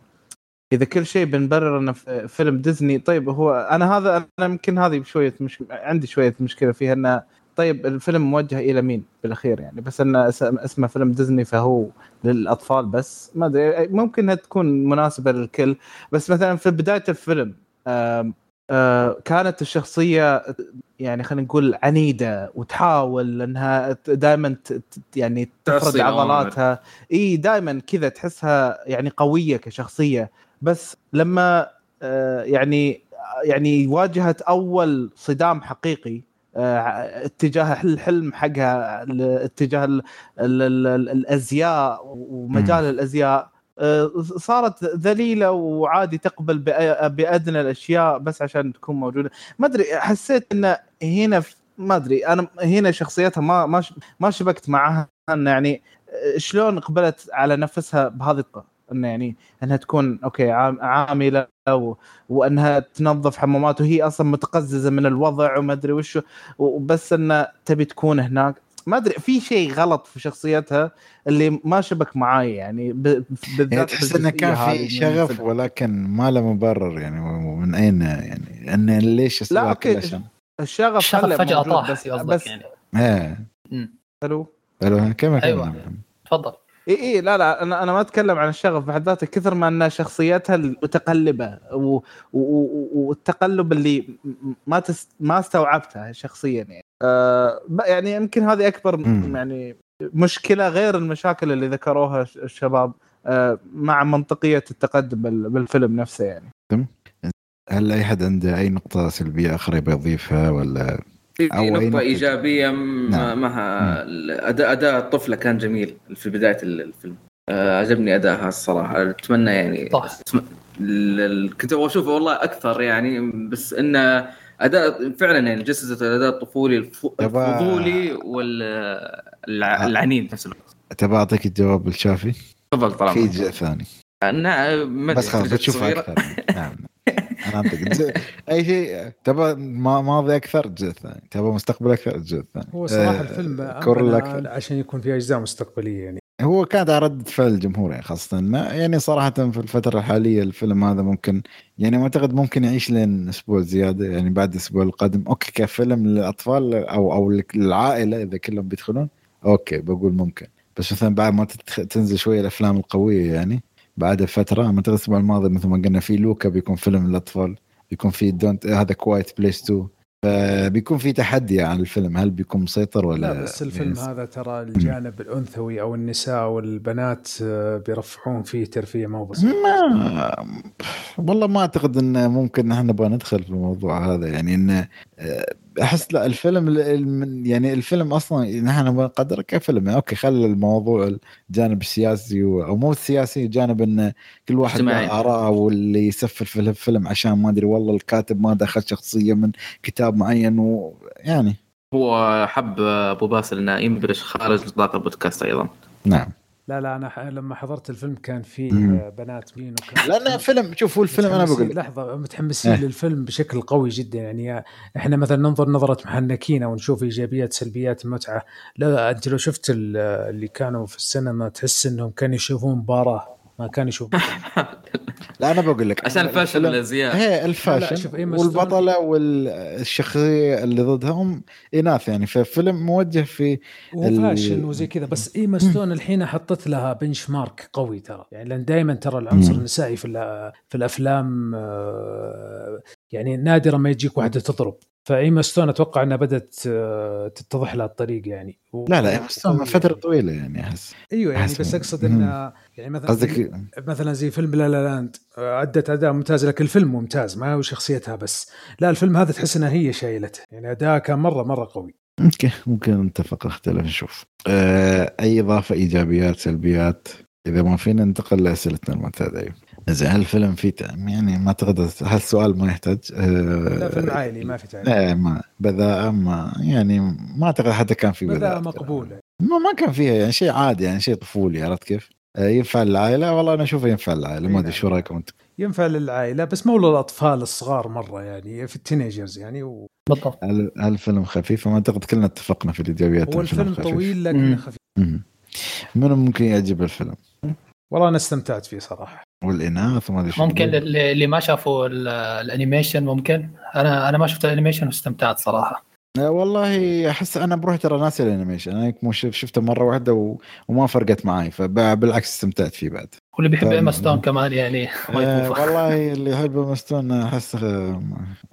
S5: إذا كل شيء بنبرر إنه في فيلم ديزني طيب هو أنا هذا أنا يمكن هذه شوية مش عندي شوية مشكلة فيها إنه طيب الفيلم موجه إلى مين؟ بالأخير يعني بس إنه اس- اسمه فيلم ديزني فهو للأطفال بس ما أدري ممكن تكون مناسبة للكل بس مثلا في بداية الفيلم آم، كانت الشخصية يعني خلينا نقول عنيدة وتحاول إنها دائما يعني
S3: الأوامر.
S5: عضلاتها. إي دائما كذا تحسها يعني قوية كشخصية. بس لما آه، يعني يعني واجهت أول صدام حقيقي آه، اتجاه الحلم حقها اتجاه ال ال ال ال الأزياء ومجال الأزياء آه، صارت ذليلة وعادي تقبل بأدنى الأشياء بس عشان تكون موجودة. ما أدري حسيت إن هنا ما أدري أنا هنا شخصيتها ما ما ما شبكت معها إن يعني شلون قبلت على نفسها بهذه الطريقة؟ إنه يعني إنها تكون أوكي عام- عاملة و... وإنها تنظف حمامات وهي أصلا متقززة من الوضع وما أدري وش وبس انها تبي تكون هناك ما أدري في شيء غلط في شخصيتها اللي ما شبك معاي يعني ب... بالذات
S1: يعني تحس إنه كان في
S5: من
S1: شغف. ولكن ما له مبرر يعني ومن أين يعني انه ليش
S5: لا،
S1: عشان
S5: الشغف
S2: الشغف
S5: فجأة
S2: طاح
S5: بس
S2: قصدك
S5: بس
S2: يعني إيه.
S5: حلو
S1: ألو كمل. كمل.
S2: تفضل
S5: إي إي لا لا أنا أنا ما أتكلم عن الشغف بحد ذاته كثر ما أن شخصيتها المتقلبة والتقلب اللي م- ما تس ما استوعبتها شخصيا يعني. آه يعني يمكن هذه أكبر
S1: مم.
S5: يعني مشكلة غير المشاكل اللي ذكروها الش- الشباب آه مع منطقية التقدم بال- بالفيلم نفسه يعني.
S1: هل أي حد عنده أي نقطة سلبية أخرى يبغى يضيفها ولا؟
S3: في
S1: أي
S3: نقطة إيجابية
S1: نعم.
S3: معها أداء أداء الطفلة كان جميل في بداية ال- الفيلم. آه، عجبني أدائها الصراحة. أتمنى يعني
S2: صح
S3: ال- كنت أبغى أشوفه والله أكثر يعني بس إنه أداء فعلا يعني جسدت الأداء الطفولي الف-
S1: يبا-
S3: الفضولي والعنيد في نفس الوقت.
S1: تبغى أعطيك الجواب الشافي؟
S3: تفضل
S1: في
S3: طالما
S1: جزء ثاني.
S3: نعم ما
S1: بس خلاص بتشوفها
S3: صغيرة.
S1: أكثر. نعم. جزء- أي شيء تبغى ما- ماضي أكثر الجزء الثاني تبغى مستقبل أكثر الجزء الثاني
S6: هو صراحة
S1: آه،
S6: الفيلم
S1: كرويلا
S6: أمل
S1: أكثر
S6: عشان يكون في أجزاء مستقبلية يعني.
S1: هو كانت على ردة فعل الجمهور يعني خاصة ما يعني صراحة في الفترة الحالية الفيلم هذا ممكن يعني ما أعتقد ممكن يعيش لين أسبوع زيادة يعني بعد الأسبوع القادم. okay كفيلم للأطفال أو أو للعائلة إذا كلهم بيدخلون okay بقول ممكن. بس مثلا بعد ما تنزل شوية الأفلام القوية يعني. بعد فترة ما الأسبوع الماضي مثل ما قلنا في لوكا بيكون فيلم للأطفال بيكون في دونت هذا Quiet Place 2 فبيكون في تحدي على الفيلم هل بيكون مسيطر ولا
S6: لا بس الفيلم
S1: يعني
S6: هذا ترى الجانب الأنثوي أو النساء والبنات آه، بيرفعون فيه ترفيه ما هو بسيط.
S1: ما والله ما أعتقد إن ممكن نحن نبغى ندخل في الموضوع هذا يعني انه آه، أحس لا الفيلم يعني الفيلم أصلا نحن نبغى نقدره كفيلم يعني. okay خلي الموضوع الجانب السياسي و- أو مو السياسي جانب إن كل واحد. له اراء واللي يسفل في الفيلم عشان ما أدري والله الكاتب ما دخل شخصية من كتاب معين ويعني
S3: هو حب أبو باسل إنه ينبرش خارج نطاق البودكاست أيضا.
S1: نعم.
S6: لا لا أنا ح- لما حضرت الفيلم كان في. آه، بنات مين وكان
S1: لأن فيلم شوف هو الفيلم
S6: أنا
S1: بقول
S6: لحظة متحمسين
S1: إيه.
S6: للفيلم بشكل قوي جدا يعني إحنا مثلا ننظر نظرة محنكين أو نشوف إيجابيات سلبيات المتعه لا أنت لو شفت ال- اللي كانوا في السينما تحس إنهم كانوا يشوفون مباراة ما كانوا يشوفون
S1: لا أنا بقول لك
S3: عشان ال fashion
S1: الفيلم-
S3: الأزياء.
S1: هي
S6: ال fashion ستون-
S1: والبطلة والشخصية اللي ضدهم إناث يعني. ففيلم موجه في
S6: وهو
S1: ال-
S6: fashion وزي كذا بس إيما ستون الحين حطت لها benchmark قوي ترى. يعني لأن دائما ترى العنصر. النسائي في في الأفلام آه، يعني نادرا ما يجيك واحدة تضرب. فايما ستون أتوقع إنها بدأت آه، تتضح لها الطريق يعني. و-
S1: لا لا ستون
S6: قوية فترة.
S1: طويلة يعني أحس.
S6: أيوه يعني
S1: أحس-
S6: بس
S1: أقصد.
S6: انه يعني مثلا
S1: قصدك
S6: مثلا زي فيلم La La Land آه، أدت أداء ممتاز لكن الفيلم ممتاز ما هو شخصيتها بس. لا الفيلم هذا تحس إنها هي شايلته. يعني اداء كان مرة مرة قوي.
S1: okay ممكن نتفق نختلف نشوف. آه أي إضافة إيجابيات سلبيات؟ إذا ما فينا ننتقل لأسئلتنا المعتادة. أيوه زين هل الفيلم فيه يعني ما أعتقد هالسؤال ما يحتاج آه
S6: لا فيلم عائلي ما في تعليق
S1: لا ما بذاءة ما يعني ما أعتقد حتى كان في
S6: بدأ
S1: بذاءة
S6: مقبول
S1: ما, ما كان فيها يعني شيء عادي يعني شيء طفولي عرفت كيف؟ آه، ينفع للعائلة والله أنا أشوفه ينفع للعائلة ما أدري شو رأيكم أنتم؟
S6: ينفع للعائلة بس مو للأطفال الصغار مرة يعني في التينيجرز يعني و...
S2: بالضبط
S1: هل هل الفيلم خفيف؟ ما أعتقد كلنا اتفقنا في الإيجابيات
S6: هو الفيلم. طويل لكنه. خفيف.
S1: منو ممكن يعجب الفيلم؟
S6: والله أنا استمتعت فيه صراحة
S1: والإناث وما أدري شو
S2: ممكن. اللي ما شافوا ال- ال animation ممكن. أنا أنا ما شفت ال animation واستمتعت
S1: صراحة. والله أحس أنا بروح ترى ناسي ال animation. أنا شفته مرة واحدة و... وما فرقت معي فبالعكس استمتعت فيه بعد.
S2: واللي بيحب
S1: طيب.
S2: إيما ستون كمان يعني.
S1: آه والله اللي يحب إيما ستون أحس آه،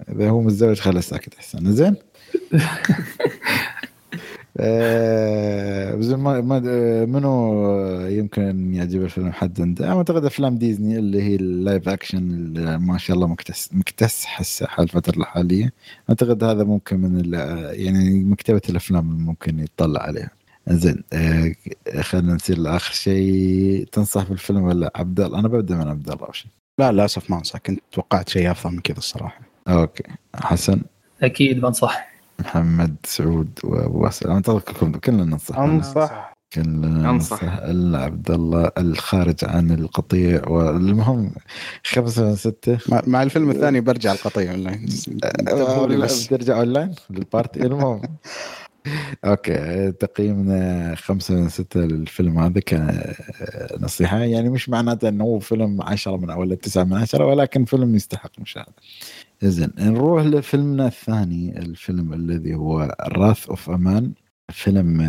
S1: إذا هو متزوج خليه ساكت أحسن. زين؟ منو يمكن أن يعجب الفيلم حد. عنده؟ أنا أعتقد أفلام ديزني اللي هي ال live action اللي ما شاء الله مكتس مكتسح هسه حال الفترة الحالية. أعتقد هذا ممكن من ال- يعني مكتبة الأفلام اللي ممكن يطلع عليها. زين آه، خلينا نصير لآخر شيء. تنصح بالفيلم ولا عبد الله؟ أنا ببدأ من عبد الله أول شيء.
S4: لا للأسف ما أنصح. كنت توقعت شيء أفضل من كذا الصراحة.
S1: okay. حسن؟
S2: أكيد بنصح.
S1: محمد سعود وابو أنا اعتقد كلنا ننصح.
S5: أنصح.
S1: كلنا. ننصح الا عبد الله الخارج عن القطيع والمهم خمسة من ستة.
S4: مع, الفيلم الثاني برجع القطيع اونلاين
S1: بترجع online لل party. المهم. okay تقييمنا خمسة من ستة للفيلم هذا كان نصيحة. يعني مش معناته إنه هو فيلم عشرة من ولا تسعة من عشرة ولكن فيلم يستحق المشاهدة زين نروح لفيلمنا الثاني الفيلم الذي هو Wrath of Man فيلم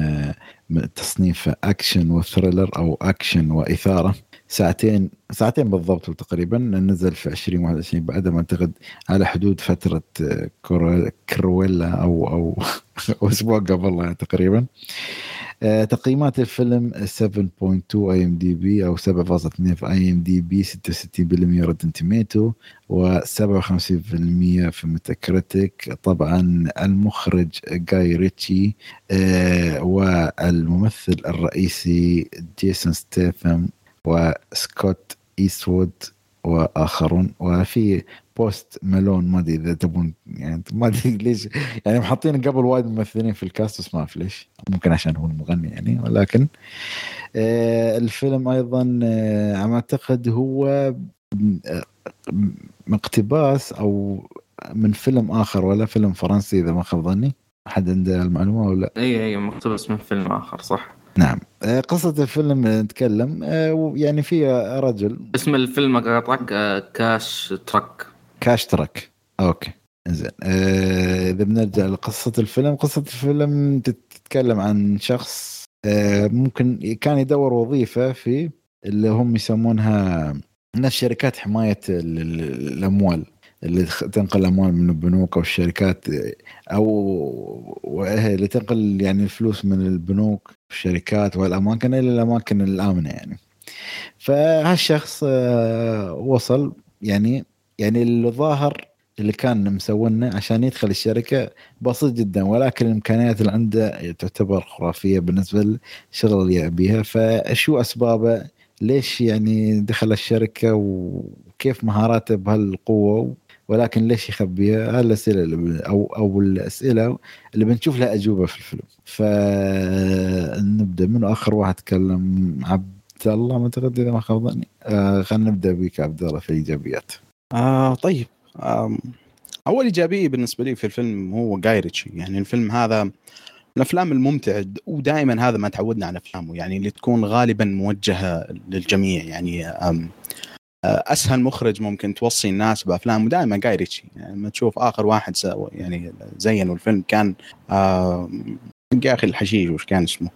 S1: تصنيف action و thriller أو اكشن وإثارة. ساعتين ساعتين بالضبط تقريبا نزل في 2021 بعدها ما اعتقد على حدود فترة آه، كرويلا أو أو أسبوع قبل يعني تقريبا. آه، تقييمات الفيلم 7.2 IMDb أو 7.2 في IMDb 66% Rotten Tomatoes و57% في Metacritic. طبعا المخرج جاي ريتشي آه، والممثل الرئيسي جيسون ستيثم. وسكوت إيستوود وآخرون وفي بوست مالون ما أدري إذا تبون يعني ما أدري ليش يعني حاطينه قبل وايد ممثلين في ال cast بس ما أعرف ليش. ممكن عشان هو المغني يعني ولكن آه الفيلم أيضا آه أعتقد هو م- آه، أو من فيلم آخر ولا فيلم فرنسي إذا ما خاب ظني. أحد عنده المعلومة ولا؟
S3: اي اي مقتبس من فيلم آخر صح.
S1: نعم. آه، قصة الفيلم نتكلم. آه، يعني في رجل.
S3: اسم الفيلم اقاطعك آه، Cash Truck
S1: Cash Truck. okay. زين إذا بنرجع لقصة الفيلم. قصة الفيلم تتكلم عن شخص ممكن كان يدور وظيفة في اللي هم يسمونها الناس شركات حماية ال- ال- الأموال اللي تنقل الأموال من البنوك أو الشركات وهي اللي تنقل يعني الفلوس من البنوك والشركات والأماكن إلى الأماكن الآمنة يعني. فهالشخص آه، وصل يعني يعني الظاهر اللي كان مسوينه عشان يدخل الشركة بسيط جدا ولكن الإمكانيات اللي عنده تعتبر خرافية بالنسبة للشغل اللي يبيها فشو أسبابه؟ ليش يعني دخل الشركة؟ وكيف مهاراته بهالقوة؟ ولكن ليش يخبيها؟ هالاسئله اللي ب- أو أو الأسئلة اللي بنشوف لها أجوبة في الفيلم. فنبدأ من آخر واحد تكلم عبد الله ما أعتقد إذا ما خاب ظني. آه خلينا نبدأ بك عبد الله في الايجابيات.
S4: آه طيب آم، أول إيجابية بالنسبة لي في الفيلم هو جاي ريتشي يعني الفيلم هذا من الافلام الممتعه ودائما هذا ما تعودنا على أفلامه يعني اللي تكون غالبا موجهة للجميع يعني آه، أسهل مخرج ممكن توصي الناس بافلامه دائما جاي ريتشي يعني لما تشوف آخر واحد سوى يعني زينوا الفيلم كان آم، يا أخي الحشيش وش كان اسمه؟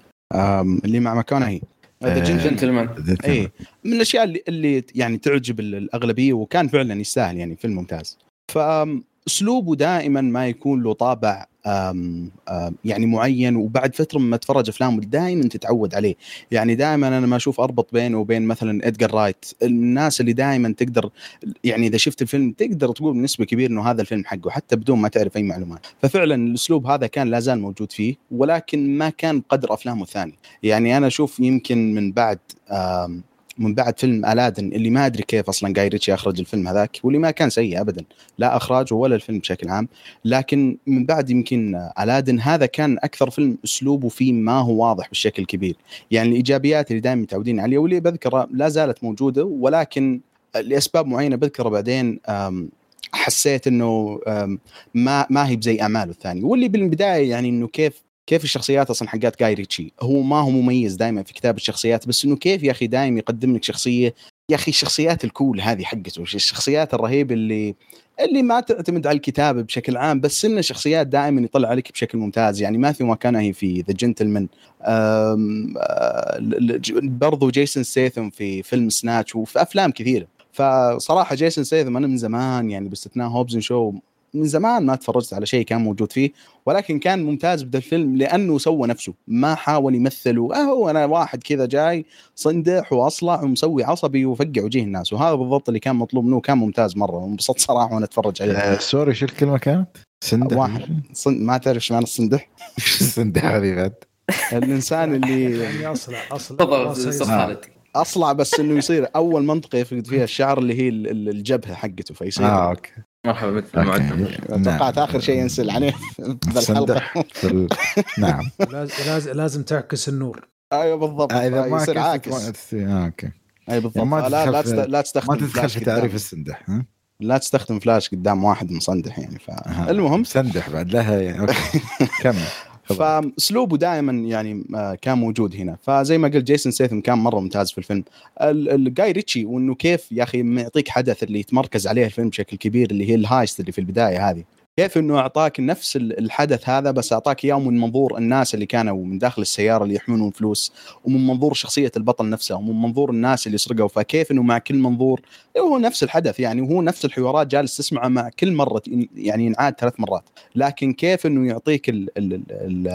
S4: اللي مع ماكونهي. ذا
S1: آه،
S4: جنتل
S3: جنتلمان
S4: اي من الأشياء اللي, اللي يعني تعجب ال- الأغلبية وكان فعلا يستاهل يعني فيلم ممتاز. فاسلوبه دائما ما يكون له طابع آم آم يعني معين وبعد فترة ما تفرج افلامه دائما تتعود عليه. يعني دائما أنا ما أشوف أربط بينه وبين مثلا ادجار رايت. الناس اللي دائما تقدر يعني إذا شفت الفيلم تقدر تقول بنسبة كبيره إنه هذا الفيلم حقه حتى بدون ما تعرف أي معلومات. ففعلا الأسلوب هذا كان لا زال موجود فيه ولكن ما كان بقدر أفلامه الثانية يعني أنا أشوف يمكن من بعد آم من بعد فيلم ألادن اللي ما أدري كيف أصلا جاي ريتشي اخرج الفيلم هذاك واللي ما كان سيء ابدا لا إخراجه ولا الفيلم بشكل عام. لكن من بعد يمكن ألادن هذا كان أكثر فيلم أسلوبه فيه ما هو واضح بالشكل الكبير يعني الإيجابيات اللي دائما متعودين عليها واللي بذكرها لا زالت موجودة ولكن لأسباب معينة بذكرها بعدين حسيت إنه ما ما هي بزي أعماله الثانية واللي بالبداية يعني إنه كيف كيف الشخصيات أصلا حقات جاي ريتشي هو ما هو مميز دائما في كتابة الشخصيات بس إنه كيف يا أخي دائما يقدم لك شخصية؟ يا أخي الشخصيات ال cool هذه حقته الشخصيات الرهيبه اللي اللي ما تعتمد على الكتابة بشكل عام بس إنه شخصيات دائما يطلع عليك بشكل ممتاز. يعني ماثيو ماكانهي في The Gentlemen برضو جيسون سيثم في فيلم Snatch وفي أفلام كثيرة. فصراحة جيسون سيثم أنا من زمان يعني باستثناء Hobbs Shaw من زمان ما تفرجت على شيء كان موجود فيه ولكن كان ممتاز بدا الفيلم لأنه سوى نفسه ما حاول يمثل اهو أنا واحد كذا جاي صندح واصلع ومسوي عصبي وفقع وجيه الناس وهذا بالضبط اللي كان مطلوب منه كان ممتاز مرة وانبسطت صراحة وأنا أتفرج عليه
S1: آه sorry شو الكلمة كانت؟ سندح
S4: واحد. صن... ما تعرف إيش معنى الصندح؟
S1: سندح هذه بعد
S4: الإنسان اللي
S6: يعني اصلع اصلع
S3: تفضل
S6: راسه
S3: أستاذ
S6: يصلع.
S3: خالد
S4: أصلع بس إنه يصير أول منطقة يفقد فيها الشعر اللي هي ال- ال- الجبهة حقته فيصير
S1: آه okay
S3: مرحبا بك
S1: okay.
S4: توقعت آخر شيء ينسل عليه في الحلقة
S1: سندح في ال... نعم
S6: لازم لازم لازم تعكس النور
S4: أيوه بالضبط
S1: آه، إذا ما
S4: يصير عاكس
S1: آه okay
S4: اي بالضبط
S1: يعني ما
S4: لا لا تست- لا تستخدم
S1: ما تدخل
S4: فلاش
S1: في. تعريف السندح ها؟
S4: لا تستخدم فلاش قدام واحد مصندح يعني. فالمهم
S1: سندح بعد لها يعني okay كمل.
S4: فاسلوبه دائما يعني آه، كان موجود هنا. فزي ما قلت جيسون سيثم كان مرة ممتاز في الفيلم. ال- الجاي ريتشي وإنه كيف يا أخي ما يعطيك حدث اللي يتمركز عليه الفيلم بشكل كبير اللي هي ال heist اللي في البداية هذه. كيف إنه أعطاك نفس ال- الحدث هذا بس أعطاك إياه من منظور الناس اللي كانوا من داخل السيارة اللي يحملون فلوس ومن منظور شخصية البطل نفسه ومن منظور الناس اللي سرقوا. فكيف إنه مع كل منظور هو نفس الحدث يعني وهو نفس الحوارات جالس تسمعه مع كل مرة يعني ينعاد ثلاث مرات. لكن كيف إنه يعطيك ال ال ال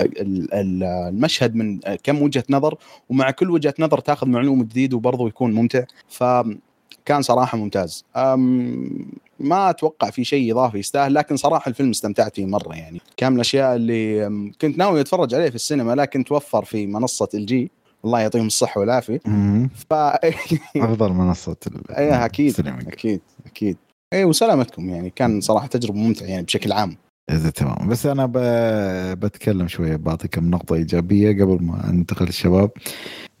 S4: ال ال المشهد من كم وجهة نظر ومع كل وجهة نظر تاخذ معلومة جديد وبرضه يكون ممتع. فكان صراحة ممتاز. أم ما أتوقع في شيء اضافي يستاهل لكن صراحة الفيلم استمتعت فيه مرة يعني. كان من الأشياء اللي كنت ناوي أتفرج عليه في السينما لكن توفر في منصة الجي الله يعطيهم الصحة
S1: والعافية.
S4: ف
S1: أفضل منصة ال-
S4: إيه
S1: أكيد.
S4: أكيد أكيد. إيه وسلامتكم يعني. كان صراحة تجربة ممتعة يعني بشكل عام.
S1: إذا تمام. بس أنا ب... بتكلم شوية بعطي كم نقطة إيجابية قبل ما أنتقل للشباب.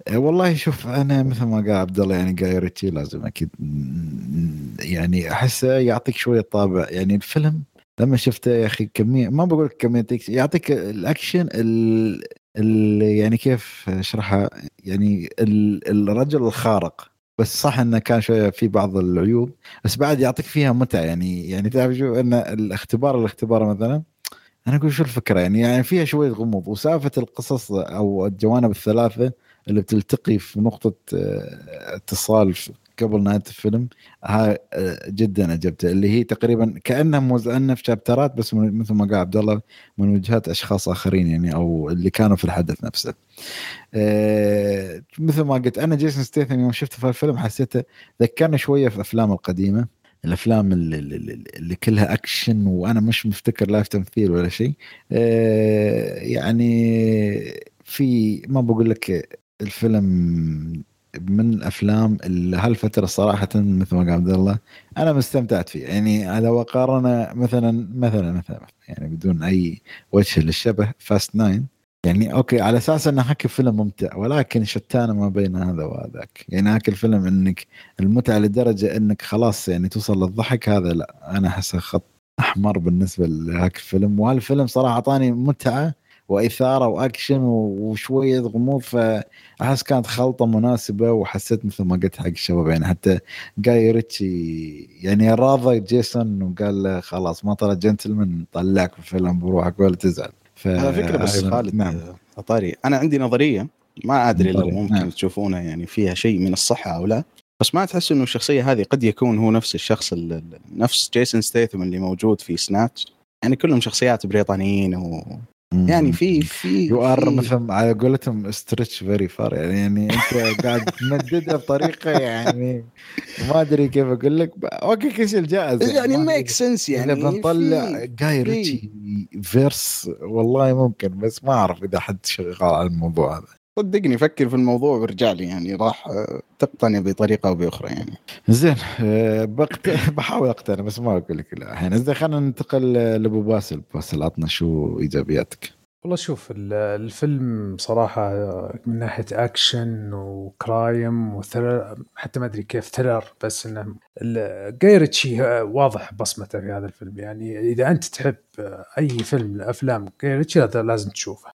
S1: والله شوف أنا مثل ما قال عبد الله يعني جاي ريتشي لازم أكيد يعني احسه يعطيك شوية طابع. يعني الفيلم لما شفته يا أخي كمية ما بقول لك كمية يعطيك الأكشن ال... ال... يعني كيف أشرحها؟ يعني ال... الرجل الخارق. بس صح إنه كان شوية في بعض العيوب بس بعد يعطيك فيها متعة. يعني يعني تعرف شو؟ إن الاختبار الاختبار مثلا أنا أقول شو الفكرة؟ يعني يعني فيها شوية غموض. وسالفة القصص أو الجوانب الثلاثة اللي بتلتقي في نقطة آه، اتصال قبل نهاية الفيلم ها آه، جدا عجبته اللي هي تقريبا كأنها موزعنا في شابترات بس مثل ما قال عبد الله من وجهات أشخاص آخرين يعني أو اللي كانوا في الحدث نفسه. آه، مثل ما قلت أنا جيسون ستيثم يوم شفته في الفيلم حسيته ذكرني شوية في أفلام القديمة. الأفلام اللي, اللي, كلها أكشن وأنا مش مفتكر لا في تمثيل ولا شيء. آه، يعني في ما بقول لك الفيلم من الأفلام اللي هالفترة صراحة مثل ما قال عبد الله أنا مستمتعت فيه. يعني لو اقارنه مثلا مثلا مثلا يعني بدون أي وجه للشبه Fast Nine يعني okay على أساس إنه هاك فيلم ممتع ولكن شتان ما بين هذا وهذاك. يعني هاك الفيلم إنك المتعة لدرجة إنك خلاص يعني توصل للضحك هذا لا أنا احسه خط أحمر بالنسبة لهاك الفيلم. وهالفيلم صراحة أعطاني متعة وإثارة وأكشن وشوية غموض فأحس كانت خلطة مناسبة وحسيت مثل ما قلت حق الشباب يعني حتى جاي ريتشي يعني راضى جيسون وقال له خلاص ما طلع جنتلمان طلعك في الفيلم بروحك ولا تزعل. ف...
S4: على فكرة بس خالد
S1: نعم.
S4: آه، طاري أنا عندي نظرية ما أدري لو ممكن
S1: نعم.
S4: تشوفونها يعني فيها شيء من الصحة أو لا بس ما تحس إنه الشخصية هذه قد يكون هو نفس الشخص ال- ال- نفس جيسون ستيثم اللي موجود في Snatch؟ يعني كلهم شخصيات بريطانيين و يعني في في
S1: you are
S4: في-
S1: مثل على قولتهم stretch very far يعني يعني أنت قاعد تمددها بطريقة يعني ما أدري كيف أقول لك. okay كل شيء جائز
S4: يعني
S1: ما
S4: make sense يعني
S1: إذا بنطلع جاي ريتشي verse والله ممكن بس ما أعرف إذا حد شغال على الموضوع هذا.
S4: صدقني فكر في الموضوع وارجع لي يعني راح آه، تقتنع بطريقة أو بأخرى يعني.
S1: زين آه، بقت... بحاول أقتنع بس ما أقول لك لا. الحين زين خلينا ننتقل لأبو باسل. باسل عطنا شو إيجابياتك؟
S6: والله شوف ال- الفيلم صراحة من ناحية action و crime و thriller حتى ما أدري كيف thriller بس إنه ال- جاي ريتشي واضح بصمته في هذا الفيلم. يعني إذا أنت تحب أي فيلم من أفلام جاي ريتشي هذا لازم تشوفه. آه،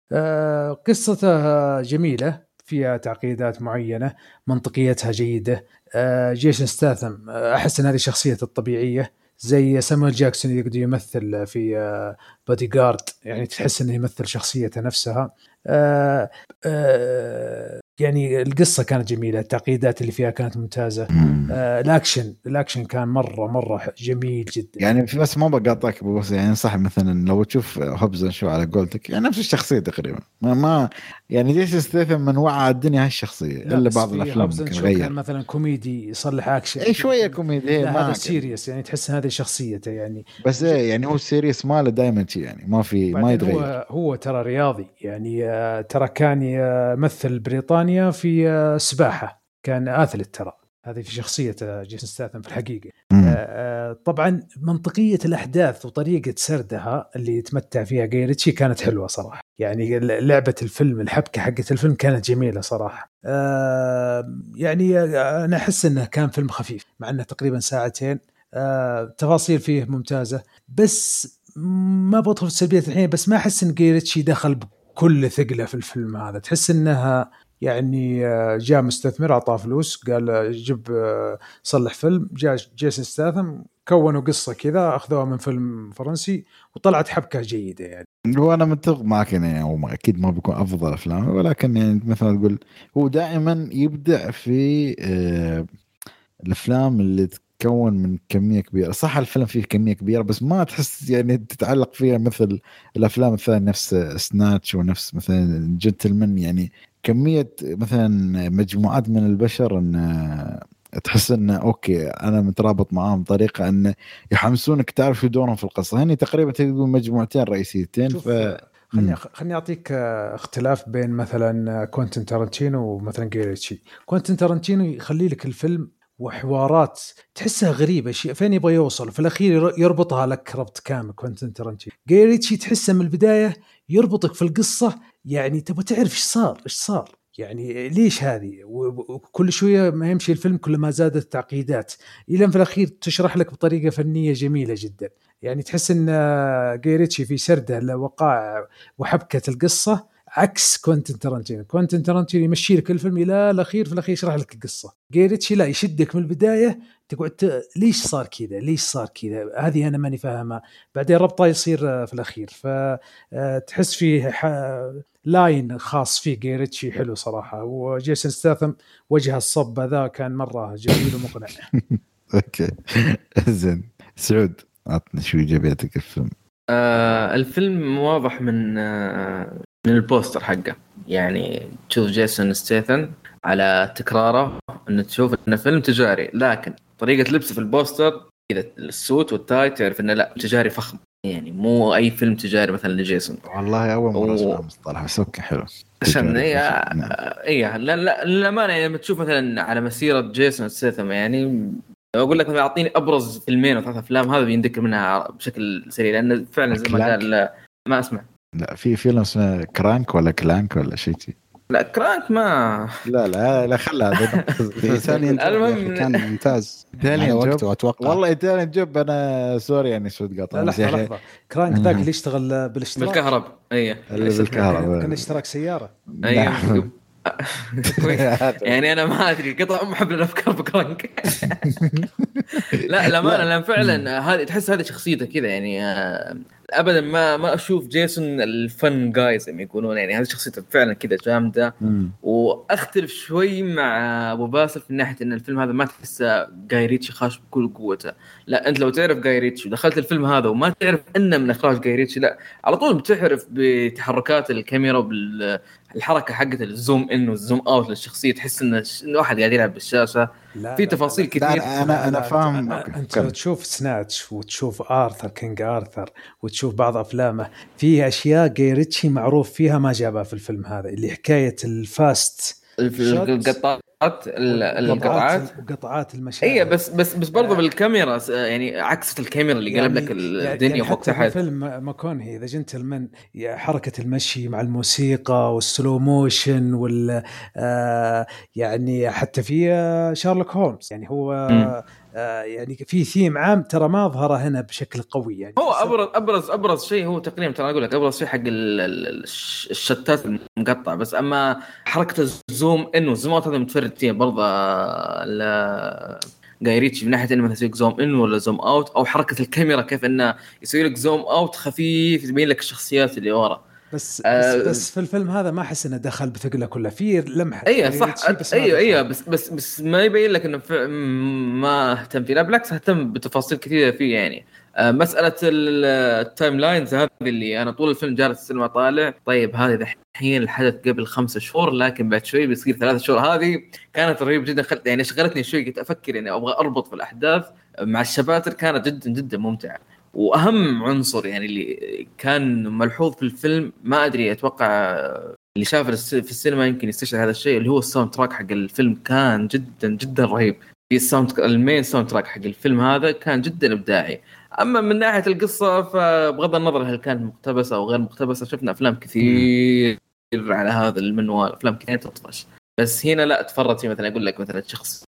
S6: قصته جميلة فيها تعقيدات معينة منطقيتها جيدة. آه، جيسون ستاثم آه، أحس أن هذه شخصيته الطبيعية زي سامويل جاكسون يقدر يمثل في آه، بودي جارد يعني تحس إنه يمثل شخصيته نفسها. آه آه يعني القصة كانت جميلة التعقيدات اللي فيها كانت ممتازة. آه ال action ال action كان مرة مرة جميل جدا.
S1: يعني في بس ما بقاطعك بس يعني صح مثلا لو تشوف Hobbs Shaw على قولتك يعني نفس الشخصية تقريبا. ما, ما يعني جيسون ستيثم من وعى الدنيا هالشخصيه
S6: لا، إلا
S1: بعض
S6: الأفلام
S1: ممكن
S6: شو كان
S1: غير
S6: مثلا كوميدي يصلح أكشن.
S1: اي شوية كوميدي ما
S6: هذا. serious يعني تحس هذه شخصيته يعني.
S1: بس إيه يعني هو ال serious ماله دائما يعني ما في ما يتغير.
S6: هو هو ترى رياضي يعني آه، ترى كان يمثل بريطانيا في آه، سباحة. كان athlete ترى. هذه في شخصية آه، جيسون ستاثم في الحقيقة.
S1: مم.
S6: آه، طبعا منطقية الأحداث وطريقة سردها اللي يتمتع فيها جاي ريتشي كانت حلوة صراحة. يعني لعبة الفيلم الحبكة حقت الفيلم كانت جميلة صراحة. آه، يعني آه، أنا أحس إنه كان فيلم خفيف مع إنه تقريبا ساعتين. آه، تفاصيل فيه ممتازة. بس ما بدخل في السلبيات الحين بس ما أحس إن جاي ريتشي دخل بكل ثقله في الفيلم هذا. تحس إنها يعني آه، جاء مستثمر أعطاه فلوس قال آه، جيب آه، صلح فيلم. جاء جيسون ستاثم كونوا قصة كذا أخذوها من فيلم فرنسي وطلعت حبكة جيدة يعني.
S1: هو أنا متفق معك يعني هو أكيد ما بيكون أفضل أفلام ولكن يعني مثل ما تقول هو دائما يبدع في الأفلام اللي تتكون من كمية كبيرة. صح الفيلم فيه كمية كبيرة بس ما تحس يعني تتعلق فيها مثل الأفلام الثانية نفس Snatch ونفس مثلا جنتلمان يعني كمية مثلا مجموعات من البشر إن تحس انه okay أنا مترابط معاهم بطريقة انه يحمسونك تعرف شو دورهم في القصة. هني تقريبا تقول مجموعتين رئيسيتين ف
S6: خليني خليني أعطيك آه، اختلاف بين مثلا كوينتن تارنتينو ومثلا جيريتشي. كوينتن تارنتينو يخلي لك الفيلم وحوارات تحسها غريبة شيء فين يبغى يوصل؟ في الأخير ير- يربطها لك ربط كامل كوينتن تارنتينو جيريتشي تحسه من البداية يربطك في القصة يعني تبغى تعرف إيش صار إيش صار؟ يعني ليش هذه؟ وكل شوية ما يمشي الفيلم كل ما زادت التعقيدات إلى في الأخير تشرح لك بطريقة فنية جميلة جدا. يعني تحس إن آه، جيريتشي في سرده لوقائع وحبكة القصة عكس كوينتن تارانتينو. كوينتن تارانتينو يمشي لك الفيلم إلى الأخير في الأخير يشرح لك القصة. جيريتشي لا يشدك من البداية تقعد ت... ليش صار كذا؟ ليش صار كذا؟ هذه أنا ماني فاهمها بعدين ربطه يصير آه، في الأخير. فتحس فيه ح... line خاص فيه جيريتشي حلو صراحة وجيسون ستاثم وجه الصب ذا كان مرة جميل ومقنع.
S1: okay. زين. سعود عطني شو ايجابياتك الفيلم.
S3: آه الفيلم واضح من آه من ال poster حقه. يعني تشوف جيسون ستيثن على تكراره إنه تشوف إنه فيلم تجاري لكن طريقة لبسه في ال poster كذا ال suit وال tie تعرف إنه لا تجاري فخم. يعني مو أي فيلم تجاري مثلا لجيسون
S1: والله أول
S3: مرة.
S1: أسمع المصطلح بس أوكي حلو
S3: عشان هي
S1: فخم. نعم.
S3: اي لا لا للأمانة يعني لما تشوف مثلا على مسيرة جيسون ستيثم يعني أقول لك مثلا أعطيني أبرز فيلمين أو ثلاث أفلام هذا بينذكر منها بشكل سريع لأنه فعلا زي ما. قال ما أسمع
S1: لا في فيلم اسمه كرانك ولا كلانك ولا شيء شي.
S3: لا كرانك ما
S1: لا لا لا خلها
S4: ايطاليان
S3: المهم-
S4: كان ممتاز.
S1: جوب.
S4: وقته أتوقع.
S1: والله ايطاليان جوب أنا سوري يعني سود قطع لحظة
S6: لحظة. كرانك ذاك اللي يشتغل بالاشتراك؟
S3: بالكهرب أي.
S1: اللي بالكهرباء
S6: كان اشتراك
S3: سيارة. كويس.
S1: هذا.
S3: يعني أنا ما أدري قطع محب للافكار بكرانك. لا الامانه لأن فعلا هذه تحس هذه شخصيته كذا يعني آه، ابدا ما ما أشوف جيسون الفن جاي زي ما يقولون يعني هذه شخصيته فعلا كذا
S1: جامدة.
S3: وأختلف شوي مع أبو باسل في ناحية إن الفيلم هذا ما تحسه جاي ريتشي خاش بكل قوته. لا أنت لو تعرف جاي ريتشي ودخلت الفيلم هذا وما تعرف إنه من إخراج جاي ريتشي لا. على طول بتعرف بتحركات الكاميرا وبالحركه حقت ال zoom in وال zoom out للشخصية تحس إن واحد قاعد يلعب بالشاشة.
S6: لا
S3: في
S6: لا
S3: تفاصيل
S6: لا.
S3: كثير
S1: لا أنا
S6: أنا
S1: فاهم
S6: أنت لو. تشوف Snatch وتشوف Arthur King Arthur وتشوف بعض أفلامه في أشياء جاي معروف فيها ما جابها في الفيلم هذا اللي حكاية ال
S3: fast
S6: ال f- shot.
S3: القطعات ال- القطعات.
S6: المشاهد
S3: اي بس بس بس برضه بالكاميرا س- يعني عكست الكاميرا اللي قلب لك الدنيا
S6: يعني
S3: فوق
S6: حتى في
S3: تحت.
S6: فيلم ماكونهي The Gentlemen حركة المشي مع الموسيقى وال slow motion وال آه يعني حتى في آه، شارلوك هولمز. يعني هو
S3: مم.
S6: آه يعني في ثيم عام ترى ما ظهر هنا بشكل قوي يعني.
S3: هو ابرز ابرز أبرز شيء هو تقريبا ترى أقول لك أبرز شيء حق ال- ال- الش- الشتات المقطع. بس أما حركة ال zoom in وال zoom out هذا متفرد فيها برضه ل- جاي ريتشي من ناحية أنه مثلا يسوي zoom in ولا zoom out أو حركة الكاميرا كيف إنه يسوي لك zoom out خفيف يبين لك الشخصيات اللي ورا.
S6: بس
S3: آه،
S6: بس, بس في الفيلم هذا ما أحس إنه دخل بثقله كلها. في لمحة
S3: اي صح.
S6: بس أيوه.
S3: أيوه بس بس بس ما يبين لك إنه ما اهتم فيه. لا بالعكس اهتم بتفاصيل كثيرة فيه يعني. آه، مسألة ال- ال timelines هذه اللي أنا طول الفيلم جالس السينما طالع. طيب هذه دحين الحدث قبل خمسة شهور لكن بعد شوي بيصير ثلاثة شهور. هذه كانت رهيبة جدا. خل... يعني شغلتني شوي كنت أفكر يعني أبغى أربط في الأحداث مع ال chapters كانت جدا جدا ممتعة. وأهم عنصر يعني اللي كان ملحوظ في الفيلم ما أدري أتوقع اللي شاف في السينما يمكن يستشعر هذا الشيء اللي هو ال soundtrack حق الفيلم كان جدا جدا رهيب. في ال sound ال main soundtrack حق الفيلم هذا كان جدا إبداعي. أما من ناحية القصة فبغض النظر هل كانت مقتبسة أو غير مقتبسة شفنا أفلام كثير على هذا المنوال أفلام كثير تطفش. بس هنا لا تفرط في مثلا أقول لك مثلا شخصية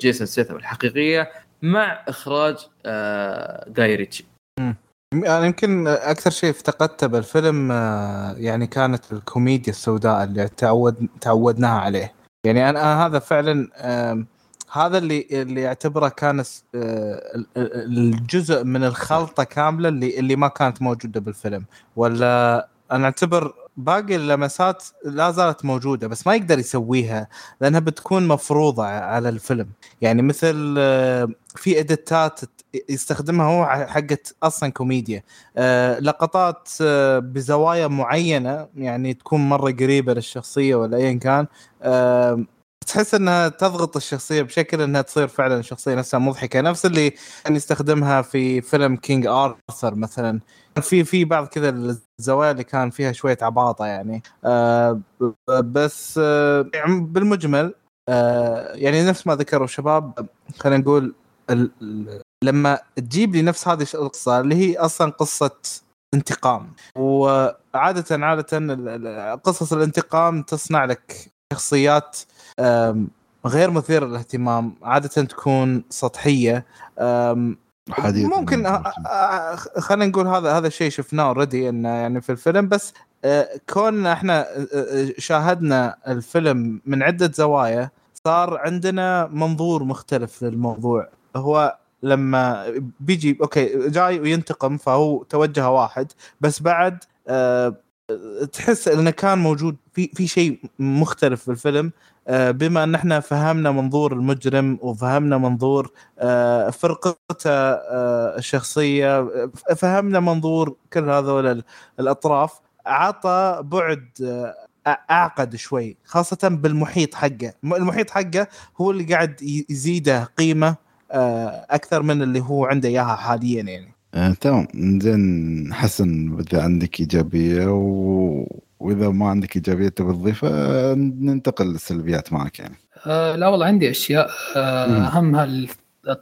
S3: جيسون سيثم الحقيقية مع إخراج آه جاي ريتشي.
S5: يعني يمكن أكثر شيء افتقدته بالفيلم آه، يعني كانت الكوميديا السوداء اللي تعود تعودناها عليه. يعني أنا هذا فعلا هذا اللي اللي أعتبره كان آه، ال- ال- الجزء من الخلطة كاملة اللي اللي ما كانت موجودة بالفيلم. ولا أنا أعتبر باقي اللمسات لا زالت موجودة بس ما يقدر يسويها لأنها بتكون مفروضة على الفيلم. يعني مثل آه، في إديتات يستخدمها هو حقت أصلا كوميديا. آه، لقطات آه، بزوايا معينة يعني تكون مرة قريبة للشخصية ولا ايا كان تحس إنها تضغط الشخصية بشكل إنها تصير فعلا الشخصية نفسها مضحكة. نفس اللي كان يستخدمها في فيلم كينج ارثر مثلا. في في بعض كذا الزوايا اللي كان فيها شوية عباطة يعني. بس يعني بالمجمل آه يعني نفس ما ذكروا الشباب خلينا نقول لما تجيب لي نفس هذه القصة اللي هي أصلا قصة انتقام. وعادة عادة قصص الانتقام تصنع لك شخصيات غير مثيرة للاهتمام عادة تكون
S1: سطحية.
S5: ممكن خلينا نقول هذا هذا الشيء شفناه already انه يعني في الفيلم بس آه، كون إحنا آه، آه، شاهدنا الفيلم من عدة زوايا صار عندنا منظور مختلف للموضوع. هو لما بيجي okay جاي وينتقم فهو توجه واحد بس بعد آه، تحس إنه كان موجود في في شيء مختلف في الفيلم آه، بما إن إحنا فهمنا منظور المجرم وفهمنا منظور آه، فرقته آه، الشخصية فهمنا منظور كل هذول ال- الأطراف عطى بعد أعقد شوي خاصة بالمحيط حقه المحيط حقه هو اللي قاعد يزيده قيمة أكثر من اللي هو عنده إياها حاليا يعني.
S1: آه، تمام. زين حسن إذا عندك إيجابية و... وإذا ما عندك إيجابية تبي تضيفها ننتقل للسلبيات معك يعني.
S2: آه لا والله عندي أشياء. آه
S1: مم.
S2: اهمها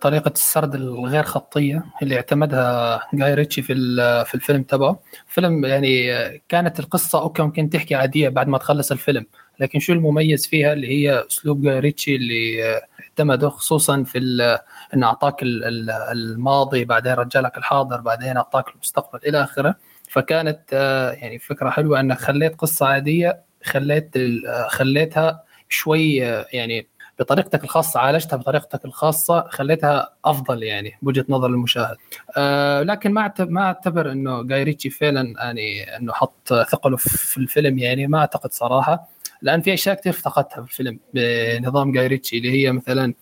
S2: طريقة السرد الغير خطية اللي اعتمدها جاي ريتشي في ال- في الفيلم تبعه، فيلم يعني آه، كانت القصة أوكي ممكن تحكي عادية بعد ما تخلص الفيلم، لكن شو المميز فيها اللي هي أسلوب ريتشي اللي اعتمده خصوصا في إنه أعطاك ال- ال- الماضي بعدين رجع لك الحاضر بعدين أعطاك المستقبل إلى آخره، فكانت آه، يعني فكرة حلوة إنك خليت قصة عادية خليت خليتها شوي آه، يعني بطريقتك الخاصة عالجتها بطريقتك الخاصة خليتها أفضل يعني بوجهة نظر المشاهد. آه لكن ما ما أعتبر إنه جاي ريتشي فعلا يعني إنه حط ثقله في الفيلم يعني ما أعتقد صراحة. لأن في أشياء كثير افتقدتها في الفيلم. بنظام جاي ريتشي اللي هي مثلا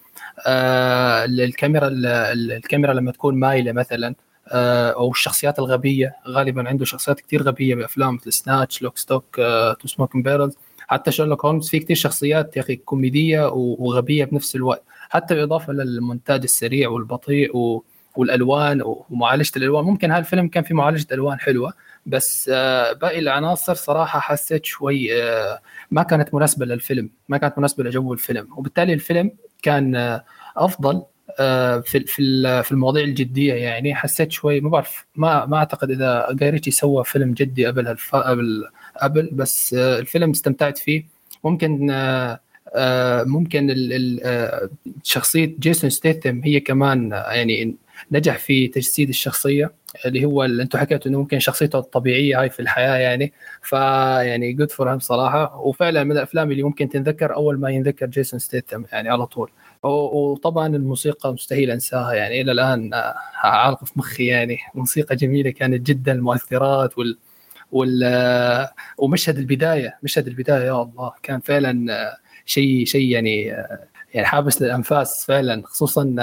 S2: آه الكاميرا الكاميرا لما تكون مايلة مثلا آه أو الشخصيات الغبية. غالبا عنده شخصيات كثير غبية بأفلام مثل Snatch، Lock, Stock and Two Smoking Barrels حتى شيرلوك هولمز في كثير شخصيات يا أخي كوميدية وغبية بنفس الوقت. حتى بالإضافة للمونتاج السريع والبطيء. والألوان ومعالجة الألوان. ممكن هالفيلم كان في معالجة ألوان حلوة بس آه، باقي العناصر صراحة حسيت شوي آه، ما كانت مناسبة للفيلم ما كانت مناسبة لجو الفيلم وبالتالي الفيلم كان آه، أفضل في في في المواضيع الجدية يعني حسيت شوي ما بعرف ما ما أعتقد إذا جايريتشي سوى فيلم جدي قبل. قبل قبل بس الفيلم استمتعت فيه ممكن ممكن شخصية جيسون ستيتم هي كمان يعني نجح في تجسيد الشخصية اللي هو اللي أنتم حكيتوا إنه ممكن شخصيته الطبيعية هاي في الحياة يعني. فيعني good for صراحة. وفعلا من الأفلام اللي ممكن تنذكر أول ما ينذكر جيسون ستيتم يعني على طول. وطبعا الموسيقى مستحيل أنساها يعني إلى الآن آه، عالقه في مخي يعني. موسيقى جميلة كانت جدا المؤثرات وال وال آه، ومشهد البداية مشهد البداية يا الله كان فعلا آه، شيء شيء يعني يعني حابس للأنفاس فعلا. خصوصا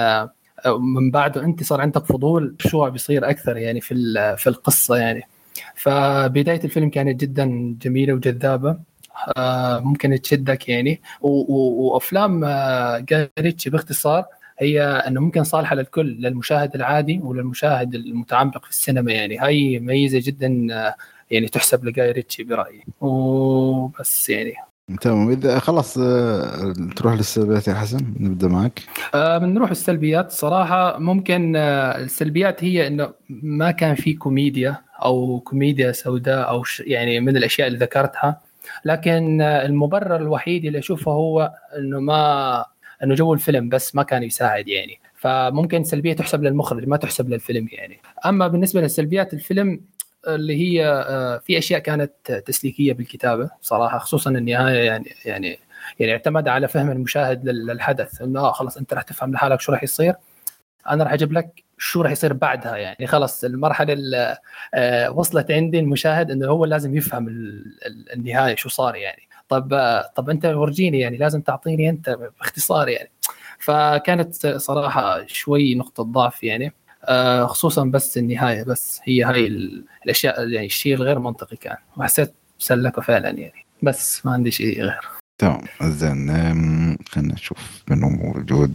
S2: من بعده أنت صار عندك فضول شو بيصير أكثر يعني في في القصة يعني. فبداية الفيلم كانت جدا جميلة وجذابة. آه، ممكن تشدك يعني. وأفلام آه، جاي ريتشي باختصار هي إنه ممكن صالحة للكل للمشاهد العادي وللمشاهد المتعمق في السينما يعني. هاي ميزة جدا آه، يعني تحسب لجاي ريتشي برأيي. وبس يعني.
S1: تمام إذا خلاص آه، تروح للسلبيات يا حسن نبدأ معك.
S2: آه بنروح السلبيات صراحة ممكن آه السلبيات هي إنه ما كان في كوميديا أو كوميديا سوداء أو يعني من الأشياء اللي ذكرتها. لكن آه المبرر الوحيد اللي أشوفه هو إنه ما إنه جو الفيلم بس ما كان يساعد يعني. فممكن سلبية تحسب للمخرج ما تحسب للفيلم يعني. أما بالنسبة للسلبيات الفيلم اللي هي آه، في أشياء كانت تسليكية بالكتابة صراحة خصوصا النهاية يعني يعني يعني اعتمد على فهم المشاهد لل- للحدث إنه آه خلاص أنت راح تفهم لحالك شو راح يصير. أنا راح أجيب لك شو راح يصير بعدها يعني. خلاص المرحلة اللي آه، وصلت عندي المشاهد إنه هو لازم يفهم ال- ال- النهاية شو صار يعني. طب آه، طب أنت ورجيني يعني لازم تعطيني أنت باختصار يعني. فكانت صراحة شوي نقطة ضعف يعني. خصوصا بس النهاية بس هي هاي ال- الأشياء يعني الشيء الغير منطقي كان. وحسيت سلكه فعلا يعني. بس ما عندي شيء غير.
S1: تمام. زين خلينا نشوف منو موجود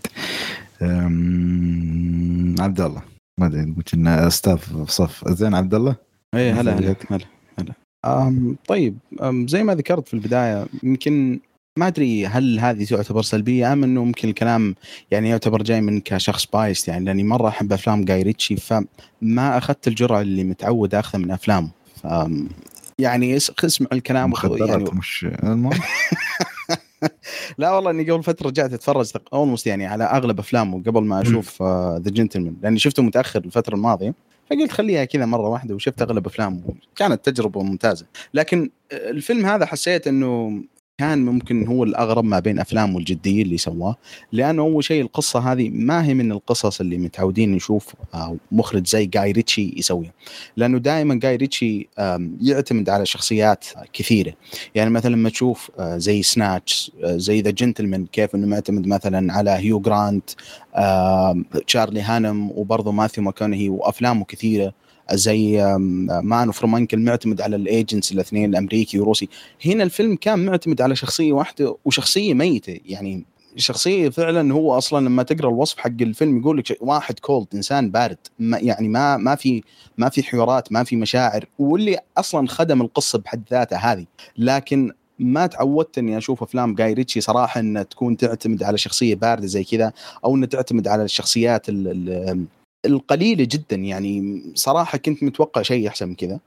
S1: عبد الله ما أدري يمكن أستاذ في صف. زين عبد الله
S4: إيه هلا هلا. هلا هلا. طيب. أم زي ما ذكرت في البداية يمكن ما أدري هل هذه تعتبر سلبية أم إنه ممكن الكلام يعني يعتبر جاي من كشخص biased يعني لأني مرة أحب أفلام جاي ريتشي فما أخذت الجرعة اللي متعود أخذها من أفلامه. ف يعني اس- اسمع الكلام وخ- يعني
S1: مش
S4: لا والله إني قبل فترة رجعت أتفرج اولموست يعني على أغلب أفلامه قبل ما أشوف ذا جنتلمان لأني شفته متأخر الفترة الماضية فقلت خليها كذا مرة واحدة وشفت أغلب أفلامه. كانت تجربة ممتازة. لكن الفيلم هذا حسيت إنه كان ممكن هو الأغرب ما بين أفلامه الجدية اللي سواه لأنه أول شيء القصة هذه ما هي من القصص اللي متعودين نشوف آه، مخرج زي جاي ريتشي يسويها. لأنه دائما جاي ريتشي يعتمد على شخصيات كثيرة. يعني مثلا لما تشوف آه، زي Snatch آه، زي The Gentlemen كيف إنه معتمد مثلا على هيو جرانت تشارلي هانم وبرضه ماثيو ماكونهي وأفلامه كثيرة. زي Man from U.N.C.L.E. معتمد على ال agents الاثنين الأمريكي وروسي هنا الفيلم كان معتمد على شخصية واحدة وشخصية ميتة. يعني شخصية فعلا هو أصلا لما تقرأ الوصف حق الفيلم يقول لك واحد cold إنسان بارد. ما يعني ما ما في ما في حوارات ما في مشاعر. واللي أصلا خدم القصة بحد ذاتها هذه. لكن ما تعودت إني أشوف أفلام جاي ريتشي صراحة ان تكون تعتمد على شخصية باردة زي كذا أو ان تعتمد على الشخصيات ال ال القليلة جدا. يعني صراحة كنت متوقع شيء أحسن من كذا.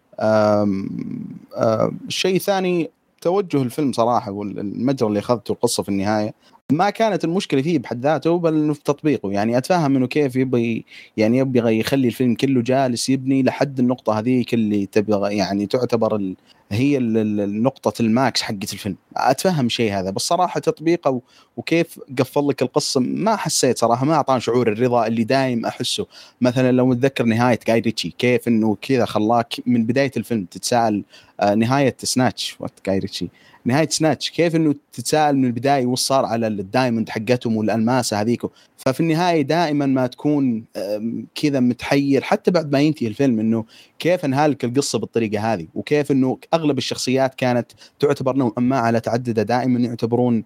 S4: الشيء الثاني توجه الفيلم صراحة والمجرى اللي أخذته القصة في النهاية. ما كانت المشكلة فيه بحد ذاته بل إنه في تطبيقه. يعني أتفهم إنه كيف يبغى يعني يبغى يخلي الفيلم كله جالس يبني لحد النقطة هذيك اللي تبغى يعني تعتبر ال هي ال- ال- النقطة ال max حقت الفيلم. أتفهم شيء هذا بس صراحة تطبيقه و- وكيف قفل لك القصة ما حسيت صراحة ما أعطاني شعور الرضا اللي دايم أحسه. مثلا لو نتذكر نهاية جاي ريتشي كيف إنه كذا خلاك من بداية الفيلم تتساءل آه، نهاية Snatch what جاي ريتشي نهاية Snatch كيف إنه تتساءل من البداية وش صار على ال diamond حقتهم والألماسة هذيك؟ ففي النهاية دائما ما تكون كذا متحير حتى بعد ما ينتهي الفيلم إنه كيف انهالك القصة بالطريقة هذه؟ وكيف إنه أغلب الشخصيات كانت تعتبر نوعا ما على تعدده دائما يعتبرون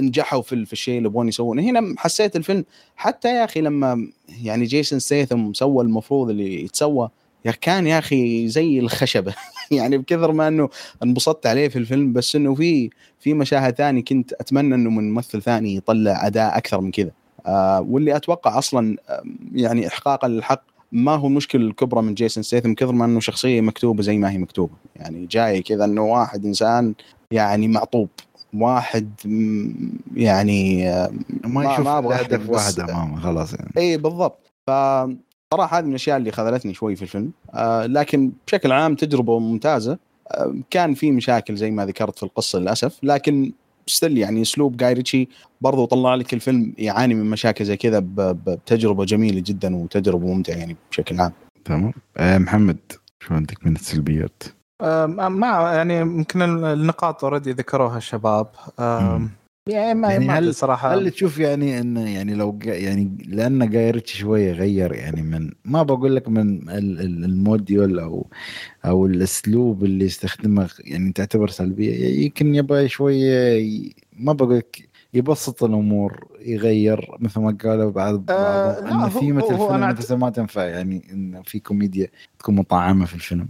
S4: نجحوا في الشيء اللي يبغون يسوونه. هنا حسيت الفيلم حتى يا أخي لما يعني جيسون ستيثم سوى المفروض اللي يتسوى يا كان يا أخي زي الخشبة. يعني بكثر ما إنه انبسطت عليه في الفيلم بس إنه في في مشاهد ثاني كنت أتمنى إنه من ممثل ثاني يطلع أداء أكثر من كذا. آه واللي أتوقع أصلا يعني احقاقا للحق ما هو المشكلة الكبرى من جيسون ستيثم كثر ما إنه شخصية مكتوبة زي ما هي مكتوبة. يعني جاي كذا إنه واحد إنسان يعني معطوب. واحد يعني آه،
S1: ما يشوف
S4: ما
S1: هدف واحد أمامه خلاص يعني.
S4: اي بالضبط. فصراحه هذه من الأشياء اللي خذلتني شوي في الفيلم. آه لكن بشكل عام تجربة ممتازة. آه كان في مشاكل زي ما ذكرت في القصة للأسف لكن still يعني أسلوب جاي ريتشي برضو طلع لك الفيلم يعاني من مشاكل زي كذا بتجربة جميلة جدا وتجربة ممتعة يعني بشكل عام.
S1: تمام. آه، محمد شو عندك من السلبيات؟
S5: آم، ما يعني يمكن النقاط already ذكروها الشباب آم،
S1: مم.
S5: يعني
S1: يعني هل-
S5: صراحة
S1: هل تشوف يعني انه يعني لو يعني لأن جاي ريتشي شوية غير يعني من ما بقول لك من ال- ال- ال module أو أو الأسلوب اللي يستخدمه يعني تعتبر سلبية يمكن يبغى شوية ما بقول لك يبسط الأمور يغير مثل ما قالوا بعض
S5: آه،
S1: بعضهم
S5: لا،
S1: انه
S5: هو-
S1: في مثل
S5: هو- هو
S1: فيلم
S5: أنا
S1: نفسه ما تنفع يعني انه في كوميديا تكون مطعمة في الفيلم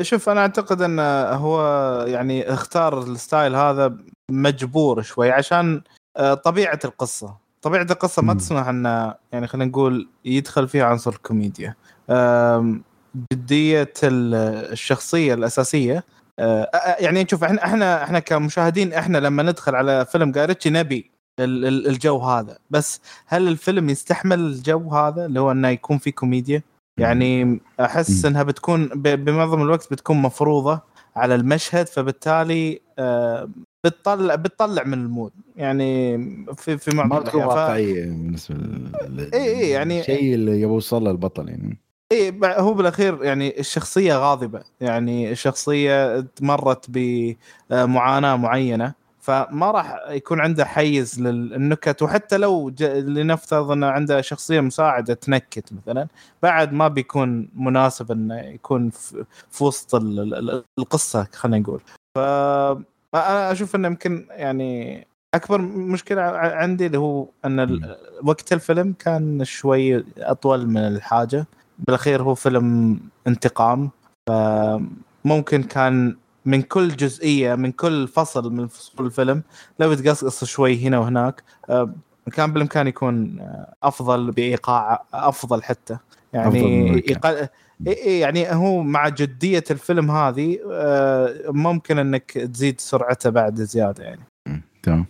S5: شوف أنا أعتقد أنه هو يعني اختار ال style هذا مجبور شوي عشان آه، طبيعة القصة. طبيعة القصة ما. تسمح أن يعني خلينا نقول يدخل فيها عنصر الكوميديا. جدية ال- الشخصية الأساسية. آه، آه، يعني شوف إحنا إحنا إحنا كمشاهدين إحنا لما ندخل على فيلم جاي ريتشي نبي ال- ال- الجو هذا. بس هل الفيلم يستحمل الجو هذا اللي هو إنه يكون فيه كوميديا؟ يعني
S1: أحس.
S5: إنها بتكون بمعظم الوقت بتكون مفروضة على المشهد فبالتالي آه، بتطلع بتطلع من ال mood يعني في في معظم
S1: ما تكون.
S5: ف-
S1: واقعية بالنسبة لل
S5: إيه إيه يعني-
S1: الشيء اللي يبغى يوصل له البطل يعني
S5: بع- هو بالأخير يعني الشخصيه غاضبة يعني الشخصيه مرت بمعاناة معينة فما راح يكون عنده حيز للنكت وحتى لو ج... لنفترض إنه عنده شخصية مساعدة تنكت مثلا بعد ما بيكون مناسب إنه يكون في, في وسط ال- ال- ال- القصة خلينا نقول. ف أنا أشوف إنه يمكن يعني أكبر مشكلة عندي اللي هو إن ال- وقت الفيلم كان شوي أطول من الحاجة. بالأخير هو فيلم انتقام فممكن كان من كل جزئية من كل فصل من فصول الفيلم. لو بتقصقص شوي هنا وهناك. آه، كان بالإمكان يكون آه، أفضل بإيقاع أفضل حتى.
S1: أفضل
S5: يعني إيه يعني هو مع جدية الفيلم هذه آه، ممكن إنك تزيد سرعته بعد زيادة يعني.
S1: تمام.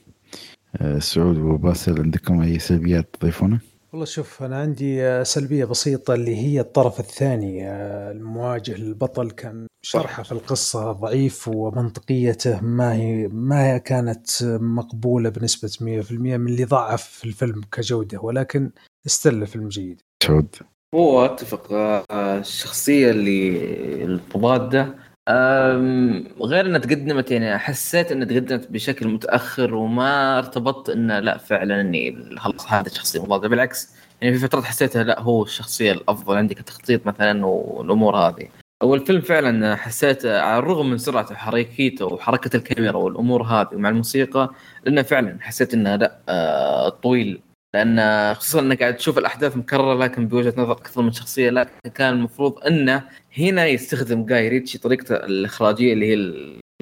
S1: سعود وباسل عندكم أي سلبيات تضيفونها؟
S6: والله شوف أنا عندي آه، سلبية بسيطة اللي هي الطرف الثاني آه، المواجه. للبطل كان شرحه في القصة ضعيف ومنطقيته ما هي ما هي كانت مقبولة بنسبة 100% من اللي ضعف الفيلم كجودة ولكن استل الفيلم جيد.
S1: سعود
S3: هو اتفق آه، الشخصية اللي المضاده غير إنها تقدمت يعني حسيت إنها تقدمت بشكل متأخر وما ارتبطت إنه لا فعلا إني خلاص هذه الشخصية مضادة. بالعكس يعني في فترات حسيتها لا هو الشخصية الأفضل عندي كتخطيط مثلا والأمور هذه. والفيلم فعلا حسيت على الرغم من سرعته وحركيته وحركة الكاميرا والأمور هذه ومع الموسيقى لأنه فعلا حسيت إنه لا آه، طويل لأن خصوصا إنك قاعد تشوف الأحداث مكررة لكن بوجهة نظر أكثر من شخصية لكن كان المفروض إنه هنا يستخدم جاي ريتشي طريقته الإخراجية اللي هي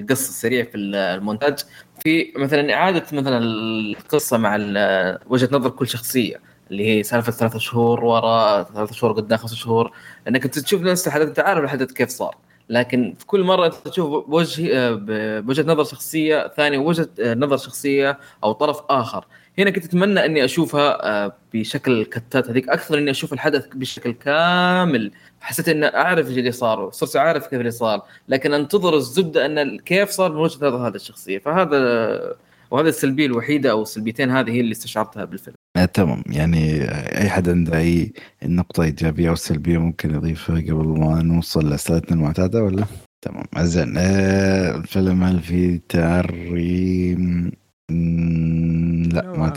S3: القص السريع في المونتاج. في مثلا إعادة مثلا القصة مع وجهة نظر كل شخصية اللي هي سالفة ثلاثة شهور ورا ثلاثة شهور قدام خمسة شهور. إنك تشوف نفس الحدث أنت عارف الحدث كيف صار. لكن في كل مرة أنت تشوف بوجه آه، بوجهة نظر شخصية ثانية وجهة آه، نظر شخصية أو طرف آخر. هنا كنت أتمنى أني أشوفها آه، بشكل الكتات هذيك أكثر أني أشوف الحدث بشكل كامل. حسيت اني أعرف إيش اللي صار صرت عارف كيف اللي صار لكن أنتظر الزبدة أن كيف صار من وجهة نظر هذه الشخصية. فهذا وهذا السلبية الوحيدة أو السلبيتين هذه هي اللي استشعرتها بالفيلم.
S1: آه تمام. يعني أي حد عنده أي نقطة إيجابية أو سلبية ممكن يضيفها قبل ما نوصل لاسئلتنا المعتادة ولا؟ تمام. زين آه الفيلم هل في تريم مم، لا ما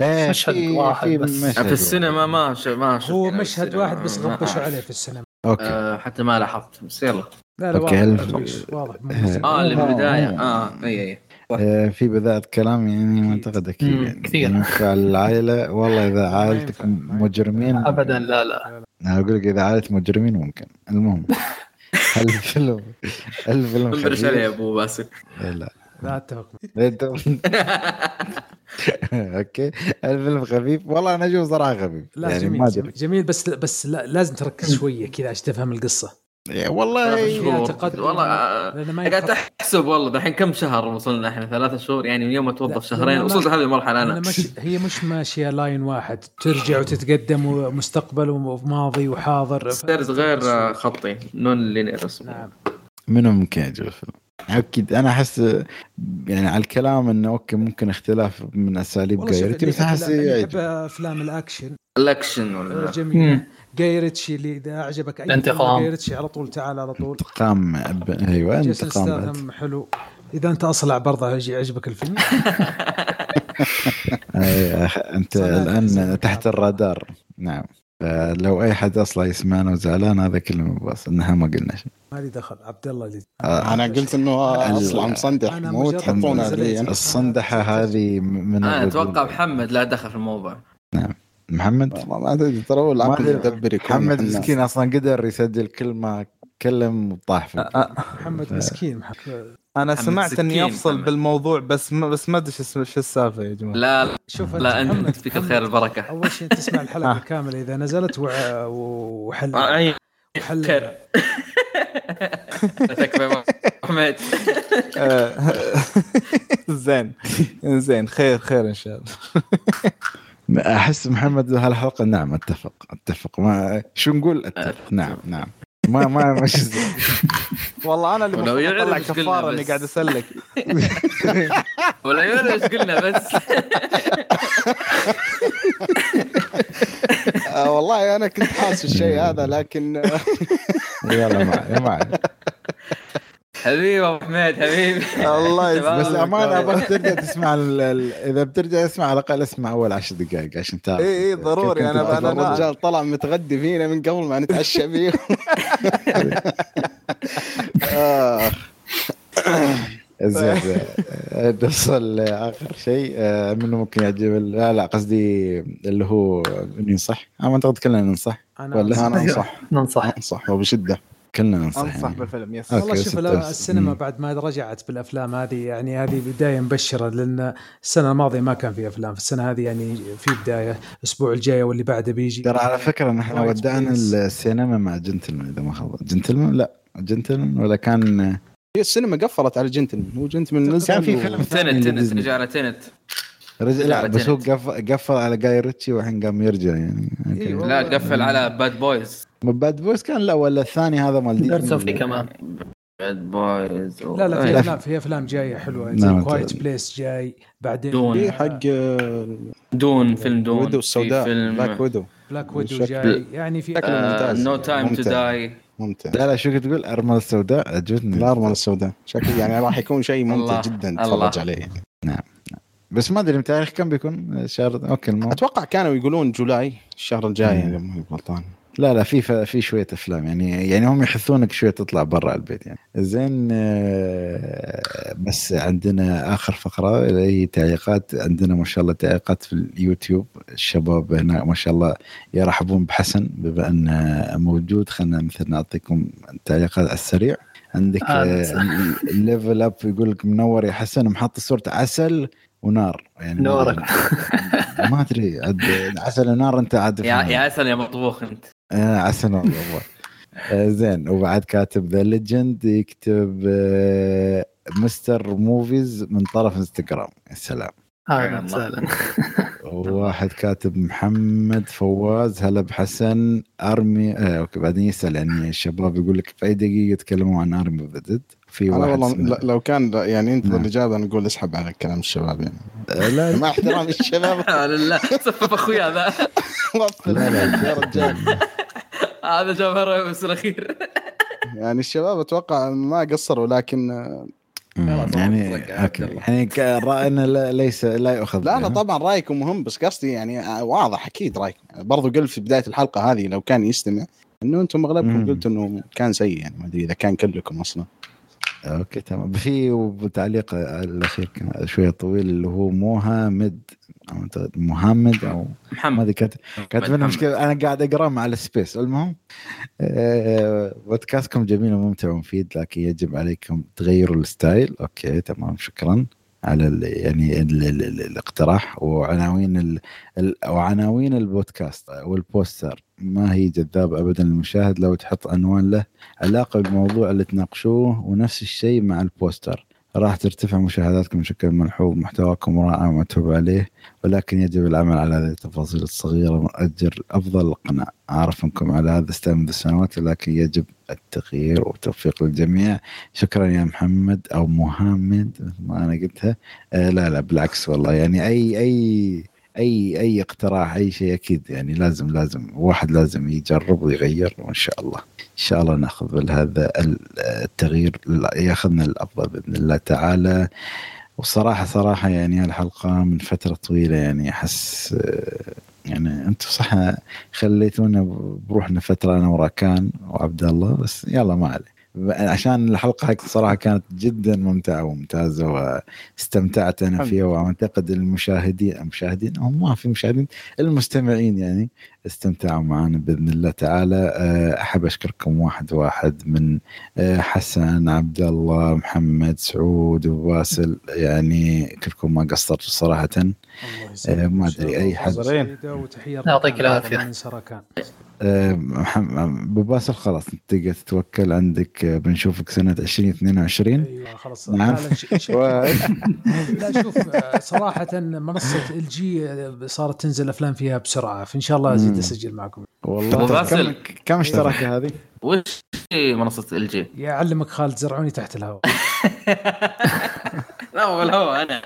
S1: إيه،
S2: مشهد
S1: في-
S2: واحد
S1: في
S2: بس.
S3: في السينما ما ش... ما
S6: هو
S3: يعني
S6: مشهد. واحد بس غبشوا. عليه في السينما.
S1: أوكي.
S3: آه حتى ما لاحظت. بس يلا.
S6: لا لا واضح واضح,
S3: آه اللي
S1: آه،
S3: بالبدايه
S1: آه.
S3: آه أي أي.
S1: آه، في بداية كلام يعني ما
S6: أكيد.
S1: أعتقد
S2: أكيد
S1: يعني
S2: كثير.
S1: ينفع العائلة والله إذا عائلتك. مجرمين.
S2: ابدا لا لا.
S1: أنا أقول لك إذا عائلة مجرمين ممكن. المهم هل الفيلم الفيلم
S3: إيش عليه يا
S1: خفيف
S3: أبو باسل.
S1: لا.
S6: لا أتفق.
S1: okay. الفيلم خفيف. والله أنا أشوفه صراحة خفيف.
S6: لا
S1: يعني
S6: جميل جميل, جميل بس لازم بس لا لازم تركز شوية كذا عشان تفهم القصة.
S1: يعني والله
S6: تقدم.
S3: والله آه،
S6: لأنه ما
S3: قاعد أحسب والله دحين كم شهر وصلنا إحنا؟ ثلاثة شهور؟ يعني من يوم ما توظف شهرين. وصلت هذه المرحلة
S6: أنا.
S3: أنا
S6: مش هي مش ماشية line واحد. ترجع وتتقدم ومستقبل وماضي وحاضر.
S3: ستيرز غير آه، خطي. non-linear اسمه.
S6: نعم.
S1: منو ممكن يعجب الفيلم؟ أكيد. أنا أحس يعني على الكلام إنه okay ممكن اختلاف من
S6: أساليب
S1: Guy
S6: Ritchie
S1: بس
S6: أحس
S1: يعجب
S6: أفلام
S3: الأكشن.
S6: الأكشن
S3: ولا
S6: جميل. Guy Ritchie اللي إذا أعجبك أي فيلم
S2: الانتقام.
S6: Guy Ritchie على طول تعال على طول.
S1: انتقام ب-
S6: أيوه
S1: انتقام
S6: حلو. إذا أنت أصلع برضه يعجبك الفيلم.
S1: أنت
S6: الآن.
S1: تحت الرادار. نعم. فلو أي حد أصلا يسمعنا وزعلان هذا كلمة بس إنها ما قلنا شيء
S6: ما لي دخل عبد الله اللي
S1: آه،
S4: أنا قلت إنه أصلا مصندح مو أنا.
S1: الصندحة هذه من أنا.
S3: أتوقع محمد لا دخل في الموضوع
S1: محمد
S4: ما ما أدري ترى هو العقل
S1: ما.
S4: يدبر يكون
S1: محمد. مسكين أصلا قدر يسجل كلمة كلم وطاح
S6: محمد مسكين محمد.
S3: أنا
S5: سمعت إني أفصل
S3: محمد.
S5: بالموضوع بس ما بس ما أدري شو السالفة يا جماعة.
S3: لا لا,
S6: شوف
S3: لا أنت فيك الخير البركه
S6: أول شيء تسمع الحلقة
S5: آه.
S6: كامله إذا نزلت وع- وحل
S3: أي
S6: وحل
S3: خير. تكفى محمد.
S5: آه، زين زين خير خير إن شاء الله.
S1: أحس محمد هالحلقة نعم أتفق أتفق. ما شو نقول؟ أتفق. نعم نعم. ما ما مش.
S5: والله أنا اللي
S3: ولو يعرف
S5: كفارة
S3: إني.
S5: قاعد أسلك
S3: ولا يعرف إيش قلنا بس
S4: آه والله أنا كنت حاسس الشيء هذا لكن
S1: يلا معي معي
S3: حبيبي أبو حميد حبيبي.
S4: الله
S3: شباب.
S1: بس
S4: يسلمك
S1: أمانة أبغى ترجع تسمع ال- ال- إذا بترجع اسمع على الأقل اسمع أول عشر دقائق عشان تعرف
S5: إي إي ضروري،
S1: تفضل.
S5: أنا-
S4: الرجال طلع متغدي فينا من قبل ما نتعشى فيه. آه.
S1: زين آه، نوصل لآخر شيء. آه، منه ممكن يعجب ال- لا لا قصدي اللي هو انه ينصح أنا اعتقد كلنا ننصح.
S6: أنا
S1: ولا
S4: أنا أنصح؟
S2: ننصح.
S4: أنصح وبشدة.
S1: كلنا ننصح
S5: أنصح
S1: يعني.
S5: بالفيلم يس.
S6: والله شوف. السينما
S1: مم.
S6: بعد ما رجعت بالأفلام هذه يعني هذه بداية مبشرة لأن السنة الماضية ما كان في أفلام فالسنه هذه يعني في بداية الأسبوع الجاي واللي بعده بيجي
S1: ترى على فكرة نحن ودعنا. السينما مع جنتلمان إذا ما خاب جنتلمان لا جنتلمان ولا كان
S4: هي السينما قفلت على جنتلمان هو جنتلمان نزل
S1: كان في فيلم ثاني
S3: تنت. رجع على تنت
S1: رجع لا بس هو. قفل قفل على جاي ريتشي والحين قام يرجع يعني
S6: إيوه.
S3: لا قفل على Bad Boys
S1: Bad Boys كان لا ولا الثاني هذا مال
S2: اوف كمان.
S3: Bad Boys
S6: لا لا في
S1: لا،
S6: افلام في أفلام جاية
S1: حلوة.
S6: زي Quiet
S1: تعرف.
S6: Place جاي. بعدين
S3: Dune.
S4: في حق آه،
S3: Dune فيلم Dune.
S4: Widow
S3: في
S4: السوداء
S3: فيلم
S4: Black Widow
S6: Black Widow
S4: شكل-
S6: جاي. يعني في
S4: شكله ممتاز.
S3: No Time
S4: To.
S3: Die
S4: ممتع
S1: لا لا شو كنت تقول؟ أرمل السوداء عجبتني
S4: الارمله السوداء شكله يعني راح يكون شيء ممتع. جدا. تتفرج عليه. يعني.
S1: بس ما أدري متى كم بيكون؟ شهر okay المو...
S4: أتوقع كانوا يقولون July الشهر الجاي. يعني ماني غلطان.
S1: لا لا في في شوية أفلام يعني يعني هم يحثونك شوية تطلع برا البيت يعني. زين آه، بس عندنا آخر فقرة اللي هي تعليقات عندنا ما شاء الله تعليقات في اليوتيوب. الشباب هنا ما شاء الله يرحبون بحسن بما انه موجود. خلينا مثل نعطيكم تعليقات على السريع. عندك
S2: آه،
S1: ال Level Up يقول لك منور يا حسن محط صورة عسل ونار. يعني
S2: نورك.
S1: ما أدري عسل ونار أنت عاد
S3: يا عسل يا مطبوخ أنت.
S1: آه عسل والله. آه زين وبعد كاتب The Legend يكتب آه Mister Movies من طرف انستغرام. يا سلام.
S2: أهلا وسهلا
S1: وواحد كاتب محمد فواز هلا بحسن Army آه okay بعدين يسأل يعني الشباب يقول لك في أي دقيقة تكلموا عن Army of the
S4: Dead.
S1: في واحد
S4: والله ل- لو كان يعني أنت
S1: نعم.
S4: الاجابه نقول اسحب على كلام الشباب يعني.
S1: آه لا.
S4: مع احترامي الشباب.
S3: لا لا صفف أخوي هذا.
S1: لا لا
S4: يا رجال.
S3: هذا جاب بس الأخير.
S4: يعني الشباب أتوقع ما قصروا لكن آه،
S1: يعني
S3: أوكي.
S1: يعني رأينا ليس لا يؤخذ.
S4: لا لا. طبعا رأيكم مهم بس قصدي يعني آه، واضح أكيد رأيكم. برضو قلت في بداية الحلقة هذه لو كان يستمع إنه أنتم
S1: أغلبكم.
S4: قلتوا إنه كان سيء يعني ما أدري إذا كان كلكم أصلا.
S1: okay تمام. في تعليق الاخير كان شوية طويل اللي هو موهامد محمد أو
S3: محمد.
S1: كاتب لنا. مشكلة. أنا قاعد أقرأ مع ال space. المهم آه، بودكاستكم جميل وممتع ومفيد لكن يجب عليكم تغيروا ال style. okay تمام شكرا. على ال يعني ال ال ال الاقتراح وعناوين ال وعناوين البودكاست والبوستر. ما هي جذابه ابدا للمشاهد لو تحط عنوان له علاقة بالموضوع اللي تناقشوه ونفس الشيء مع البوستر. راح ترتفع مشاهداتكم بشكل ملحوظ محتواكم رائع ومتعوب عليه ولكن يجب العمل على هذه التفاصيل الصغيرة أجل أفضل القناع أعرف أنكم على هذا أستاذ منذ السنوات ولكن يجب التغيير والتوفيق للجميع. شكرا يا محمد أو محمد ما أنا قلتها. آه لا لا بالعكس والله يعني أي أي أي أي اقتراح أي شيء أكيد يعني لازم لازم واحد لازم يجرب ويغير وإن شاء الله. إن شاء الله نأخذ هذا التغيير يأخذنا الأفضل بإذن الله تعالى. وصراحة صراحة يعني هالحلقة من فترة طويلة يعني آه، يعني أنتم صح خليتونا بروحنا فترة أنا وراكان وعبد الله بس يلا ما عليه عشان الحلقة هاي صراحة كانت جدا ممتعة وممتازة واستمتعت أنا فيها وأعتقد المشاهدين المشاهدين هم ما في مشاهدين المستمعين يعني استمتعوا معنا بإذن الله تعالى. آه، أحب أشكركم واحد واحد من آه، حسن عبد الله محمد سعود وباسل. يعني كلكم ما قصرتوا صراحة.
S6: الله
S1: آه، ما
S6: الله
S1: أي حد.
S2: يعطيك
S6: لله
S1: آه، أبو باسل خلاص تقدر تتوكل عندك آه، بنشوفك سنة 2022
S6: أيوه خلاص
S1: نعم.
S6: لا شوف آه، صراحة منصة ال جي صارت تنزل أفلام فيها بسرعة فإن شاء الله
S1: أزيد.
S6: أسجل معكم
S1: والله
S3: أبو
S1: طيب
S3: باسل.
S1: كم كم اشتراكه هذه؟
S3: وش منصة ال جي؟
S6: يعلمك خالد زرعوني تحت الهواء
S3: لا والله هو أنا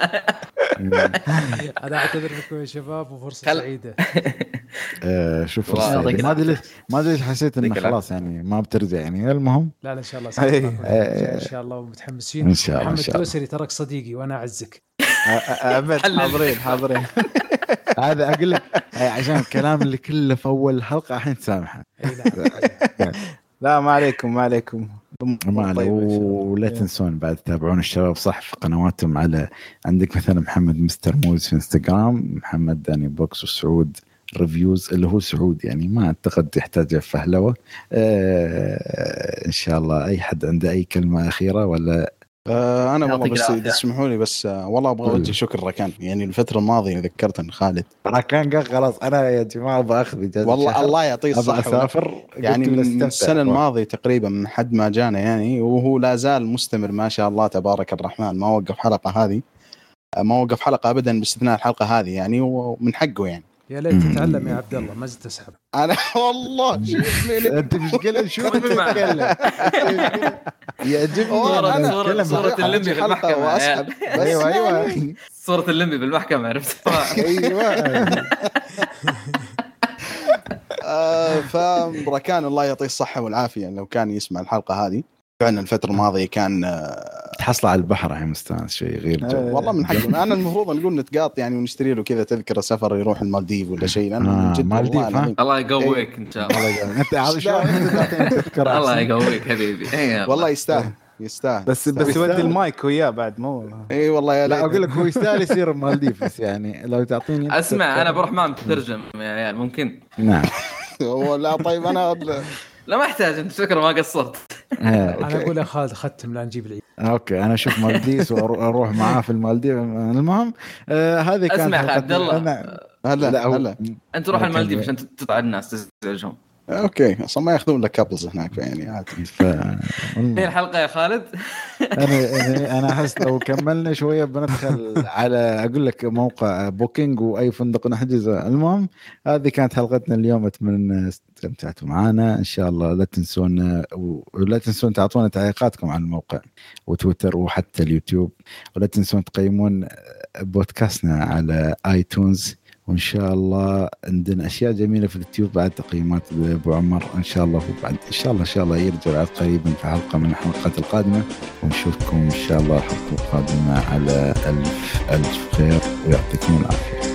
S6: أنا اعتذر لكم يا شباب وفرصه
S3: خل-
S6: سعيدة.
S1: آه، شوف ما أدري ليش ما أدري ليش حسيت
S3: إنه
S1: خلاص يعني ما بترجع يعني. المهم
S6: لا لا إن شاء الله.
S1: آه.
S6: إن شاء الله ومتحمسين
S1: إن شاء الله إن
S6: محمد الدوسري ترك صديقي وأنا أعزك.
S5: أبد حاضرين حاضرين.
S1: هذا أقول لك آه، عشان الكلام اللي كله في أول الحلقة الحين تسامحه
S5: لا ما عليكم ما عليكم. طيب.
S1: ولا تنسون بعد تتابعون الشباب صح في قنواتهم على عندك مثلا محمد مستر موز في إنستغرام محمد داني بوكس وسعود ريفيوز اللي هو سعود يعني ما أعتقد يحتاج فهلوة آه إن شاء الله أي حد عنده أي كلمة أخيرة ولا
S4: آه أنا والله بس. اذا تسمحوا لي بس آه والله
S1: أبغى.
S4: أوجه شكر ركان. يعني الفترة الماضية ذكرت إن خالد.
S1: ترى كان قال خلاص أنا يا جماعة أبغى أخذ إجازة
S4: والله
S1: شهر،
S4: الله يعطيه الصحة
S1: أسافر.
S4: يعني من. السنة الماضية تقريبا من حد ما جانا يعني وهو لا زال مستمر ما شاء الله تبارك الرحمن. ما وقف حلقة هذه ما وقف حلقة ابدا باستثناء الحلقة هذه يعني ومن حقه يعني.
S6: يا ليت تتعلم يا عبد الله ما زلت أسحب.
S4: أنا والله شوف
S1: أنت مش قلت شو. تتكلم؟ يعجبني
S4: والله
S1: أنا
S4: أنا-
S1: أتكلم
S3: صورة. اللمبي في المحكمة.
S1: أيوه
S4: يعني-
S1: أيوه
S3: صورة اللمبي بالمحكمة عرفتها
S4: أيوه. فركان الله يعطيه الصحة والعافية لو كان يسمع الحلقة هذه. فعلا الفترة الماضية كان آه،
S1: تحصل على البحر الحين مستانس شوي غير جو
S4: والله من حقه أنا المفروض نقول نتقاط يعني ونشتري له كذا تذكرة سفر يروح المالديف ولا شيء لأنه
S1: آه،
S4: من جد
S1: مالديف،.
S3: الله يقويك إن شاء الله.
S1: الله يقويك. أنت
S3: الله؟ يقويك حبيبي. إيه،
S4: والله يستاهل يستاهل.
S5: بس بس. يودي المايك وياه بعد مو
S4: اي والله يا
S1: لا. أقول لك هو يستاهل يصير مالديف بس يعني لو تعطيني
S3: أسمع أنا بروح معهم تترجم يا عيال ممكن؟
S1: نعم.
S4: هو لا طيب أنا
S3: لا ما أحتاج أنت شكرا ما قصرت.
S1: آه،
S6: أنا أقول يا خالد ختم لا نجيب العيد.
S1: okay أنا أشوف مالديف وأروح معاه في المالديف المهم آه هذه كانت
S3: اسمع. عبد الله
S4: هلا هلا.
S3: أنت روح. المالديف عشان تطلع الناس تزعجهم.
S4: okay أصلا ما ياخذون لك couples هناك يعني عادي.
S1: ف...
S3: الحلقة يا خالد؟
S1: أنا أنا أحس لو كملنا شوية بندخل على أقول لك موقع Booking وأي فندق نحجزه. المهم هذه كانت حلقتنا اليوم. أتمنى استمتعتوا معنا. إن شاء الله لا تنسون ولا تنسون تعطونا تعليقاتكم على الموقع وتويتر وحتى اليوتيوب. ولا تنسون تقيمون بودكاستنا على اي تونز وإن شاء الله عندنا أشياء جميلة في اليوتيوب بعد تقييمات أبو عمر. إن شاء الله هو بعد إن شاء الله إن شاء الله يرجع بعد قريبا في حلقة من الحلقات القادمة. ونشوفكم إن شاء الله الحلقة القادمة على ألف ألف خير. ويعطيكم العافية.